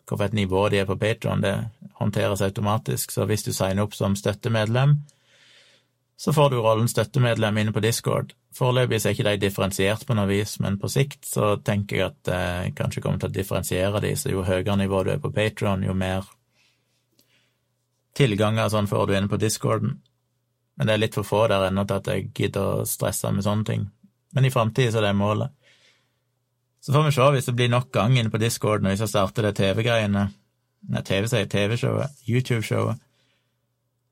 hvilket nivå de er på Patron. Det håndteres automatisk, så hvis du signer opp som støttemedlem, så får du rollen støttemedlem inne på Discord. Foreløpig er ikke de differensiert på noe vis, men på sikt så tenker jeg at jeg kanskje kommer til å differensiere de, så jo høyere nivå du er på Patron, jo mer tilganger sånn får du inne på discorden. Men det er litt for få der ennå til at jeg gidder å stresse med sånne ting. Men i framtida så er det målet. Så får vi se hvis det blir nok gang inne på discorden, og hvis jeg starter det TV-greiene Nei, TV sier TV-showet, YouTube-showet, eh,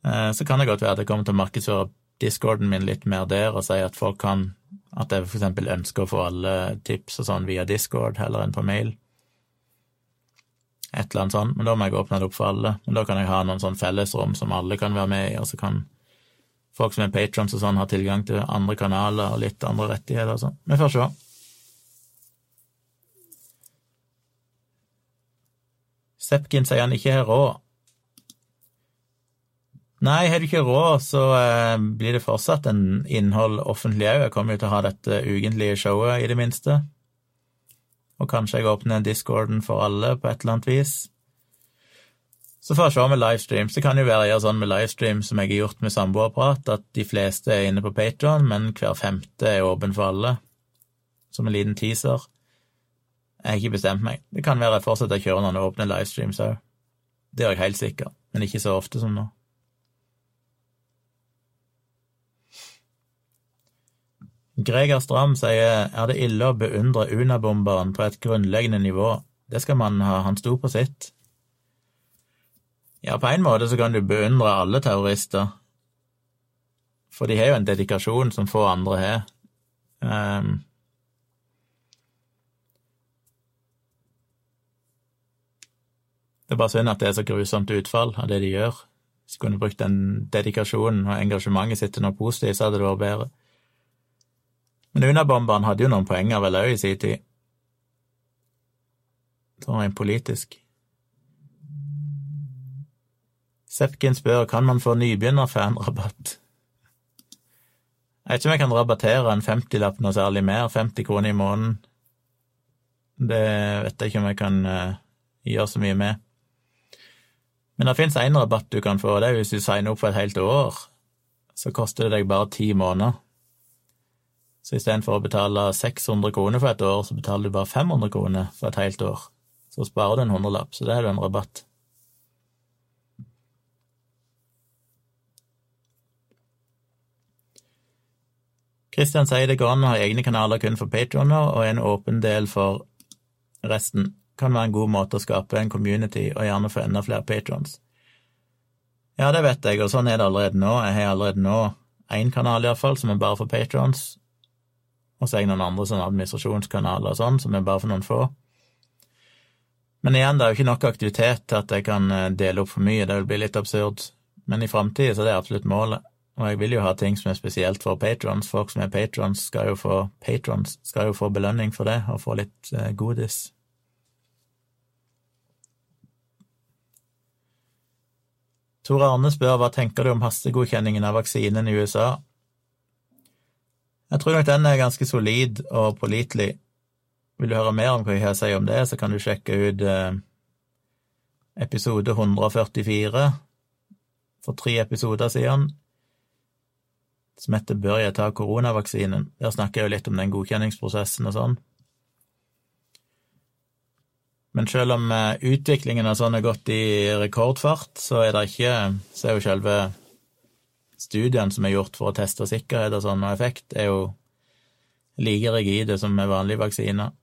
så kan det godt være at jeg kommer til å markedsføre discorden min litt mer der, og si at folk kan At jeg eksempel ønsker å få alle tips og sånn via discord heller enn på mail et eller annet sånt, men da må jeg åpne det opp for alle. Men da kan jeg ha noen sånn fellesrom som alle kan være med i, og så kan folk som er patrons og sånn, ha tilgang til andre kanaler og litt andre rettigheter og sånn. Vi får se. Sepkin sier han ikke har råd. Nei, har du ikke råd, så eh, blir det fortsatt en innhold offentlig òg. Jeg kommer jo til å ha dette ukentlige showet, i det minste og kanskje jeg åpner discorden for alle på et eller annet vis. Så får jeg se med livestreams. Det kan jo være jeg gjør sånn med livestream som jeg har gjort med samboerprat, at de fleste er inne på Patron, men hver femte er åpen for alle. Som en liten teaser. Jeg har ikke bestemt meg. Det kan være jeg fortsetter å kjøre noen åpne livestreams òg. Det gjør jeg helt sikkert, men ikke så ofte som nå. Greger Stram sier er det ille å beundre Unabomberen på et grunnleggende nivå. Det skal man ha, han sto på sitt. Ja, på en måte så kan du beundre alle terrorister, for de har jo en dedikasjon som få andre har. Um, det er bare synd at det er så grusomt utfall av det de gjør. Hvis de kunne brukt den dedikasjonen og engasjementet sitt til noe positivt, så hadde det vært bedre. Men Unabomberen hadde jo noen poenger vel òg i sin tid. Sånn rent politisk. Sepkin spør kan man få nybegynnerfanrabatt. Jeg vet ikke om jeg kan rabattere en 50-lapp noe særlig mer, 50 kroner i måneden. Det vet jeg ikke om jeg kan uh, gjøre så mye med. Men det fins én rabatt du kan få, det er hvis du signer opp for et helt år. Så koster det deg bare ti måneder. Så istedenfor å betale 600 kroner for et år, så betaler du bare 500 kroner for et helt år. Så sparer du en hundrelapp, så det er jo en rabatt. Kristian sier det går an å ha egne kanaler kun for patroner og en åpen del for resten. Kan være en god måte å skape en community og gjerne få enda flere patrons. Ja, det vet jeg, og sånn er det allerede nå. Jeg har allerede nå én kanal, iallfall, som er bare for patrons, og så er jeg noen andre sånne administrasjonskanaler og sånn, som er bare for noen få. Men igjen, det er jo ikke nok aktivitet til at jeg kan eh, dele opp for mye, det vil bli litt absurd. Men i framtida er det absolutt målet. Og jeg vil jo ha ting som er spesielt for patrons. Folk som er patrons, skal jo få patrons, skal jo få belønning for det, og få litt eh, godis. Tor Arne spør hva tenker du om hastegodkjenningen av vaksinen i USA? Jeg tror nok den er ganske solid og pålitelig. Vil du høre mer om hva jeg har å si om det, så kan du sjekke ut eh, episode 144 for tre episoder siden, som heter Bør jeg ta koronavaksinen? Der snakker jeg jo litt om den godkjenningsprosessen og sånn. Men selv om eh, utviklingen av sånn har gått i rekordfart, så er det ikke Så er jo selve studiene som er gjort for å teste sikkerhet og sånn og effekt, er jo like rigide som med vanlige vaksiner.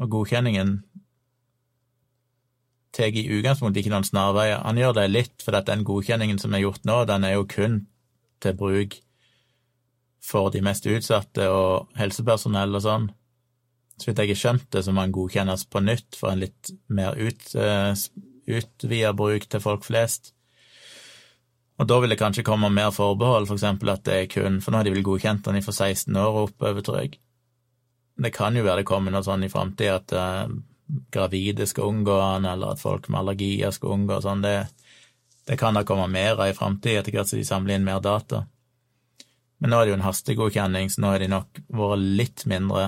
Og godkjenningen tar i utgangspunktet ikke noen snarveier. Han gjør det litt for at den godkjenningen som er gjort nå, den er jo kun til bruk for de mest utsatte og helsepersonell og sånn. Så vidt jeg har skjønt det, så må han godkjennes på nytt for en litt mer ut, uh, utvida bruk til folk flest. Og da vil det kanskje komme mer forbehold, for eksempel at det er kun For nå har de vel godkjent den fra 16 år og oppover, tror jeg. Det kan jo være det kommer noe sånn i framtida at eh, gravide skal unngå den, eller at folk med allergier skal unngå sånn. Det, det kan da komme mer av i framtida, etter hvert som de samler inn mer data. Men nå er det jo en hastegodkjenning, så nå har de nok vært litt mindre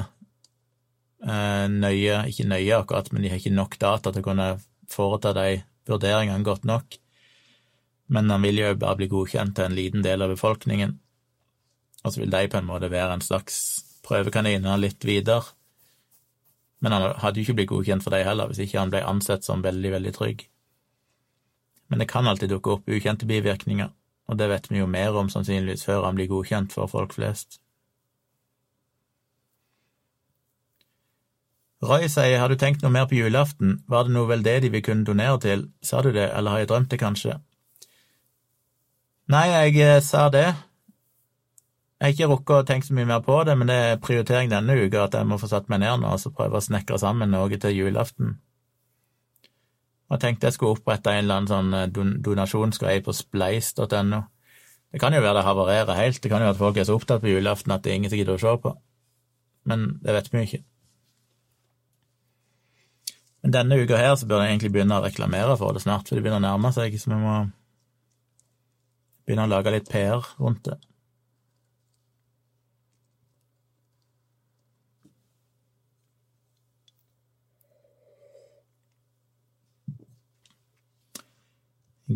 eh, nøye, ikke nøye akkurat, men de har ikke nok data til å kunne foreta de vurderingene godt nok. Men han vil jo bare bli godkjent til en liten del av befolkningen, og så vil de på en måte være en slags prøvekaniner litt videre. Men han hadde jo ikke blitt godkjent for dem heller, hvis ikke han ble ansett som veldig, veldig trygg. Men det kan alltid dukke opp ukjente bivirkninger, og det vet vi jo mer om sannsynligvis før han blir godkjent for folk flest. Roy sier har du tenkt noe mer på julaften, var det noe veldedig vi kunne donere til, sa du det, eller har jeg drømt det kanskje? Nei, jeg eh, sa det, jeg har ikke rukket å tenke så mye mer på det, men det er prioritering denne uka at jeg må få satt meg ned nå og så prøve å snekre sammen noe til julaften. Jeg tenkte jeg skulle opprette en eller annen sånn eh, donasjonsgreie på spleis.no. Det kan jo være det havarerer helt, det kan jo være at folk er så opptatt på julaften at det er ingen som gidder å se på. Men det vet vi jo ikke. Men denne uka her så bør jeg egentlig begynne å reklamere for det snart, for det begynner å nærme seg, så vi må begynne å lage litt PR rundt det.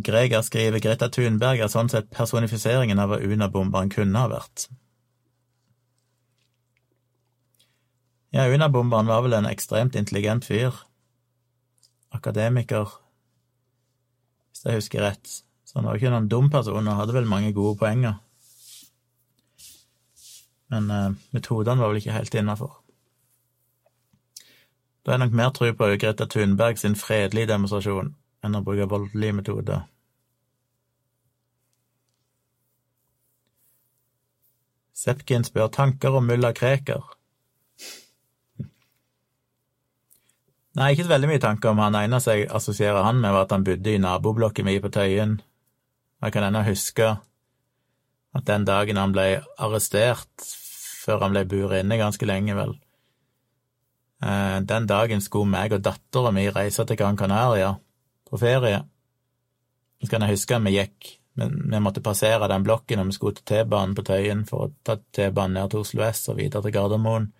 Greger skriver Greta Thunberg er sånn sett personifiseringen av hva Unabomberen kunne ha vært. Ja, Unabomberen var vel en ekstremt intelligent fyr. Akademiker, hvis jeg husker rett. Så han var jo ikke noen dum person, og hadde vel mange gode poenger. Men eh, metodene var vel ikke helt innafor. Da er nok mer tro på Greta Thunberg sin fredelige demonstrasjon enn å bruke voldelige metoder. Sepkin spør tanker om mulla Krekar. Nei, ikke så veldig mye tanker om han. eneste jeg assosierer han med, var at han bodde i naboblokken min på Tøyen. Jeg kan ennå huske at den dagen han ble arrestert, før han ble buret inne ganske lenge, vel, eh, den dagen skulle meg og dattera mi reise til Gran Canaria på ferie. Så kan jeg huske at vi gikk, men vi måtte passere den blokken og vi skulle til T-banen på Tøyen for å ta T-banen ned til Oslo S og videre til Gardermoen.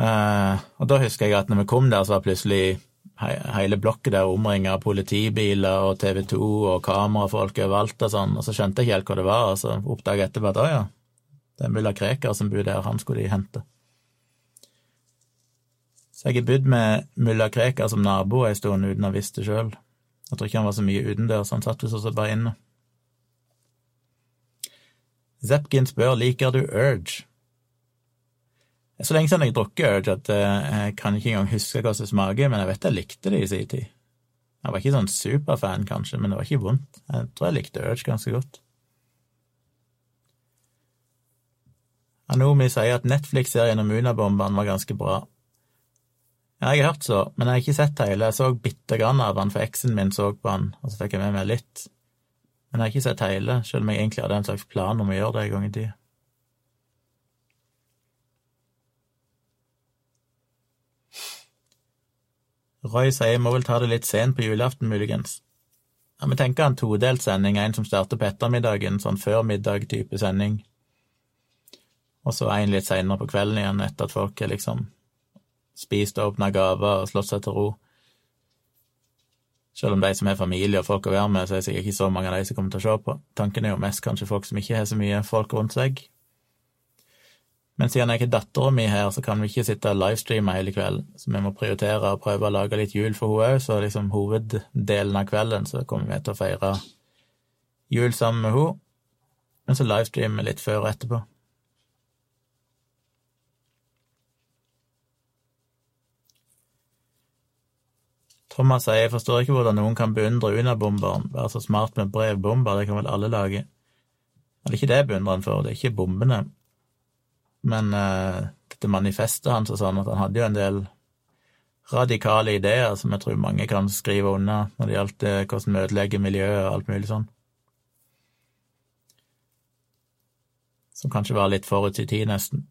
Uh, og da husker jeg at når vi kom der, så var plutselig hele blokka der omringa av politibiler og TV 2 og kamerafolk overalt og sånn, og så skjønte jeg ikke helt hva det var, og så oppdaga jeg etterpå at å ja, det er mulla Krekar som bor der, han skulle de hente. Så jeg har bodd med mulla Krekar som nabo ei stund uten å ha visst det sjøl. Jeg tror ikke han var så mye utendørs, han satt visst også bare inne. Zepkin spør liker du Urge. Så lenge siden jeg har drukket Urge at eh, jeg kan ikke engang huske hva som smaker, men jeg vet jeg likte det i sin tid. Jeg var ikke sånn superfan, kanskje, men det var ikke vondt. Jeg tror jeg likte Urge ganske godt. Anomi sier at Netflix-serien om Unabombene var ganske bra. Ja, jeg har hørt så, men jeg har ikke sett hele. Jeg så bitte grann av han, for eksen min så på han, og så fikk jeg med meg litt. Men jeg har ikke sett hele, selv om jeg egentlig hadde en slags plan om å gjøre det en gang i tida. Roy sier jeg må vel ta det litt sent på julaften, muligens. Ja, Vi tenker en todelt sending, en som starter på ettermiddagen, sånn før middag-type sending, og så en litt seinere på kvelden igjen, etter at folk har liksom spist og åpna gaver og slått seg til ro. Selv om de som har familie og folk å være med, så er det sikkert ikke så mange av de som kommer til å se på. Tanken er jo mest kanskje folk som ikke har så mye folk rundt seg. Men siden jeg har dattera mi her, så kan vi ikke sitte og livestreame hele kvelden. Så vi må prioritere og prøve å lage litt jul for henne òg, så liksom hoveddelen av kvelden så kommer vi til å feire jul sammen med henne. Men så livestreamer vi litt før og etterpå. Thomas sier jeg forstår ikke hvordan noen kan beundre Unabomberen, være så smart med brevbomber, det kan vel alle lage. Men Det er ikke det jeg beundrer han for, det er ikke bombene. Men uh, dette manifestet hans og sånn, at han hadde jo en del radikale ideer som jeg tror mange kan skrive unna når det gjaldt eh, hvordan vi ødelegger miljøet og alt mulig sånn. Som kanskje var litt forut i tid, nesten.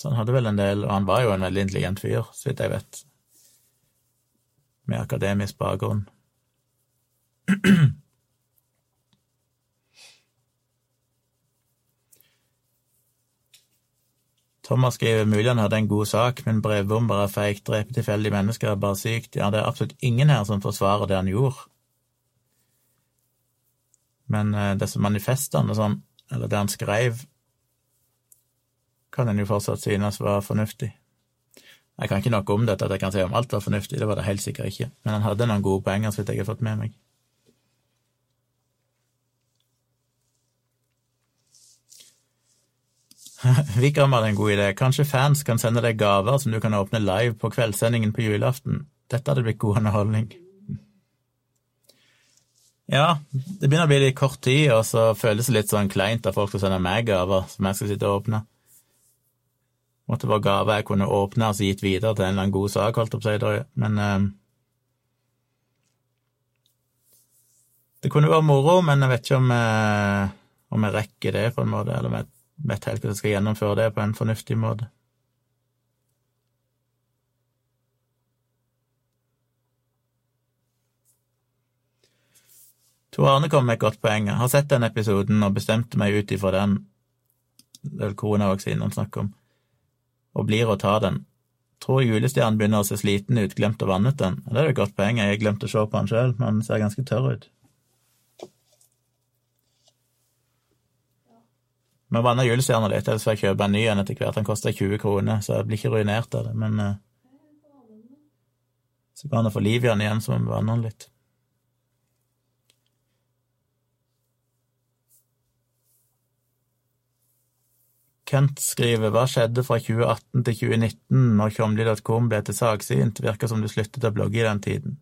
Så han hadde vel en del, og han var jo en veldig intelligent fyr, så vidt jeg vet med akademisk bakgrunn. Thomas skriver mulig han hadde en god sak, men brevbomber er feigt, drepe tilfeldige mennesker er bare sykt. Ja, det er absolutt ingen her som forsvarer det han gjorde. Men uh, disse manifestene og sånn, eller det han skrev, kan en jo fortsatt synes var fornuftig. Jeg kan ikke noe om dette at jeg kan si om alt var fornuftig, det var det helt sikkert ikke, men han hadde noen gode poenger, så vidt jeg har fått med meg. Vikram hadde en god idé. Kanskje fans kan sende deg gaver som du kan åpne live på kveldssendingen på julaften. Dette hadde blitt god underholdning. Ja, det begynner å bli litt kort tid, og så føles det litt sånn kleint at folk skal sende meg gaver som jeg skal sitte og åpne måtte være gave jeg kunne åpne og gitt videre til en eller annen god sak, holdt opp seg, men eh, Det kunne være moro, men jeg vet ikke om jeg, eh, om jeg rekker det, på en måte, eller om jeg vet helt hvordan jeg skal gjennomføre det på en fornuftig måte. Tor Arne kom med et godt poeng. Jeg har sett den episoden og bestemte meg ut ifra den. Det er vel koronavaksinen han snakker om og blir å ta den. Tror julestjernen begynner å se sliten ut, glemt å vannet den. Det er jo et godt poeng, jeg har glemt å se på den sjøl, men han ser ganske tørr ut. Men vanner julestjerna litt, ellers får jeg kjøpe en ny en etter hvert. Den koster 20 kroner, så jeg blir ikke ruinert av det, men uh, så kan jeg få liv i den igjen, så må vi vanne den litt. Kent skriver hva skjedde fra 2018 til 2019 når tjomli.com ble til saksint, virker som du sluttet å blogge i den tiden.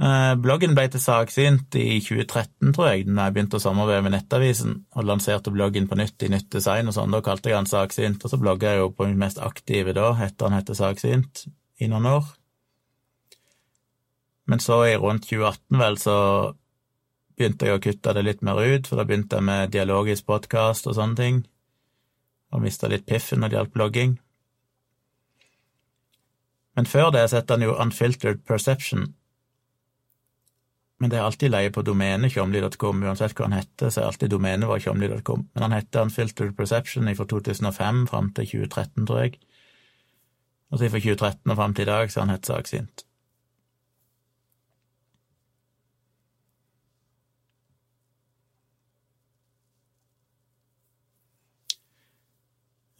Eh, bloggen ble til saksynt i 2013, tror jeg, da jeg begynte å samarbeide med Nettavisen og lanserte bloggen på nytt i Nytt Design og sånn. Da kalte jeg han Saksynt, og så blogga jeg jo på min mest aktive da, etter han het Saksynt, i noen år. Men så i rundt 2018, vel, så begynte jeg å kutte det litt mer ut, for da begynte jeg med dialogisk podkast og sånne ting, og mista litt piffen når det gjaldt blogging. Men før det setter han jo Unfiltered Perception. Men det er alltid leie på domenet tjomli.com, uansett hva han heter, så er alltid domenet vårt tjomli.com. Men han heter Unfiltered Perception fra 2005 fram til 2013, tror jeg. Og så fra 2013 og fram til i dag så han hett Saksint.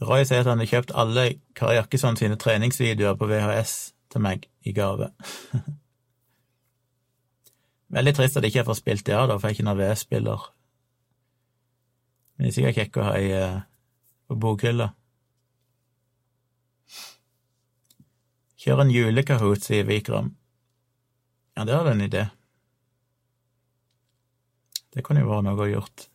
Roy sier at han har kjøpt alle Kari Jakkesson sine treningsvideoer på VHS til meg i gave. Veldig trist at jeg ikke fått spilt det av, da, for jeg er ikke noen VS-spiller. Men det er sikkert kjekk å ha i, uh, på bokhylla. Kjør en julekahoot, sier Vikram. Ja, det hadde en idé. Det kunne jo vært noe å gjort.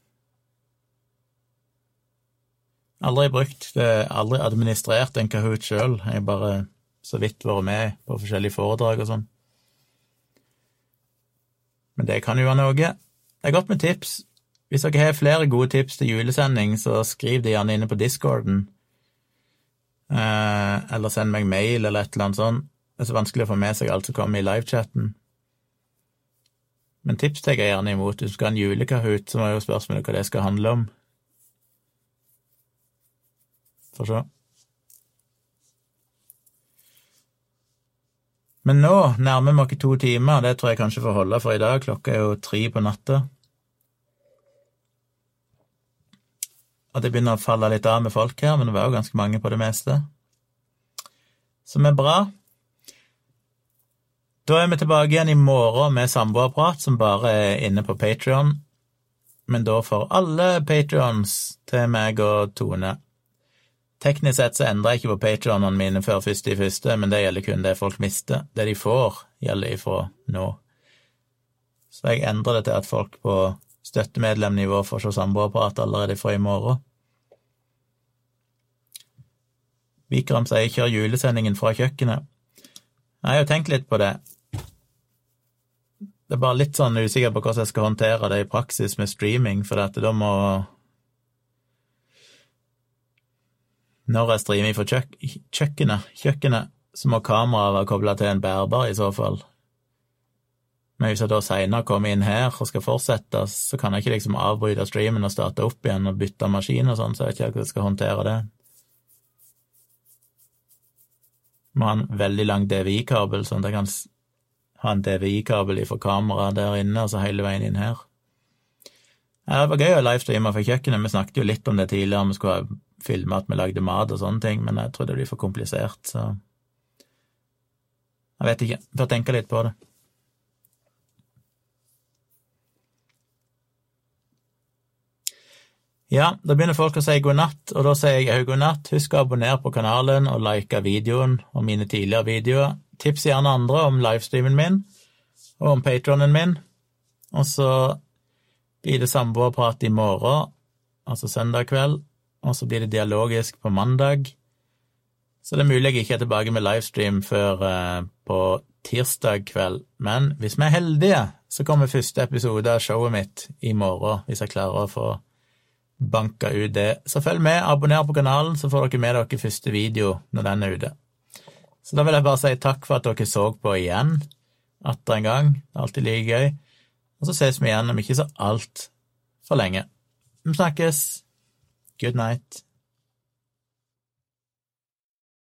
Aldri brukt aldri administrert en Kahoot sjøl. Jeg har bare så vidt vært med på forskjellige foredrag og sånn. Men det kan jo være noe. Det er godt med tips. Hvis dere har flere gode tips til julesending, så skriv det gjerne inne på discorden. Eh, eller send meg mail eller et eller annet sånt. Det er så vanskelig å få med seg alt som kommer i livechatten. Men tips tar jeg gjerne imot. Hvis du skal ha en julekahoot, så må jo spørsmålet hva det skal handle om. Få se. Men nå nærmer vi oss to timer, det tror jeg kanskje får holde for i dag. Klokka er jo tre på natta. Og det begynner å falle litt av med folk her, men det var jo ganske mange på det meste. Som er bra. Da er vi tilbake igjen i morgen med samboerprat, som bare er inne på Patrion. Men da får alle patrions til meg og Tone. Teknisk sett så endrer jeg ikke på patronene mine før første i første, men det gjelder kun det folk mister. Det de får, gjelder ifra nå. Så jeg endrer det til at folk på støttemedlemnivå får se samboerapparat allerede fra i morgen. Vikram sier 'kjør julesendingen fra kjøkkenet'. Jeg har jo tenkt litt på det. Det er bare litt sånn usikker på hvordan jeg skal håndtere det i praksis med streaming, for da må Når jeg streamer fra kjøk kjøkkenet, kjøkkenet, så må kameraet være kobla til en bærbar, i så fall. Men hvis jeg da seinere kommer inn her og skal fortsette, så kan jeg ikke liksom avbryte streamen og starte opp igjen og bytte maskin og sånn, så jeg vet ikke hvordan jeg skal håndtere det. Må ha en veldig lang DVI-kabel, sånn at jeg kan ha en DVI-kabel fra kameraet der inne, og så hele veien inn her. Ja, det var gøy å livestreame fra kjøkkenet, vi snakket jo litt om det tidligere, vi skulle filme at vi lagde mat og sånne ting, men jeg tror det blir for komplisert, så Jeg vet ikke, får tenke litt på det. Ja, da begynner folk å si god natt, og da sier jeg òg god natt. Husk å abonnere på kanalen og like videoen og mine tidligere videoer. Tips gjerne andre om livestreamen min og om patronen min. Og så blir det samboerprat i morgen, altså søndag kveld, og så blir det dialogisk på mandag. Så det er mulig jeg ikke er tilbake med livestream før eh, på tirsdag kveld, men hvis vi er heldige, så kommer første episode av showet mitt i morgen, hvis jeg klarer å få banka ut det. Så følg med, abonner på kanalen, så får dere med dere første video når den er ute. Så da vil jeg bare si takk for at dere så på igjen, atter en gang. Det er alltid like gøy. Og så ses vi igjen om ikke så altfor lenge. Vi snakkes. Good night.